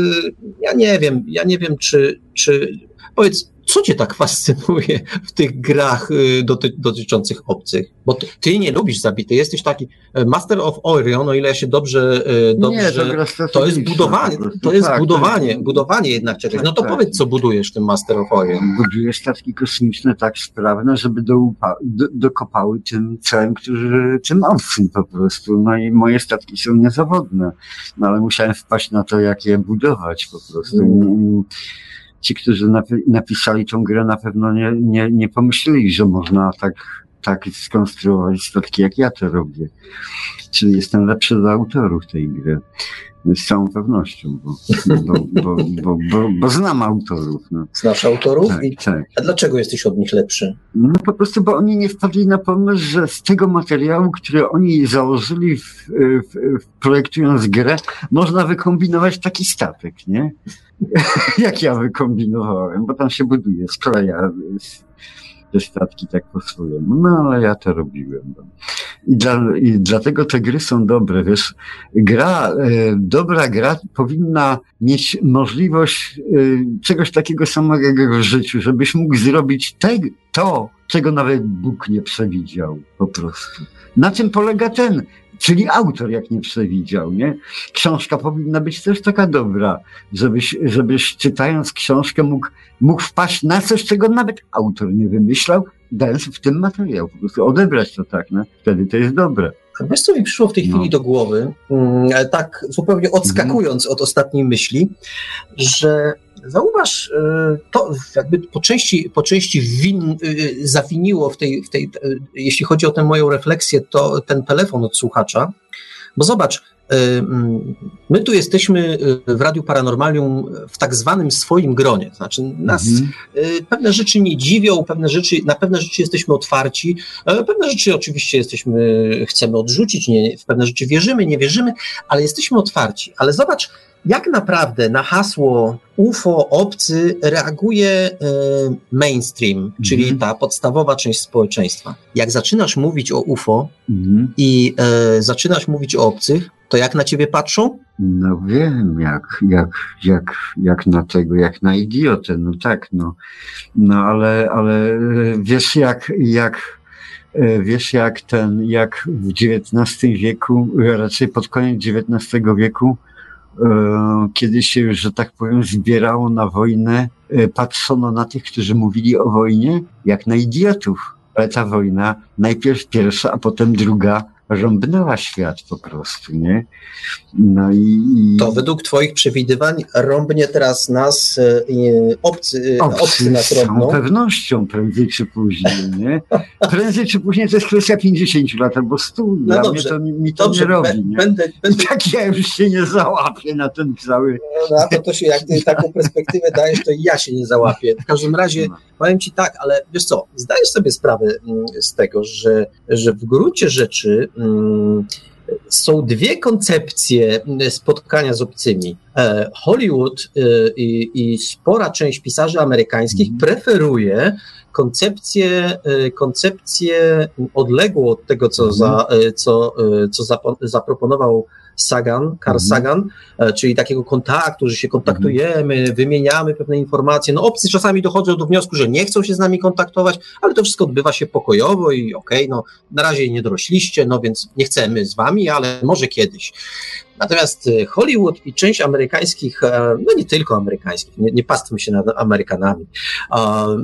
ja nie wiem, ja nie wiem, czy, czy powiedz, co cię tak fascynuje w tych grach y, doty dotyczących obcych? Bo ty, ty, nie lubisz zabity, jesteś taki e, Master of Orion, o ile ja się dobrze, dobrze nie, to, to jest budowanie, to jest tak, budowanie, tak, budowanie jednak czegoś. Tak, no to tak. powiedz, co budujesz w tym Master of Orion. Buduję statki kosmiczne tak sprawne, żeby do, do, dokopały tym celem, którzy, tym obcym po prostu. No i moje statki są niezawodne. No ale musiałem wpaść na to, jak je budować po prostu. Mm ci, którzy napisali tą grę, na pewno nie, nie, nie pomyśleli, że można tak, tak skonstruować statki, jak ja to robię. Czyli jestem lepszy od autorów tej gry. Z całą pewnością, bo, bo, bo, bo, znam autorów. No. Znasz autorów? Tak, I, tak. A dlaczego jesteś od nich lepszy? No po prostu, bo oni nie wpadli na pomysł, że z tego materiału, który oni założyli projektując grę, można wykombinować taki statek, nie? jak ja wykombinowałem, bo tam się buduje, skleja te statki tak po swojemu. No ale ja to robiłem. No. I, dla, I dlatego te gry są dobre. Wiesz, gra, e, dobra gra powinna mieć możliwość e, czegoś takiego samego w życiu, żebyś mógł zrobić te, to, czego nawet Bóg nie przewidział po prostu. Na czym polega ten Czyli autor, jak nie przewidział, nie? Książka powinna być też taka dobra, żebyś, żebyś czytając książkę mógł, mógł wpaść na coś, czego nawet autor nie wymyślał, dając w tym materiał. Po prostu odebrać to tak, no? Wtedy to jest dobre. Wiesz, co mi przyszło w tej chwili no. do głowy, mm, tak zupełnie odskakując mhm. od ostatniej myśli, że zauważ, e, to jakby po części, po części win, e, zawiniło w tej, w tej, e, jeśli chodzi o tę moją refleksję, to ten telefon od słuchacza, bo zobacz, mm, My tu jesteśmy w Radiu Paranormalium w tak zwanym swoim gronie. Znaczy, nas mhm. pewne rzeczy nie dziwią, pewne rzeczy, na pewne rzeczy jesteśmy otwarci, pewne rzeczy oczywiście jesteśmy, chcemy odrzucić, nie, w pewne rzeczy wierzymy, nie wierzymy, ale jesteśmy otwarci. Ale zobacz, jak naprawdę na hasło UFO obcy reaguje e, mainstream, -hmm. czyli mhm. ta podstawowa część społeczeństwa. Jak zaczynasz mówić o UFO -hmm. i e, zaczynasz mówić o obcych, to jak na ciebie patrzą? No wiem, jak, jak, jak, jak na tego, jak na idiotę, no tak, no. No ale, ale e, wiesz jak, jak, wiesz jak ten, jak w XIX wieku, raczej pod koniec XIX wieku, kiedy się że tak powiem, zbierało na wojnę, e, patrzono na tych, którzy mówili o wojnie, jak na idiotów. Ale ta wojna, najpierw pierwsza, a potem druga, rąbnęła świat po prostu, nie? No i, i... To według twoich przewidywań rąbnie teraz nas, e, obcy, obcy, obcy nas rąbną? Z pewnością, prędzej czy później, nie? Prędzej czy później to jest kwestia 50 lat albo 100. No dobrze, mnie to, mi to dobrze, nie robi, nie? Będę, będę... Tak ja już się nie załapię na ten cały... No, no to, to się, jak ty taką perspektywę dajesz, to i ja się nie załapię. W każdym razie no. powiem ci tak, ale wiesz co, zdajesz sobie sprawę mm, z tego, że, że w gruncie rzeczy Mm, są dwie koncepcje spotkania z obcymi. E, Hollywood e, i, i spora część pisarzy amerykańskich mm. preferuje koncepcję, e, koncepcję odległą od tego, co, mm. za, co, co zaproponował Sagan, Carl mhm. Sagan, e, czyli takiego kontaktu, że się kontaktujemy, mhm. wymieniamy pewne informacje. No obcy czasami dochodzą do wniosku, że nie chcą się z nami kontaktować, ale to wszystko odbywa się pokojowo i okej, okay, no na razie nie dorośliście, no więc nie chcemy z wami, ale może kiedyś. Natomiast e, Hollywood i część amerykańskich, e, no nie tylko amerykańskich, nie, nie pastmy się nad Amerykanami,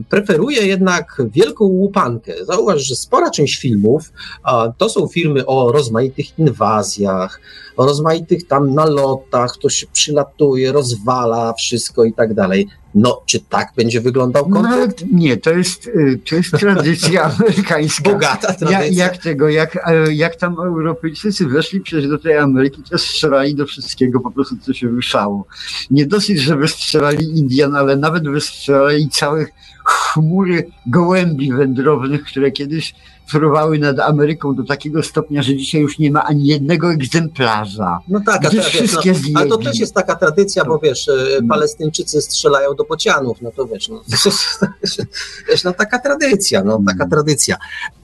preferuje jednak wielką łupankę. Zauważ, że spora część filmów to są filmy o rozmaitych inwazjach, o rozmaitych tam nalotach, to się przylatuje, rozwala wszystko i tak dalej. No, czy tak będzie wyglądał kontakt? No, nie, to jest, y, to jest tradycja amerykańska. Bogata tradycja. Jak, jak tego, jak, e, jak tam Europejczycy weszli przecież do tej Ameryki, to strzelali do wszystkiego po prostu, co się ruszało. Nie dosyć, że wystrzelali Indian, ale nawet wystrzelali całych chmury gołębi wędrownych, które kiedyś fruwały nad Ameryką do takiego stopnia, że dzisiaj już nie ma ani jednego egzemplarza. No tak, a, wszystkie no, ale to też jest taka tradycja, bo wiesz, e, no. Palestyńczycy strzelają do bocianów, no to wiesz, no, wiesz, no taka tradycja, no taka mhm. tradycja.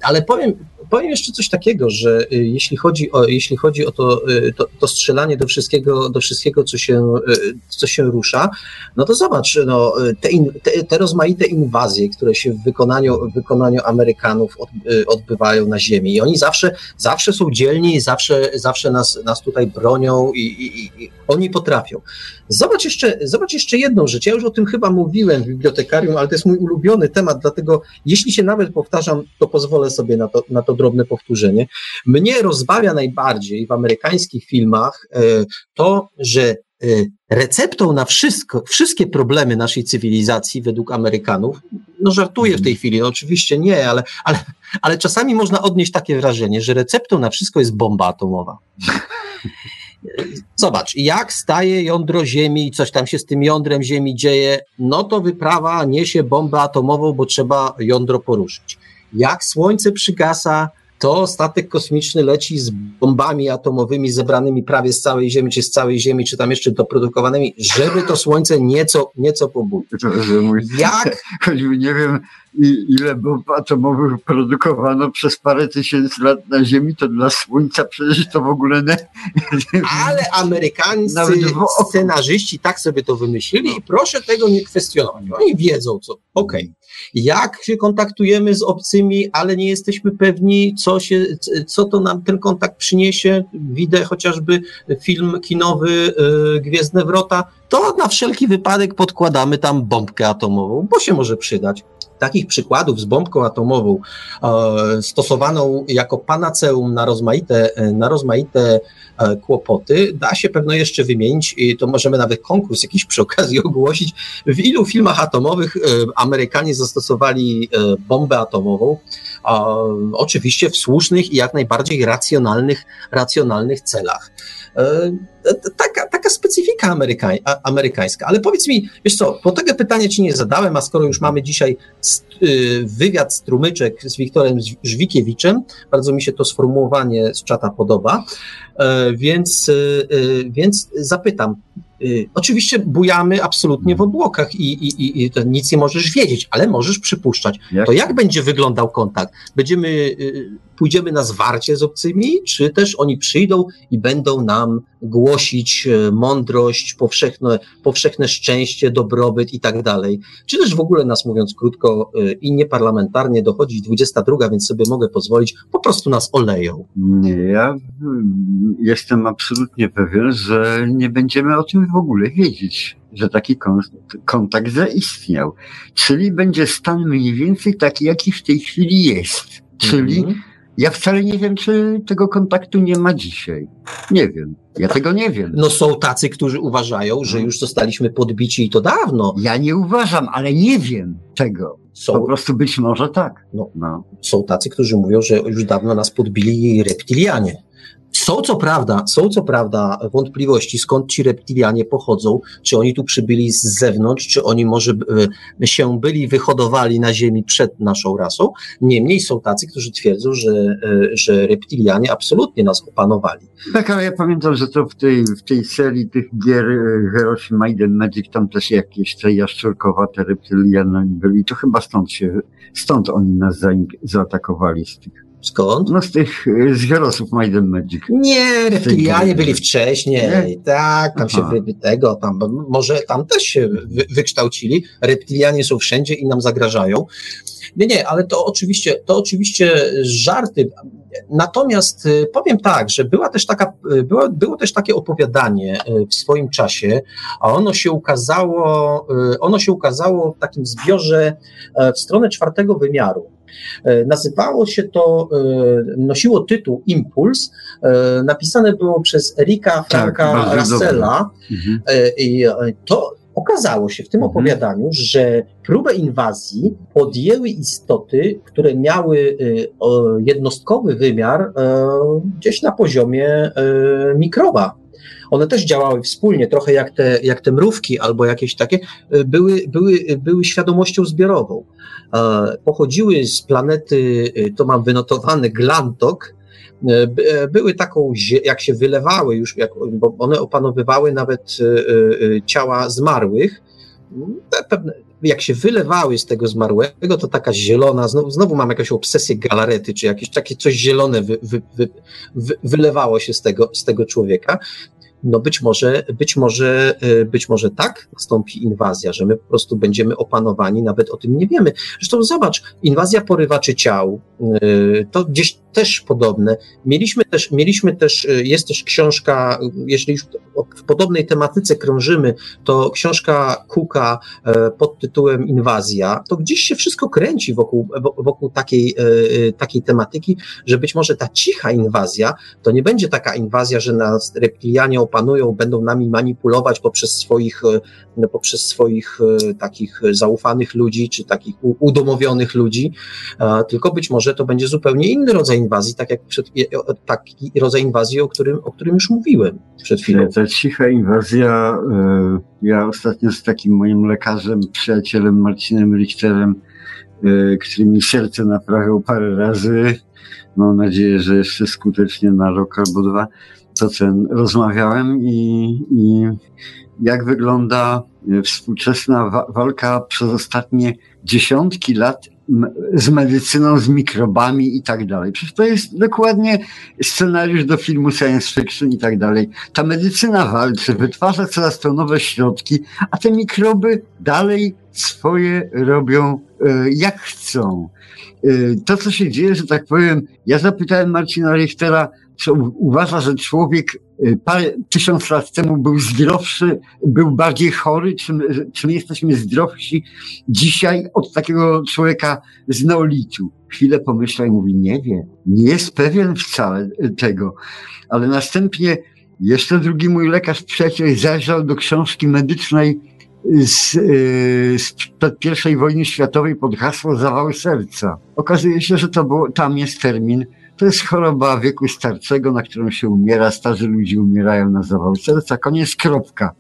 Ale powiem, powiem jeszcze coś takiego, że jeśli chodzi o, jeśli chodzi o to, to, to strzelanie do wszystkiego, do wszystkiego co, się, co się rusza, no to zobacz, no, te, in, te, te rozmaite inwazje, które się w wykonaniu, w wykonaniu Amerykanów od, odbywają na ziemi i oni zawsze, zawsze są dzielni, zawsze, zawsze nas, nas tutaj bronią i, i, i oni potrafią. Zobacz jeszcze, zobacz jeszcze jedną rzecz. Ja już o tym chyba mówiłem w bibliotekarium, ale to jest mój ulubiony temat, dlatego jeśli się nawet powtarzam, to pozwolę sobie na to, na to drobne powtórzenie. Mnie rozbawia najbardziej w amerykańskich filmach e, to, że e, receptą na wszystko, wszystkie problemy naszej cywilizacji według Amerykanów, no żartuję w tej chwili, no oczywiście nie, ale, ale, ale czasami można odnieść takie wrażenie, że receptą na wszystko jest bomba atomowa. Zobacz, jak staje jądro Ziemi i coś tam się z tym jądrem Ziemi dzieje, no to wyprawa niesie bombę atomową, bo trzeba jądro poruszyć. Jak Słońce przygasa, to statek kosmiczny leci z bombami atomowymi zebranymi prawie z całej Ziemi, czy z całej Ziemi, czy tam jeszcze doprodukowanymi, żeby to Słońce nieco, nieco pobudzić. Jak? Choćby nie wiem, ile bomb atomowych produkowano przez parę tysięcy lat na Ziemi, to dla Słońca przecież to w ogóle nie. Ale amerykańscy scenarzyści tak sobie to wymyślili i proszę tego nie kwestionować. Oni wiedzą co. Okej. Okay. Jak się kontaktujemy z obcymi, ale nie jesteśmy pewni, co, się, co to nam ten kontakt przyniesie. Widzę chociażby film kinowy yy, Gwiezdne Wrota. To na wszelki wypadek podkładamy tam bombkę atomową, bo się może przydać. Takich przykładów z bombką atomową e, stosowaną jako panaceum na rozmaite, na rozmaite e, kłopoty da się pewno jeszcze wymienić i to możemy nawet konkurs jakiś przy okazji ogłosić. W ilu filmach atomowych e, Amerykanie zastosowali bombę atomową? Oczywiście w słusznych i jak najbardziej racjonalnych, racjonalnych celach. Taka, taka specyfika amerykań, amerykańska. Ale powiedz mi, wiesz co, po tego pytania ci nie zadałem, a skoro już mamy dzisiaj y, wywiad strumyczek z Wiktorem Żwikiewiczem, bardzo mi się to sformułowanie z czata podoba, e, więc, y, y, więc zapytam, Oczywiście bujamy absolutnie w obłokach i, i, i nic nie możesz wiedzieć, ale możesz przypuszczać. To jak będzie wyglądał kontakt? Będziemy pójdziemy na zwarcie z obcymi, czy też oni przyjdą i będą nam głosić e, mądrość, powszechne, powszechne szczęście, dobrobyt i tak dalej. Czy też w ogóle nas mówiąc krótko e, i nieparlamentarnie dochodzi 22, więc sobie mogę pozwolić, po prostu nas oleją. Nie, ja mm, jestem absolutnie pewien, że nie będziemy o tym w ogóle wiedzieć że taki kontakt zaistniał. Czyli będzie stan mniej więcej taki, jaki w tej chwili jest. Czyli -hmm ja wcale nie wiem, czy tego kontaktu nie ma dzisiaj. Nie wiem. Ja tego nie wiem. No są tacy, którzy uważają, że już zostaliśmy podbici i to dawno. Ja nie uważam, ale nie wiem tego. Są, po prostu być może tak. No, no. Są tacy, którzy mówią, że już dawno nas podbili reptilianie. Są co prawda, są co prawda wątpliwości, skąd ci reptilianie pochodzą, czy oni tu przybyli z zewnątrz, czy oni może e, się byli wyhodowali na Ziemi przed naszą rasą. Niemniej są tacy, którzy twierdzą, że, e, że reptilianie absolutnie nas opanowali. Tak, ale ja pamiętam, że to w tej, w tej serii tych gier e, Heroes and Magic tam też jakieś te jaszczurkowate reptilianie byli. To chyba stąd się, stąd oni nas zaatakowali z tych Skąd? No z tych, z Herosów and Magic. Nie, reptilianie byli wcześniej, nie? tak, tam Aha. się wy, tego, tam, może tam też się wy, wykształcili, reptilianie są wszędzie i nam zagrażają. Nie, nie, ale to oczywiście, to oczywiście żarty. Natomiast y, powiem tak, że była też taka, y, była, było też takie opowiadanie y, w swoim czasie, a ono się ukazało, ono się ukazało w takim zbiorze w stronę czwartego wymiaru. E, nazywało się to, e, nosiło tytuł Impuls, e, napisane było przez Erika tak, Franka tak, Russella mhm. i to okazało się w tym mhm. opowiadaniu, że próbę inwazji podjęły istoty, które miały jednostkowy wymiar gdzieś na poziomie mikroba. One też działały wspólnie, trochę jak te, jak te mrówki albo jakieś takie, były, były, były świadomością zbiorową. Pochodziły z planety, e, to mam wynotowane, Glantok, e, były taką, jak się wylewały już, jak, bo one opanowywały nawet ciała zmarłych, pewne, jak się wylewały z tego zmarłego, to taka zielona, znowu, znowu mam jakąś obsesję galarety, czy jakieś takie coś zielone wy, wy, wy, wylewało się z tego, z tego człowieka no być może, być może, e, być może tak nastąpi inwazja, że my po prostu będziemy opanowani, nawet o tym nie wiemy. Zresztą zobacz, inwazja porywaczy ciał, e, to gdzieś też podobne. Mieliśmy też, mieliśmy też, e, jest też książka, jeśli już w podobnej tematyce krążymy, to książka Kuka pod tytułem Inwazja, to gdzieś się wszystko kręci wokół, wokół takiej, takiej tematyki, że być może ta cicha inwazja to nie będzie taka inwazja, że nas reptilianie opanują, będą nami manipulować poprzez swoich, e, poprzez swoich e, takich zaufanych ludzi, czy takich udomowionych ludzi, tylko być może to będzie zupełnie inny rodzaj inwazji, tak jak przed, taki rodzaj inwazji, o którym, o którym już mówiłem przed chwilą. Ta cicha inwazja, e, ja ostatnio z takim moim lekarzem, przyjacielem Marcinem Richterem, który mi serce naprawił parę razy, mam nadzieję, że jeszcze skutecznie na rok albo dwa, ten rozmawiałem i, i jak wygląda e, współczesna wa walka przez ostatnie dziesiątki lat z medycyną, z mikrobami i tak dalej. Przecież to jest dokładnie scenariusz do filmu science fiction i tak dalej. Ta medycyna walczy, wytwarza coraz to nowe środki, a te mikroby dalej swoje robią e, jak chcą. E, to, co się dzieje, że tak powiem, ja zapytałem Marcina Richtera, co uważa, że człowiek y, parę tysiąc lat temu był zdrowszy, był bardziej chory, czym, czym jesteśmy zdrowsi dzisiaj od takiego człowieka z neolitu. Chwilę pomyślał i mówi, nie wie, nie jest pewien wcale tego. Ale następnie jeszcze drugi mój lekarz przyjaciel zajrzał do książki medycznej z, y, z I wojny światowej pod hasło zawał serca. Okazuje się, że to było, tam jest termin to jest choroba wieku starczego, na którą się umiera. Starzy ludzie umierają na zawał serca. Koniec, kropka.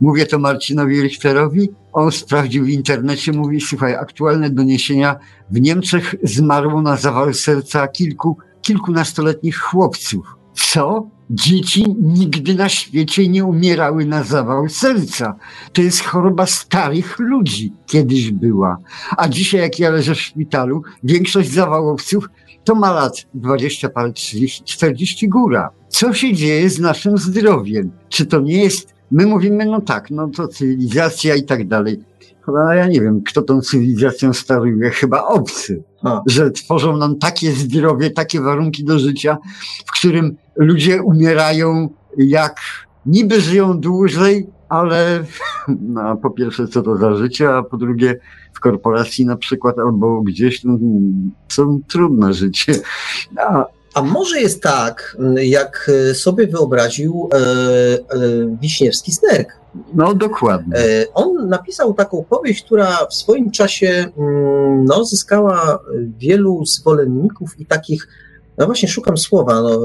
Mówię to Marcinowi Richterowi. On sprawdził w internecie, mówi, słuchaj, aktualne doniesienia. W Niemczech zmarło na zawał serca kilku, kilkunastoletnich chłopców. Co? Dzieci nigdy na świecie nie umierały na zawał serca. To jest choroba starych ludzi. Kiedyś była. A dzisiaj, jak ja leżę w szpitalu, większość zawałowców to ma lat 20 parę, 30, 40 góra. Co się dzieje z naszym zdrowiem? Czy to nie jest, my mówimy, no tak, no to cywilizacja i tak dalej. Chyba ja nie wiem, kto tą cywilizacją steruje, chyba obcy, A. że tworzą nam takie zdrowie, takie warunki do życia, w którym ludzie umierają jak niby żyją dłużej, ale no, po pierwsze co to za życie, a po drugie w korporacji na przykład albo gdzieś no, są trudne życie. A, a może jest tak, jak sobie wyobraził e, e, Wiśniewski Snerk. No, dokładnie. E, on napisał taką powieść, która w swoim czasie mm, no, zyskała wielu zwolenników i takich no właśnie szukam słowa, no,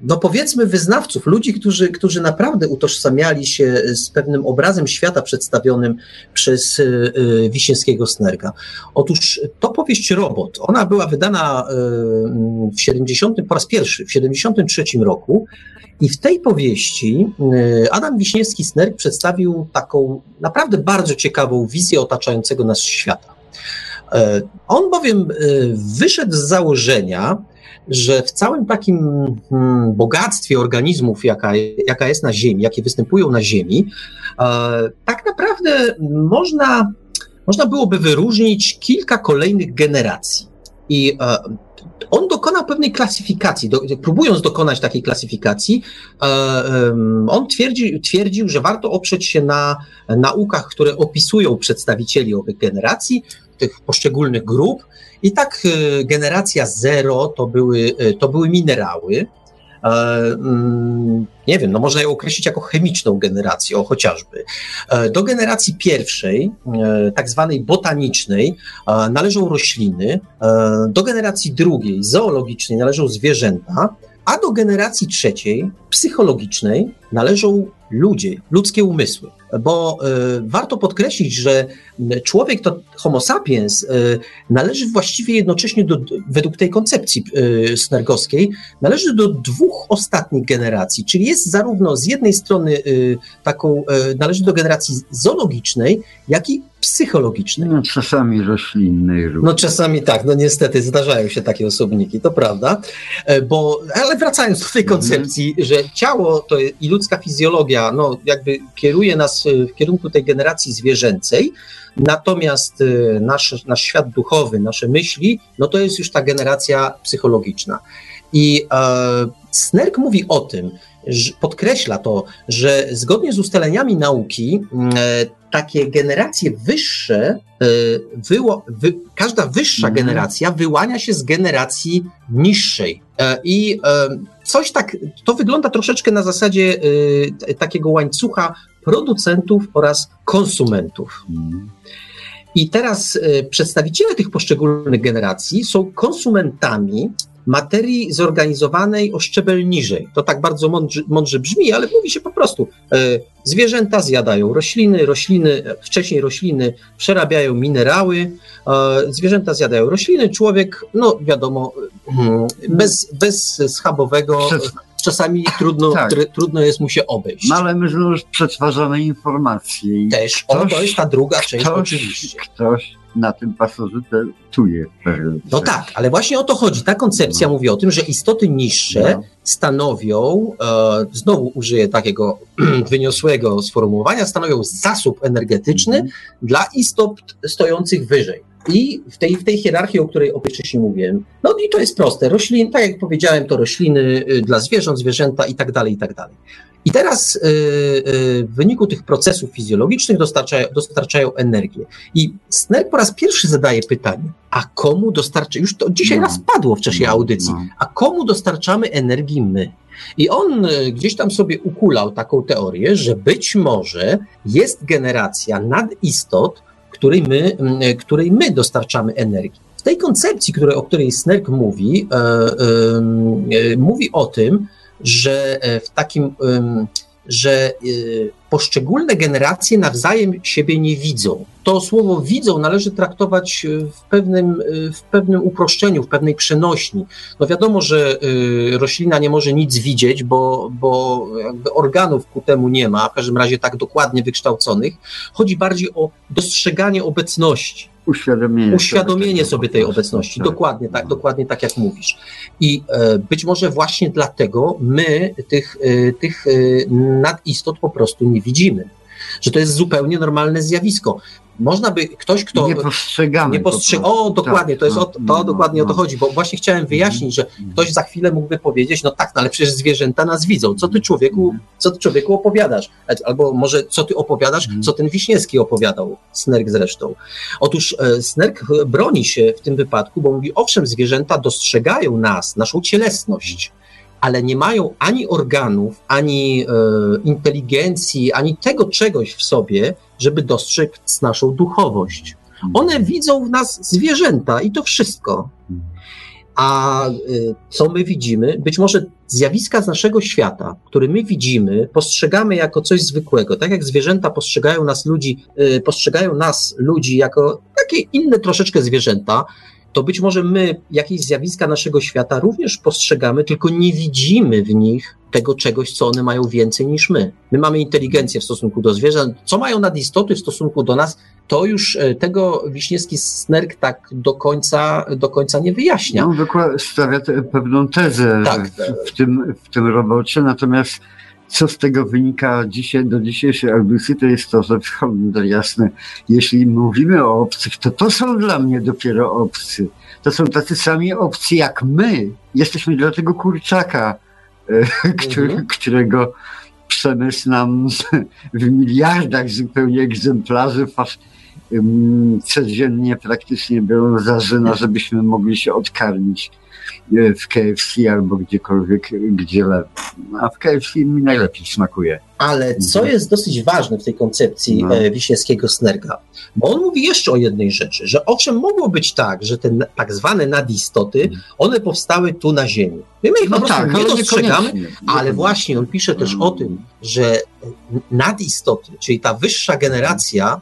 no powiedzmy wyznawców, ludzi, którzy, którzy naprawdę utożsamiali się z pewnym obrazem świata przedstawionym przez y, y Wiśniewskiego Snerga. Otóż to powieść Robot, ona była wydana y, w 70, po raz pierwszy w 73 roku i w tej powieści Adam Wiśniewski-Snerg przedstawił taką naprawdę bardzo ciekawą wizję otaczającego nas świata. On bowiem wyszedł z założenia, że w całym takim hmm, bogactwie organizmów, jaka, jaka jest na Ziemi, jakie występują na Ziemi, e, tak naprawdę można, można byłoby wyróżnić kilka kolejnych generacji. I e, on dokonał pewnej klasyfikacji, do, próbując dokonać takiej klasyfikacji, e, on twierdzi, twierdził, że warto oprzeć się na naukach, które opisują przedstawicieli owych generacji, tych poszczególnych grup, i tak e, generacja zero to były, e, to były minerały. E, mm, nie wiem, no można ją określić jako chemiczną generację, chociażby. Do generacji pierwszej, tak zwanej botanicznej, należą rośliny, do generacji drugiej, zoologicznej, należą zwierzęta, a do generacji trzeciej, psychologicznej, należą ludzie, ludzkie umysły. Bo y, warto podkreślić, że człowiek to Homo sapiens y, należy właściwie jednocześnie do, według tej koncepcji y, snergowskiej, należy do dwóch ostatnich generacji, czyli jest zarówno z jednej strony taką, należy do generacji zoologicznej, jak i psychologicznej. No, czasami roślinnej. No czasami tak, no niestety zdarzają się takie osobniki, to prawda, bo, ale wracając do tej mhm. koncepcji, mm. że ciało to i ludzka fizjologia, no jakby kieruje nas w kierunku tej generacji zwierzęcej, natomiast y, nasz, nasz świat duchowy, nasze myśli, no to jest już ta generacja psychologiczna. I e, Snerk mówi o tym, podkreśla to, że zgodnie z ustaleniami nauki, e, takie generacje wyższe, e, wyło, wy, każda wyższa mm. generacja wyłania się z generacji niższej. E, I e, coś tak, to wygląda troszeczkę na zasadzie e, takiego łańcucha producentów oraz konsumentów. I teraz e, przedstawiciele tych poszczególnych generacji są konsumentami materii zorganizowanej o szczebel niżej. To tak bardzo mądrze, mądrze brzmi, ale mówi się po prostu, e, zwierzęta zjadają rośliny, rośliny, wcześniej rośliny przerabiają minerały, e, zwierzęta zjadają rośliny, człowiek, no wiadomo, mm, bez, bez schabowego czasami trudno, tak. trudno jest mu się obejść. No ale my już przetwarzamy informacje. I Też, ktoś, o, to jest ta druga część ktoś, oczywiście. Ktoś na tym pasożycie czuje. No tak, ale właśnie o to chodzi. Ta koncepcja no. mówi o tym, że istoty niższe no. stanowią, e, znowu użyję takiego wyniosłego sformułowania, stanowią zasób energetyczny mm. dla istot stojących wyżej. I w tej, w tej hierarchii, o której wcześniej mówiłem, no i to jest proste. Roślin, tak jak powiedziałem, to rośliny y, dla zwierząt, zwierzęta i tak dalej, i tak dalej. I teraz y, y, w wyniku tych procesów fizjologicznych dostarczają, dostarczają energię. I Snerk po raz pierwszy zadaje pytanie, a komu dostarczy, już to dzisiaj no. raz padło w czasie no, audycji, no. a komu dostarczamy energii my? I on gdzieś tam sobie ukulał taką teorię, że być może jest generacja nadistot, której my, mm, której my dostarczamy energii. W tej koncepcji, której, o której Snerk mówi, e, e, mówi o tym, że e, w takim, że e, poszczególne generacje nawzajem siebie nie widzą. To słowo widzą należy traktować e, w pewnym, w pewnym uproszczeniu, w pewnej przenośni. No wiadomo, że roślina nie może nic widzieć, bo, bo organów ku temu nie ma, w każdym razie tak dokładnie wykształconych. Chodzi bardziej o dostrzeganie obecności. Uświadomienie, uświadomienie sobie tej obecności. Tak. Dokładnie tak, dokładnie tak jak mówisz. I e, być może właśnie dlatego my tych, e, tych e, nadistot po prostu nie widzimy. Że to jest zupełnie normalne zjawisko można by ktoś, kto. Nie postrzegamy. Nie. O, dokładnie, tak, to jest o, to no, dokładnie no, o to no. chodzi, bo właśnie chciałem wyjaśnić, że mhm. ktoś za chwilę mógłby powiedzieć, no tak, no ale przecież zwierzęta nas widzą. Co ty człowieku, mhm. co ty człowieku opowiadasz? Albo może co ty opowiadasz, mhm. co ten Wiśniewski opowiadał, Snerk zresztą. Otóż e, Snerk broni się w tym wypadku, bo mówi, owszem, zwierzęta dostrzegają nas, naszą cielesność ale nie mają ani organów, ani e, inteligencji, ani tego czegoś w sobie, żeby dostrzec naszą duchowość. One widzą w nas zwierzęta i to wszystko. A e, co my widzimy? Być może zjawiska z naszego świata, które my widzimy, postrzegamy jako coś zwykłego, tak jak zwierzęta postrzegają nas ludzi, e, postrzegają nas ludzi jako takie inne troszeczkę zwierzęta, to być może my jakieś zjawiska naszego świata również postrzegamy, tylko nie widzimy w nich tego czegoś, co one mają więcej niż my. My mamy inteligencję w stosunku do zwierząt. Co mają nad istoty w stosunku do nas, to już e, tego Wiśniewski Snerk tak do końca, do końca nie wyjaśnia. No, stawia pewną tezę tak, w, w, tym, w tym robocie, natomiast co z tego wynika dzisiaj, do dzisiejszej audycji, to jest to, że cholera jasne, jeśli mówimy o obcych, to to są dla mnie dopiero obcy. To są tacy sami obcy jak my. Jesteśmy dla tego kurczaka, e, który, mhm. którego przemysł nam w miliardach zupełnie egzemplarzy ym, codziennie praktycznie biorąc zażyna, żebyśmy mogli się odkarmić w KFC albo gdziekolwiek, gdzie lepiej. A w KFC mi najlepiej smakuje. Ale co Mhm. jest dosyć ważne w tej koncepcji No. e, Wiśniewskiego Snerga, bo on mówi jeszcze o jednej rzeczy, że owszem mogło być tak, że te tak zwane nadistoty, one powstały tu na Ziemi. My ich po prostu nie dostrzegamy, ale właśnie on pisze też o tym, że nadistoty, czyli ta wyższa generacja,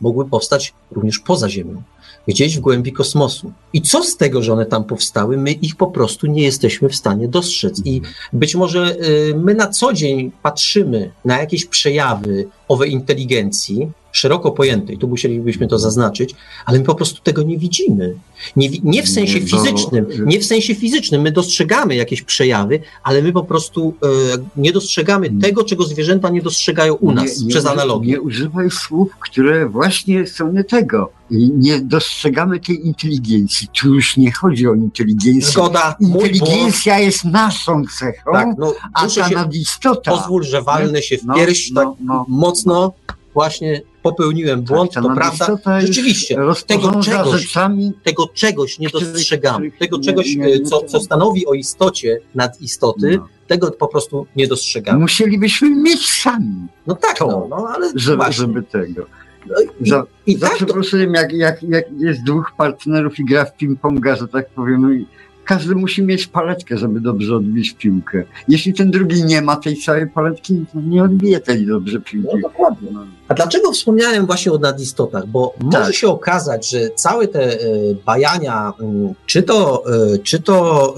mogły powstać również poza Ziemią, gdzieś w głębi kosmosu. I co z tego, że one tam powstały? My ich po prostu nie jesteśmy w stanie dostrzec. I być może y, my na co dzień patrzymy na jakieś przejawy owej inteligencji, szeroko pojętej, tu musielibyśmy to zaznaczyć, ale my po prostu tego nie widzimy. Nie, nie w sensie bo- fizycznym, nie w sensie fizycznym. My dostrzegamy jakieś przejawy, ale my po prostu e, nie dostrzegamy tego, czego zwierzęta nie dostrzegają u nas Nie- przez analogię. Nie używaj słów, które właśnie są nie tego. Nie dostrzegamy tej inteligencji. Tu już nie chodzi o inteligencję. Zgoda, mój. Inteligencja jest naszą cechą, Tak, no, a ta się, nadistota. pozwól, że walnę się w No, pierś no, tak no. Mocno. Właśnie popełniłem błąd, Tak, to ta prawda. Rzeczywiście, tego czegoś- rzeczami, tego czegoś nie dostrzegamy. Tego czegoś, nie- e, nie co, co stanowi o istocie nadistoty, no. tego po prostu nie dostrzegamy. musielibyśmy mieć sami, No tak, to, no, no ale żeby, właśnie. żeby tego. No i, Za, i tak to, przeproszeniem, jak, jak, jak jest dwóch partnerów i gra w ping-ponga, że tak powiem, no i każdy musi mieć paletkę, żeby dobrze odbić piłkę. Jeśli ten drugi nie ma tej całej paletki, to nie odbije tej dobrze piłki. no dokładnie. No. A dlaczego wspomniałem właśnie o nadistotach? Bo może Tak. się okazać, że całe te e, bajania, mm, czy to, e, czy to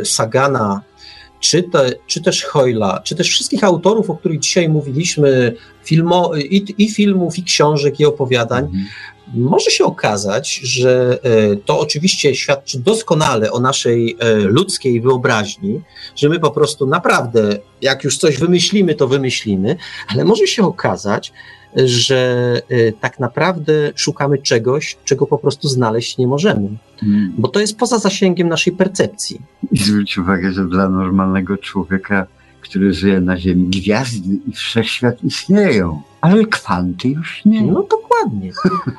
e, Sagana, czy, te, czy też Hoyla, czy też wszystkich autorów, o których dzisiaj mówiliśmy, filmo, i, i filmów, i książek, i opowiadań, Mhm. Może się okazać, że e, to oczywiście świadczy doskonale o naszej e, ludzkiej wyobraźni, że my po prostu naprawdę, jak już coś wymyślimy, to wymyślimy, ale może się okazać, że e, tak naprawdę szukamy czegoś, czego po prostu znaleźć nie możemy, Mhm. bo to jest poza zasięgiem naszej percepcji. I zwróć uwagę, że dla normalnego człowieka, który żyje na Ziemi, gwiazdy i wszechświat istnieją, ale kwanty już nie. No dokładnie.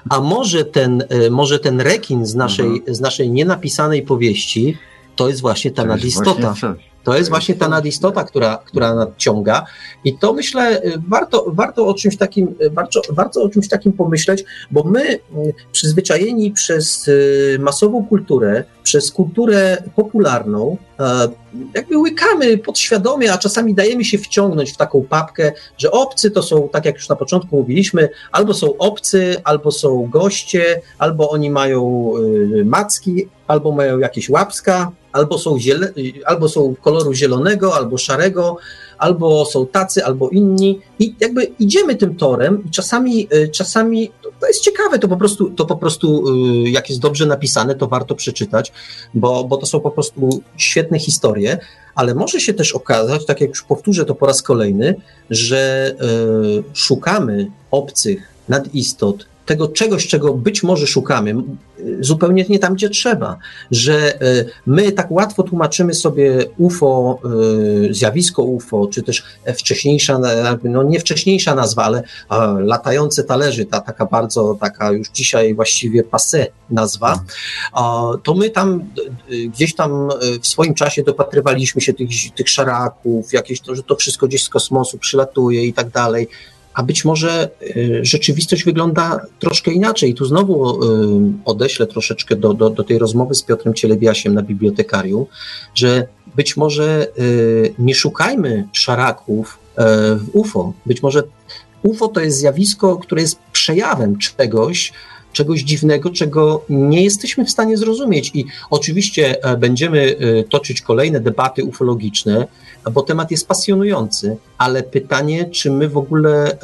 A może ten, e, może ten rekin z naszej, z naszej nienapisanej powieści, to jest właśnie ta To nadistota. To jest właśnie ta to. nadistota, która, która nadciąga i to myślę, warto, warto, o czymś takim, warto, warto o czymś takim pomyśleć, bo my y, przyzwyczajeni przez y, masową kulturę, przez kulturę popularną, e, jakby łykamy podświadomie, a czasami dajemy się wciągnąć w taką papkę, że obcy to są, tak jak już na początku mówiliśmy, albo są obcy, albo są goście, albo oni mają y, macki, albo mają jakieś łapska, albo są, ziele, albo są koloru zielonego, albo szarego, albo są tacy, albo inni. I jakby idziemy tym torem i czasami, y, czasami to, jest ciekawe, to po prostu, to po prostu y, jak jest dobrze napisane, to warto przeczytać, bo, bo to są po prostu świetne historie, ale może się też okazać, tak jak już powtórzę to po raz kolejny, że y, szukamy obcych nadistot, tego czegoś, czego być może szukamy, zupełnie nie tam, gdzie trzeba. Że y, my tak łatwo tłumaczymy sobie UFO, y, zjawisko UFO, czy też wcześniejsza, no nie wcześniejsza nazwa, ale latające talerzy, ta taka bardzo, taka już dzisiaj właściwie passé nazwa, to my tam gdzieś tam y, w swoim czasie dopatrywaliśmy się tych, tych szaraków, jakieś to, że to wszystko gdzieś z kosmosu przylatuje i tak dalej a być może y, rzeczywistość wygląda troszkę inaczej. I tu znowu y, odeślę troszeczkę do, do, do tej rozmowy z Piotrem Cielebiasiem na bibliotekarium, że być może y, nie szukajmy szaraków w UFO. Być może UFO to jest zjawisko, które jest przejawem czegoś, czegoś dziwnego, czego nie jesteśmy w stanie zrozumieć. I oczywiście e, będziemy e, toczyć kolejne debaty ufologiczne, bo temat jest pasjonujący, ale pytanie, czy my w ogóle e,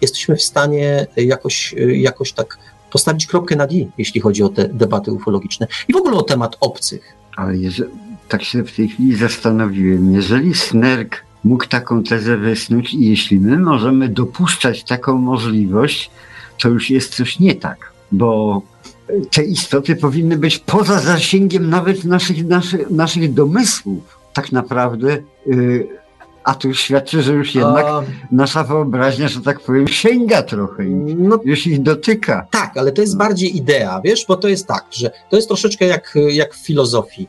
jesteśmy w stanie jakoś, jakoś tak postawić kropkę nad i, jeśli chodzi o te debaty ufologiczne i w ogóle o temat obcych. Ale jeżeli, tak się w tej chwili zastanowiłem, jeżeli Snerk mógł taką tezę wysnuć i jeśli my możemy dopuszczać taką możliwość, to już jest coś nie tak, bo te istoty powinny być poza zasięgiem nawet naszych, naszych, naszych domysłów. Tak naprawdę, yy, A tu świadczy, że już jednak A... nasza wyobraźnia, że tak powiem, sięga trochę, no, już ich dotyka. Tak, ale to jest bardziej idea, wiesz, bo to jest tak, że to jest troszeczkę jak, jak w filozofii,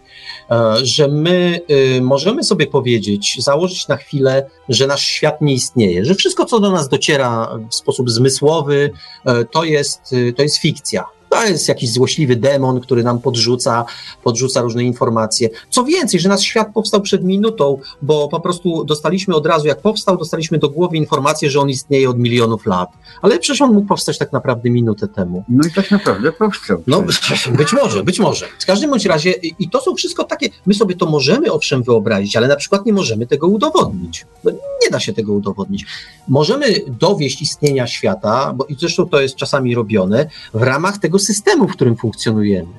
e, że my y, możemy sobie powiedzieć, założyć na chwilę, że nasz świat nie istnieje, że wszystko, co do nas dociera w sposób zmysłowy, e, to jest, to jest fikcja. To jest jakiś złośliwy demon, który nam podrzuca, podrzuca różne informacje. Co więcej, że nasz świat powstał przed minutą, bo po prostu dostaliśmy od razu, jak powstał, dostaliśmy do głowy informację, że on istnieje od milionów lat. Ale przecież on mógł powstać tak naprawdę minutę temu. No i tak naprawdę powstał. No być może, być może. W każdym bądź razie, i to są wszystko takie, my sobie to możemy owszem wyobrazić, ale na przykład nie możemy tego udowodnić. No, nie da się tego udowodnić. Możemy dowieść istnienia świata, bo i zresztą to jest czasami robione, w ramach tego systemu, w którym funkcjonujemy.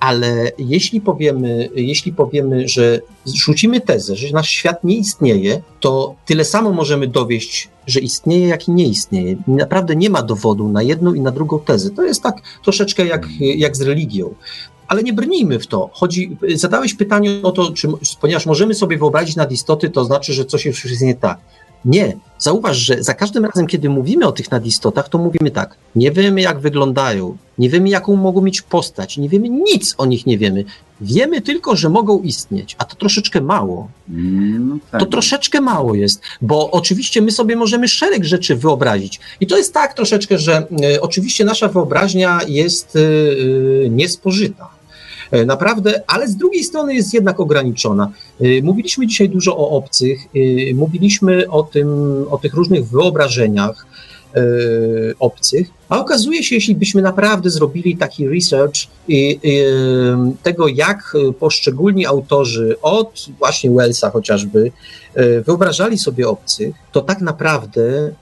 Ale jeśli powiemy, jeśli powiemy, że rzucimy tezę, że nasz świat nie istnieje, to tyle samo możemy dowieść, że istnieje, jak i nie istnieje. Naprawdę nie ma dowodu na jedną i na drugą tezę. To jest tak troszeczkę jak, jak z religią. Ale nie brnijmy w to. Chodzi, zadałeś pytanie o to, czy, ponieważ możemy sobie wyobrazić nadistoty, to znaczy, że coś już jest nie tak. Nie. Zauważ, że za każdym razem, kiedy mówimy o tych nadistotach, to mówimy tak. Nie wiemy, jak wyglądają, nie wiemy, jaką mogą mieć postać, nie wiemy nic o nich, nie wiemy. Wiemy tylko, że mogą istnieć, a to troszeczkę mało. Mm, tak. To troszeczkę mało jest, bo oczywiście my sobie możemy szereg rzeczy wyobrazić. I to jest tak troszeczkę, że y, oczywiście nasza wyobraźnia jest y, y, niespożyta naprawdę, ale z drugiej strony jest jednak ograniczona. E, mówiliśmy dzisiaj dużo o obcych, e, mówiliśmy o tym, o tych różnych wyobrażeniach obcych, a okazuje się, jeśli byśmy naprawdę zrobili taki research tego, jak poszczególni autorzy, od właśnie Wellsa chociażby, wyobrażali sobie obcych, to tak naprawdę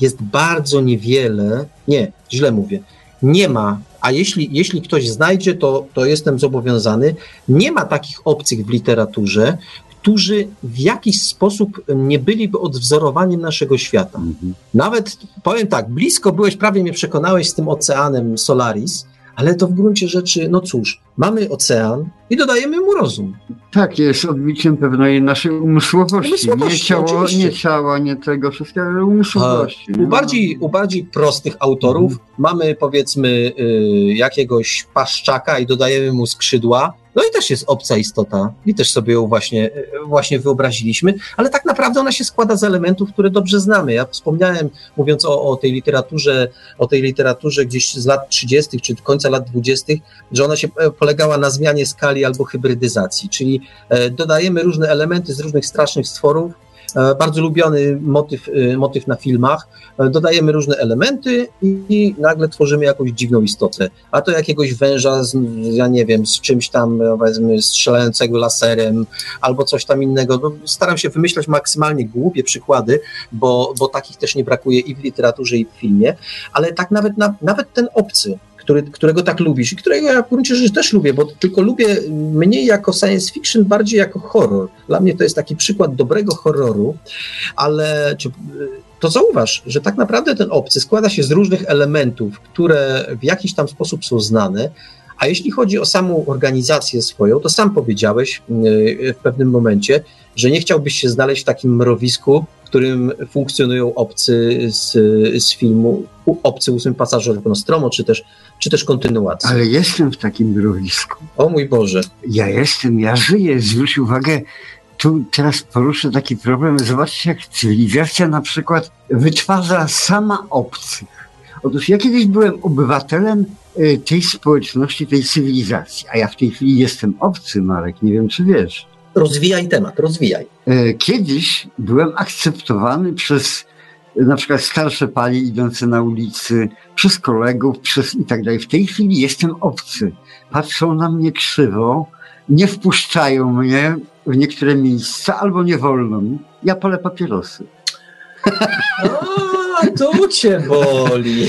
jest bardzo niewiele, nie, źle mówię, nie ma a jeśli, jeśli ktoś znajdzie, to, to jestem zobowiązany. Nie ma takich obcych w literaturze, którzy w jakiś sposób nie byliby odwzorowaniem naszego świata. Mhm. Nawet powiem tak, blisko byłeś, prawie mnie przekonałeś z tym oceanem Solaris, ale to w gruncie rzeczy, no cóż, mamy ocean i dodajemy mu rozum. Tak, jest odbiciem pewnej naszej umysłowości. umysłowości nie, ciało, nie ciała, nie tego wszystkiego, ale umysłowości. u, bardziej, u bardziej prostych autorów mhm. mamy powiedzmy y, jakiegoś paszczaka i dodajemy mu skrzydła, no i też jest obca istota i też sobie ją właśnie, właśnie wyobraziliśmy, ale tak naprawdę ona się składa z elementów, które dobrze znamy. Ja wspomniałem, mówiąc o, o tej literaturze, o tej literaturze gdzieś z lat 30. czy końca lat 20., że ona się e, polegała na zmianie skali albo hybrydyzacji, czyli e, dodajemy różne elementy z różnych strasznych stworów, E, bardzo lubiony motyw, e, motyw na filmach. E, dodajemy różne elementy i nagle tworzymy jakąś dziwną istotę. A to jakiegoś węża, z, ja nie wiem, z czymś tam, powiedzmy, strzelającego laserem albo coś tam innego. No, staram się wymyślać maksymalnie głupie przykłady, bo, bo takich też nie brakuje i w literaturze, i w filmie, ale tak nawet, na, nawet ten obcy, który, którego tak lubisz i którego ja w gruncie rzeczy też lubię, bo tylko lubię mniej jako science fiction, bardziej jako horror. Dla mnie to jest taki przykład dobrego horroru, ale czy, to zauważ, że tak naprawdę ten obcy składa się z różnych elementów, które w jakiś tam sposób są znane, a jeśli chodzi o samą organizację swoją, to sam powiedziałeś yy, w pewnym momencie, że nie chciałbyś się znaleźć w takim mrowisku, w którym funkcjonują obcy z, z filmu, obcy ósmy pasażer Nostromo, czy też, czy też kontynuacja. Ale jestem w takim mrowisku. O mój Boże. Ja jestem, ja żyję. Zwróć uwagę, tu teraz poruszę taki problem. Zobaczcie, jak cywilizacja na przykład wytwarza sama obcych. Otóż ja kiedyś byłem obywatelem y, tej społeczności, tej cywilizacji, a ja w tej chwili jestem obcy, Marek, nie wiem czy wiesz. Rozwijaj temat, rozwijaj. Y, kiedyś byłem akceptowany przez y, na przykład starsze panie idące na ulicy, przez kolegów, przez i tak dalej. W tej chwili jestem obcy. Patrzą na mnie krzywo, nie wpuszczają mnie w niektóre miejsca, albo nie wolno mi. Ja palę papierosy. A, to cię boli.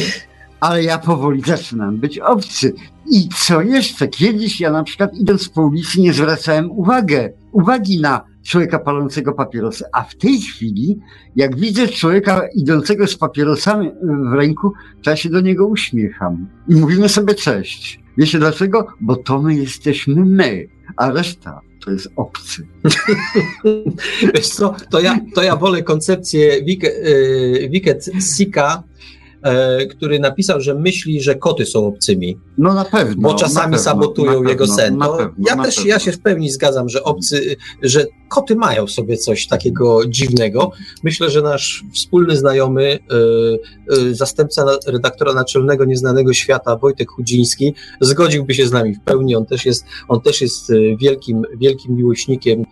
Ale ja powoli zaczynam być obcy. I co jeszcze? Kiedyś ja na przykład idąc po ulicy nie zwracałem uwagę, uwagi na człowieka palącego papierosy. A w tej chwili, jak widzę człowieka idącego z papierosami w ręku, to ja się do niego uśmiecham. I mówimy sobie cześć. Wiecie dlaczego? Bo to my jesteśmy my, a reszta to jest obcy. Wiesz co, to ja, to ja wolę koncepcję Wicked Sika, E, który napisał, że myśli, że koty są obcymi. No na pewno. Bo czasami pewno, sabotują jego sen. To pewno, ja też ja się w pełni zgadzam, że obcy, że koty mają w sobie coś takiego dziwnego. Myślę, że nasz wspólny znajomy, y, y, zastępca redaktora naczelnego Nieznanego Świata, Wojtek Chudziński, zgodziłby się z nami w pełni. On też jest, on też jest wielkim, wielkim miłośnikiem,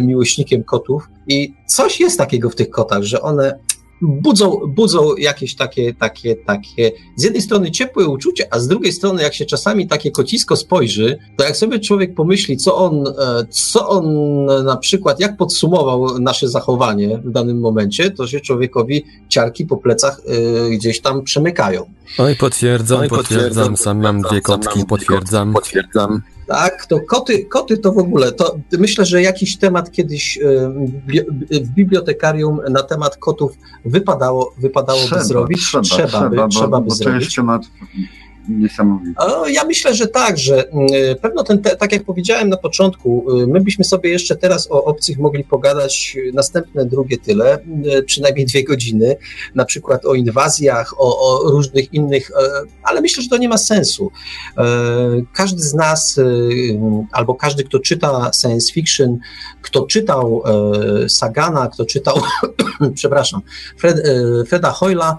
miłośnikiem kotów. I coś jest takiego w tych kotach, że one budzą, budzą jakieś takie, takie, takie, z jednej strony ciepłe uczucie, a z drugiej strony, jak się czasami takie kocisko spojrzy, to jak sobie człowiek pomyśli, co on, e, co on na przykład, jak podsumował nasze zachowanie w danym momencie, to się człowiekowi ciarki po plecach y, gdzieś tam przemykają. Oj, potwierdzam, Oj, potwierdzam, potwierdzam, sam mam dwie kotki, potwierdzam. Potwierdzam. Tak, to koty, koty to w ogóle, to myślę, że jakiś temat kiedyś w bibliotekarium na temat kotów wypadało, wypadałoby trzeba, zrobić. Trzeba, trzeba, trzeba, by, trzeba by bo zrobić. To jest temat niesamowity. Ja myślę, że tak, że pewno ten, tak jak powiedziałem na początku, my byśmy sobie jeszcze teraz o obcych mogli pogadać następne drugie tyle, przynajmniej dwie godziny, na przykład o inwazjach, o, o różnych innych, ale myślę, że to nie ma sensu. Każdy z nas, albo każdy, kto czyta science fiction, kto czytał Sagana, kto czytał, przepraszam, Fred, Freda Hoyla,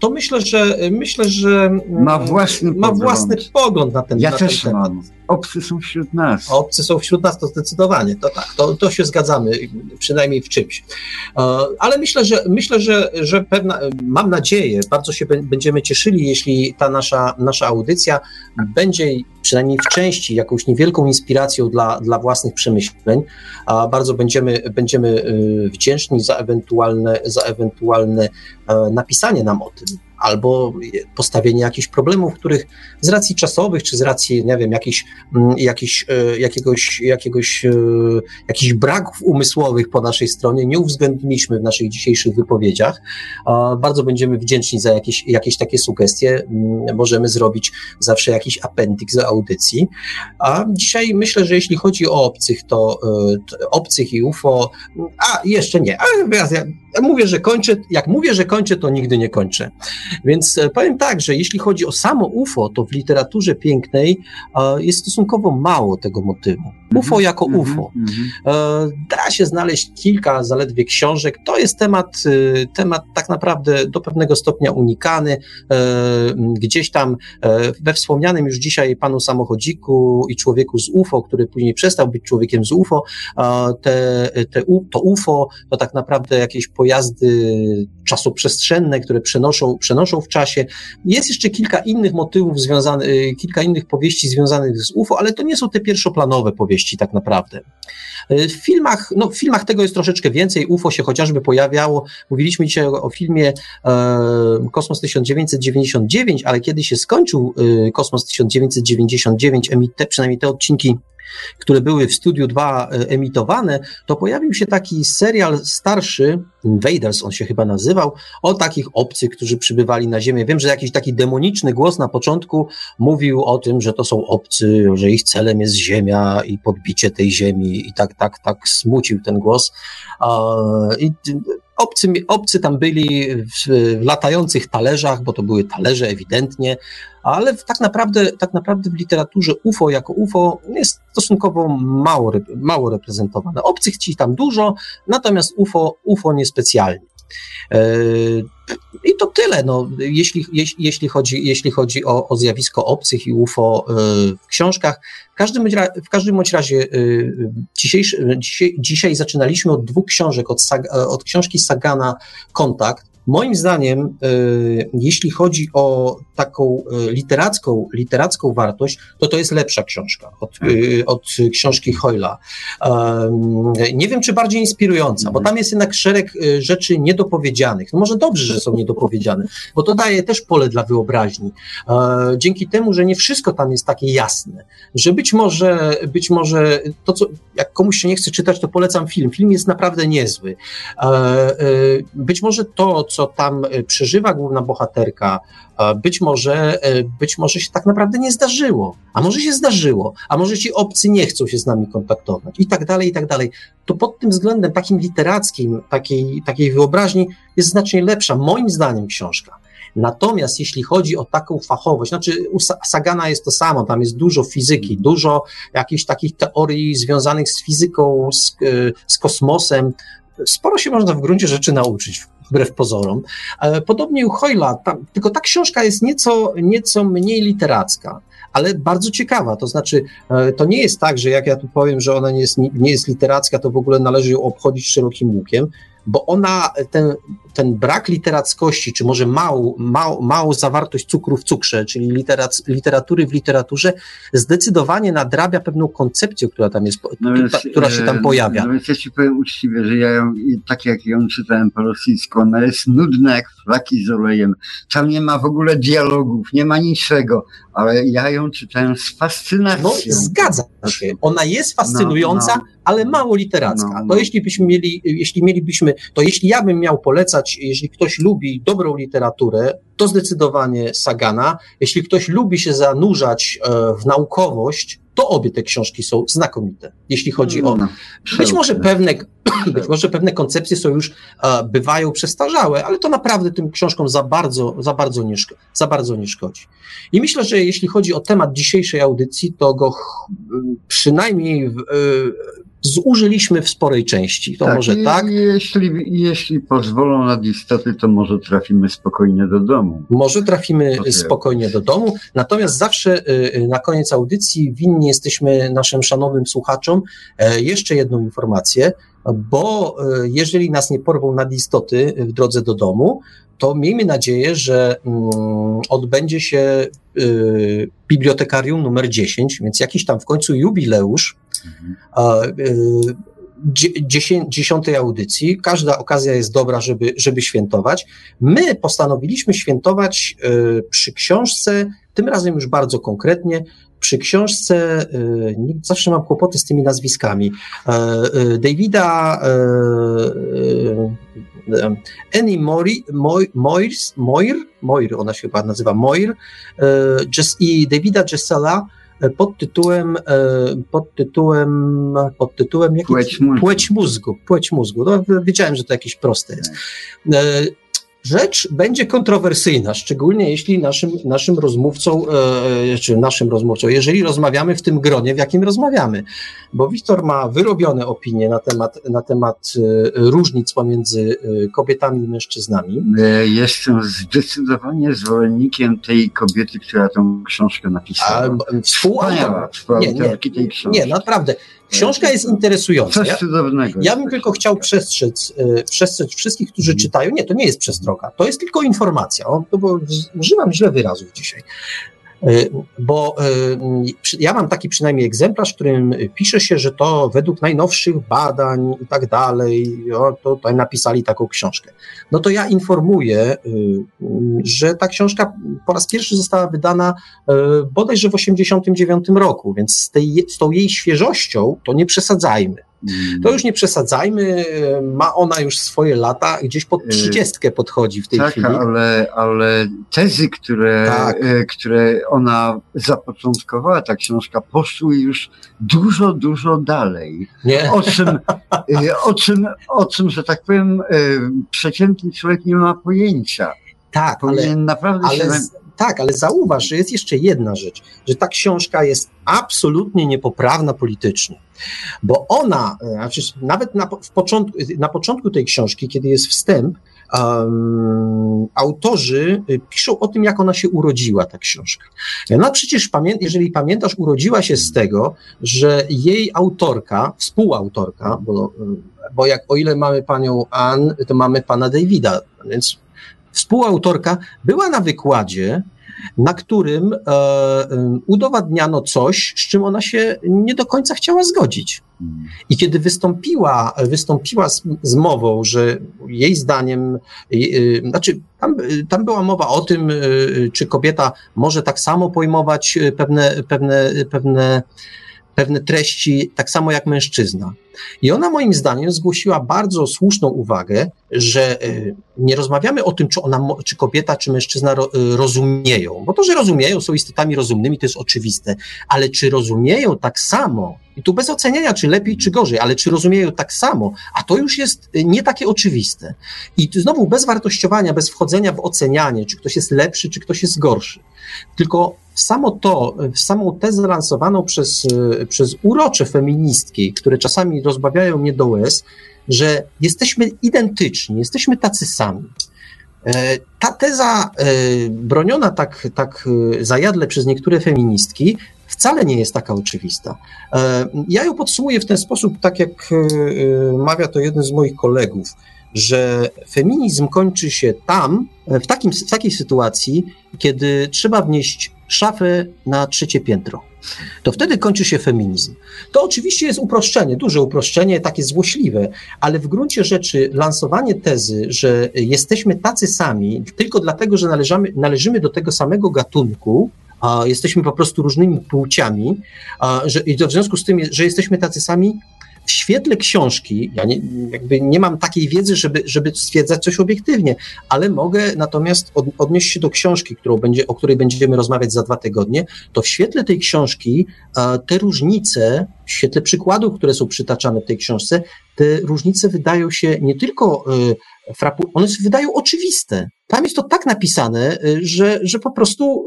to myślę, że myślę, że ma własny, ma własny pogląd na ten, ja na ten temat. Mam. Obcy są wśród nas. Obcy są wśród nas, to zdecydowanie, to tak, to, to się zgadzamy, przynajmniej w czymś. Ale myślę, że myślę, że, że pewna, mam nadzieję, bardzo się będziemy cieszyli, jeśli ta nasza, nasza audycja będzie przynajmniej w części jakąś niewielką inspiracją dla, dla własnych przemyśleń. A bardzo będziemy, będziemy wdzięczni za ewentualne, za ewentualne napisanie nam o tym albo postawienie jakichś problemów, których z racji czasowych, czy z racji, nie wiem, jakichś, jakichś, jakiegoś, jakiegoś, jakichś braków umysłowych po naszej stronie nie uwzględniliśmy w naszych dzisiejszych wypowiedziach. Bardzo będziemy wdzięczni za jakieś, jakieś takie sugestie. Możemy zrobić zawsze jakiś appendix do audycji. A dzisiaj myślę, że jeśli chodzi o obcych, to, to obcych i UFO, a jeszcze nie. A ja, ja mówię, że kończę, jak mówię, że kończę, to nigdy nie kończę. Więc powiem tak, że jeśli chodzi o samo UFO, to w literaturze pięknej jest stosunkowo mało tego motywu. UFO jako UFO. Da się znaleźć kilka zaledwie książek. To jest temat, temat tak naprawdę do pewnego stopnia unikany. Gdzieś tam we wspomnianym już dzisiaj panu samochodziku i człowieku z UFO, który później przestał być człowiekiem z UFO, te, te, to UFO to tak naprawdę jakieś pojazdy czasoprzestrzenne, które przenoszą, przenoszą w czasie. Jest jeszcze kilka innych motywów związanych, kilka innych powieści związanych z UFO, ale to nie są te pierwszoplanowe powieści tak naprawdę. W filmach, no w filmach tego jest troszeczkę więcej. UFO się chociażby pojawiało. Mówiliśmy dzisiaj o, o filmie e, Kosmos 1999, ale kiedy się skończył e, Kosmos 1999, emite, przynajmniej te odcinki które były w Studiu 2 emitowane, to pojawił się taki serial starszy, Invaders on się chyba nazywał, o takich obcych, którzy przybywali na Ziemię. Wiem, że jakiś taki demoniczny głos na początku mówił o tym, że to są obcy, że ich celem jest Ziemia i podbicie tej Ziemi i tak, tak, tak smucił ten głos. I obcy, obcy tam byli w, latających talerzach, bo to były talerze ewidentnie, ale tak naprawdę, tak naprawdę w literaturze UFO jako UFO jest stosunkowo mało, mało reprezentowane. Obcych ci tam dużo, natomiast UFO, UFO niespecjalnie. I to tyle, no, jeśli, jeśli, chodzi, jeśli chodzi o, o zjawisko obcych i UFO w książkach. W każdym, w każdym bądź razie dzisiejszy, dzisiaj, dzisiaj zaczynaliśmy od dwóch książek, od, od książki Sagana Kontakt, Moim zdaniem, jeśli chodzi o taką literacką, literacką wartość, to to jest lepsza książka od, od książki Hoyla. Nie wiem, czy bardziej inspirująca, bo tam jest jednak szereg rzeczy niedopowiedzianych. No może dobrze, że są niedopowiedziane, bo to daje też pole dla wyobraźni. Dzięki temu, że nie wszystko tam jest takie jasne, że być może, być może to, co, jak komuś się nie chce czytać, to polecam film. Film jest naprawdę niezły. Być może to, co tam przeżywa główna bohaterka, być może, być może się tak naprawdę nie zdarzyło, a może się zdarzyło, a może ci obcy nie chcą się z nami kontaktować i tak dalej, i tak dalej. To pod tym względem takim literackim, takiej, takiej wyobraźni jest znacznie lepsza, moim zdaniem, książka. Natomiast jeśli chodzi o taką fachowość, znaczy u Sagana jest to samo, tam jest dużo fizyki, dużo jakichś takich teorii związanych z fizyką, z, z kosmosem. Sporo się można w gruncie rzeczy nauczyć, wbrew pozorom. E, podobnie u Hoyla, tylko ta książka jest nieco, nieco mniej literacka ale bardzo ciekawa. To znaczy, e, to nie jest tak, że jak ja tu powiem, że ona nie jest, nie jest literacka, to w ogóle należy ją obchodzić szerokim łukiem bo ona, ten, ten brak literackości, czy może małą, mał, małą zawartość cukru w cukrze, czyli literac, literatury w literaturze, zdecydowanie nadrabia pewną koncepcję, która tam jest, no więc, która się tam e, pojawia. No więc ja ci powiem uczciwie, że ja ją, tak jak ją czytałem po rosyjsku, ona jest nudna jak flaki z olejem. Tam nie ma w ogóle dialogów, nie ma niczego, ale ja ją czytałem z fascynacją. No, zgadza się. Ona jest fascynująca, no, no ale mało literacka. No, no. To jeśli byśmy mieli, jeśli mielibyśmy, to jeśli ja bym miał polecać, jeśli ktoś lubi dobrą literaturę, to zdecydowanie Sagana. Jeśli ktoś lubi się zanurzać e, w naukowość, to obie te książki są znakomite, jeśli chodzi o. No, być może pewne, być może pewne koncepcje są już, e, bywają przestarzałe, ale to naprawdę tym książkom za bardzo, za bardzo nie, za bardzo nie szkodzi. I myślę, że jeśli chodzi o temat dzisiejszej audycji, to go przynajmniej w, e, zużyliśmy w sporej części. To tak, może tak? Jeśli, jeśli pozwolą na istoty, to może trafimy spokojnie do domu. Może trafimy spokojnie do domu. Natomiast zawsze y, y, na koniec audycji winni jesteśmy naszym szanownym słuchaczom e, jeszcze jedną informację, bo e, jeżeli nas nie porwą nad istoty w drodze do domu, to miejmy nadzieję, że mm, odbędzie się y, bibliotekarium numer 10, więc jakiś tam w końcu jubileusz mhm. dziesiątej audycji. Każda okazja jest dobra, żeby, żeby świętować. My postanowiliśmy świętować y, przy książce, tym razem już bardzo konkretnie, przy książce, y, zawsze mam kłopoty z tymi nazwiskami, Davida Annie Mori, Moir, Moir, Moir, ona się chyba nazywa Moir, i Davida Jessela pod tytułem, pod tytułem, pod tytułem płeć, mózgu. płeć mózgu. Płeć mózgu. No, wiedziałem, że to jakieś proste jest. Rzecz będzie kontrowersyjna, szczególnie jeśli naszym, naszym rozmówcą, e, czy naszym rozmówcą, jeżeli rozmawiamy w tym gronie, w jakim rozmawiamy, bo Wiktor ma wyrobione opinie na temat, na temat e, różnic pomiędzy e, kobietami i mężczyznami. E, jestem zdecydowanie zwolennikiem tej kobiety, która tą książkę napisała. Współautor. Nie, nie, tej książki. nie, naprawdę. Książka jest interesująca. Coś cudownego. Ja, ja bym tylko chciał przestrzec, e, przestrzec wszystkich, którzy czytają. Nie, to nie jest przestroga, to jest tylko informacja. O, to bo używam źle wyrazów dzisiaj. E, bo e, ja mam taki przynajmniej egzemplarz, w którym pisze się, że to według najnowszych badań i tak dalej, to tutaj napisali taką książkę. No to ja informuję, e, że ta książka po raz pierwszy została wydana bodajże w 1989 roku, więc z, tej, z tą jej świeżością to nie przesadzajmy. Mm. To już nie przesadzajmy, ma ona już swoje lata, gdzieś pod y, trzydziestkę podchodzi w tej tak, chwili. Ale, ale tezy, które, tak. Y, które ona zapoczątkowała, ta książka, poszły już dużo, dużo dalej. Nie. O czym, y, o czym, o czym, że tak powiem, przeciętny człowiek nie ma pojęcia. Tak, ale, naprawdę ale, się... tak, ale zauważ, że jest jeszcze jedna rzecz, że ta książka jest absolutnie niepoprawna politycznie. Bo ona, znaczy nawet na, w początku, na początku tej książki, kiedy jest wstęp, um, autorzy e, piszą o tym, jak ona się urodziła, ta książka. No przecież, pamię jeżeli pamiętasz, urodziła się z tego, że jej autorka, współautorka, bo, bo jak o ile mamy panią Ann, to mamy pana Davida, więc współautorka była na wykładzie na którym e, e, udowadniano coś, z czym ona się nie do końca chciała zgodzić. I kiedy wystąpiła, wystąpiła z, z mową, że jej zdaniem, e, znaczy tam, tam była mowa o tym, czy kobieta może tak samo pojmować pewne, pewne, pewne pewne treści tak samo jak mężczyzna. I ona moim zdaniem zgłosiła bardzo słuszną uwagę, że y, nie rozmawiamy o tym, czy ona, czy kobieta, czy mężczyzna y, rozumieją, bo to, że rozumieją, są istotami rozumnymi, to jest oczywiste, ale czy rozumieją tak samo, i tu bez oceniania, czy lepiej, czy gorzej, ale czy rozumieją tak samo, a to już jest y, nie takie oczywiste. I znowu bez wartościowania, bez wchodzenia w ocenianie, czy ktoś jest lepszy, czy ktoś jest gorszy. Tylko samo to, samą tezę lansowaną przez, przez urocze feministki, które czasami rozbawiają mnie do łez, że jesteśmy identyczni, jesteśmy tacy sami. E, ta teza e, broniona tak, tak zajadle przez niektóre feministki wcale nie jest taka oczywista. Ja ją podsumuję w ten sposób, tak jak mawia to jeden z moich kolegów, że feminizm kończy się tam, w, takim, w takiej sytuacji, kiedy trzeba wnieść szafę na trzecie piętro. To wtedy kończy się feminizm. To oczywiście jest uproszczenie, duże uproszczenie, takie złośliwe, ale w gruncie rzeczy lansowanie tezy, że jesteśmy tacy sami tylko dlatego, że należamy, należymy do tego samego gatunku, jesteśmy po prostu różnymi płciami, że, i w związku z tym, że jesteśmy tacy sami, w świetle książki, ja nie, jakby nie mam takiej wiedzy, żeby, żeby stwierdzać coś obiektywnie, ale mogę natomiast od, odnieść się do książki, którą będzie, o której będziemy rozmawiać za dwa tygodnie, to w świetle tej książki te różnice, w świetle przykładów, które są przytaczane w tej książce, te różnice wydają się nie tylko y, frapu, one się wydają oczywiste. Tam jest to tak napisane, y, że, że po prostu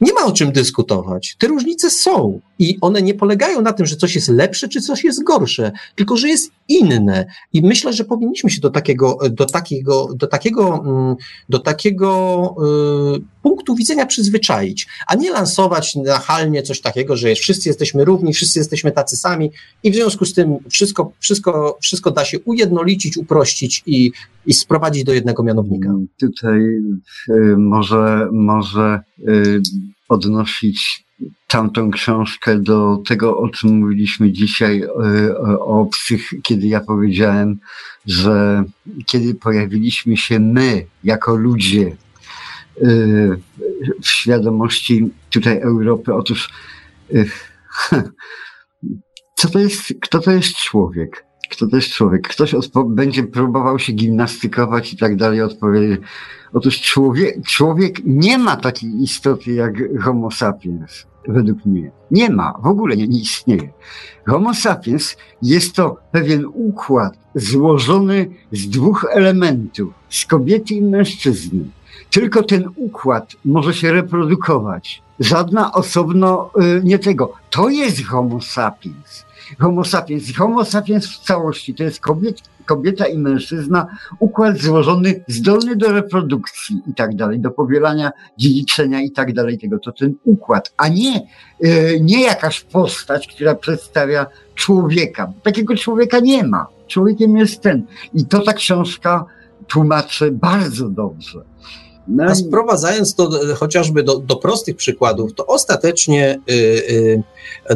nie ma o czym dyskutować. Te różnice są i one nie polegają na tym, że coś jest lepsze czy coś jest gorsze, tylko że jest inne. I myślę, że powinniśmy się do takiego, do takiego, do takiego, mm, do takiego y, punktu widzenia przyzwyczaić, a nie lansować nachalnie coś takiego, że wszyscy jesteśmy równi, wszyscy jesteśmy tacy sami i w związku z tym wszystko, wszystko, wszystko da się ujednolicić, uprościć i, i sprowadzić do jednego mianownika. Mm, tutaj y, może, może y, odnosić tamtą książkę do tego, o czym mówiliśmy dzisiaj y, o obcych, kiedy ja powiedziałem, że kiedy pojawiliśmy się my jako ludzie w świadomości tutaj Europy, otóż co to jest, kto to jest człowiek? Kto to jest człowiek? Ktoś będzie próbował się gimnastykować i tak dalej, odpowiedzieć. Otóż człowiek, człowiek nie ma takiej istoty jak Homo sapiens, według mnie. Nie ma, w ogóle nie, nie istnieje. Homo sapiens jest to pewien układ złożony z dwóch elementów, z kobiety i mężczyzny. Tylko ten układ może się reprodukować. Żadna osobno y, nie tego. To jest Homo sapiens. Homo sapiens. Homo sapiens w całości to jest kobiet, kobieta i mężczyzna, układ złożony, zdolny do reprodukcji i tak dalej, do powielania, dziedziczenia i tak dalej tego. To ten układ, a nie, yy, nie jakaś postać, która przedstawia człowieka. Takiego człowieka nie ma. Człowiekiem jest ten. I to ta książka tłumaczy bardzo dobrze. No A sprowadzając to chociażby do, do prostych przykładów, to ostatecznie y, y,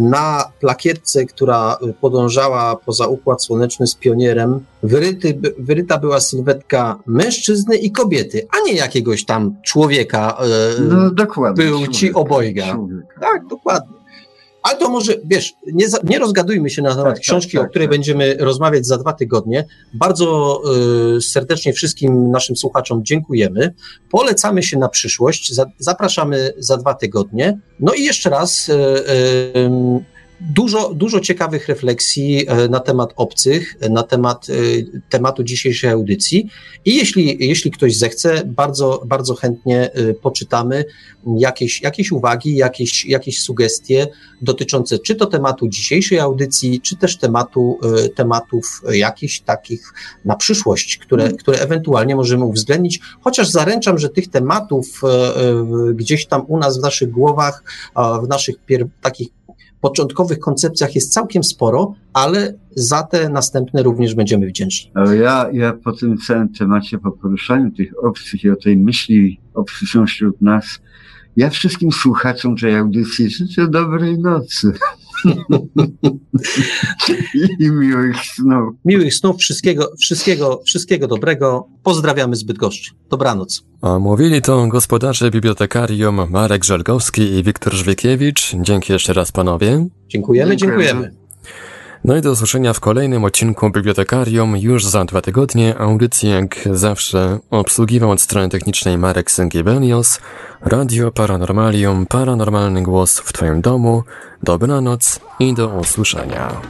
na plakietce, która podążała poza Układ Słoneczny z pionierem, wyryty, wyryta była sylwetka mężczyzny i kobiety, a nie jakiegoś tam człowieka. Y, no dokładnie. Był ci obojga. Tak, dokładnie. Ale to może, wiesz, nie, nie rozgadujmy się na temat tak, książki, tak, tak, o której tak. będziemy rozmawiać za dwa tygodnie. Bardzo y, serdecznie wszystkim naszym słuchaczom dziękujemy. Polecamy się na przyszłość. Za, zapraszamy za dwa tygodnie. No i jeszcze raz. Y, y, Dużo, dużo ciekawych refleksji e, na temat obcych, na temat e, tematu dzisiejszej audycji. I jeśli, jeśli ktoś zechce, bardzo, bardzo chętnie e, poczytamy jakieś, jakieś uwagi, jakieś, jakieś sugestie dotyczące czy to tematu dzisiejszej audycji, czy też tematu, tematów jakichś takich na przyszłość, które, mm. które ewentualnie możemy uwzględnić. Chociaż zaręczam, że tych tematów gdzieś tam u nas w naszych głowach, w naszych pier- takich początkowych koncepcjach jest całkiem sporo, ale za te następne również będziemy wdzięczni. Ja, ja po tym całym temacie, po poruszaniu tych obcych i o tej myśli, obcy są wśród nas, ja wszystkim słuchaczom tej audycji życzę dobrej nocy. I miłych snów. Miłych snów, wszystkiego, wszystkiego, wszystkiego dobrego. Pozdrawiamy zbyt goszczy. Dobranoc. A mówili to gospodarze bibliotekarium Marek Żelgowski i Wiktor Żwiekiewicz. Dzięki jeszcze raz panowie. Dziękujemy, dziękujemy. dziękujemy. No i do usłyszenia w kolejnym odcinku Bibliotekarium już za dwa tygodnie. Audycję jak zawsze obsługiwał od strony technicznej Marek Syngiebelios, Radio Paranormalium, Paranormalny Głos w Twoim Domu. Dobranoc i do usłyszenia.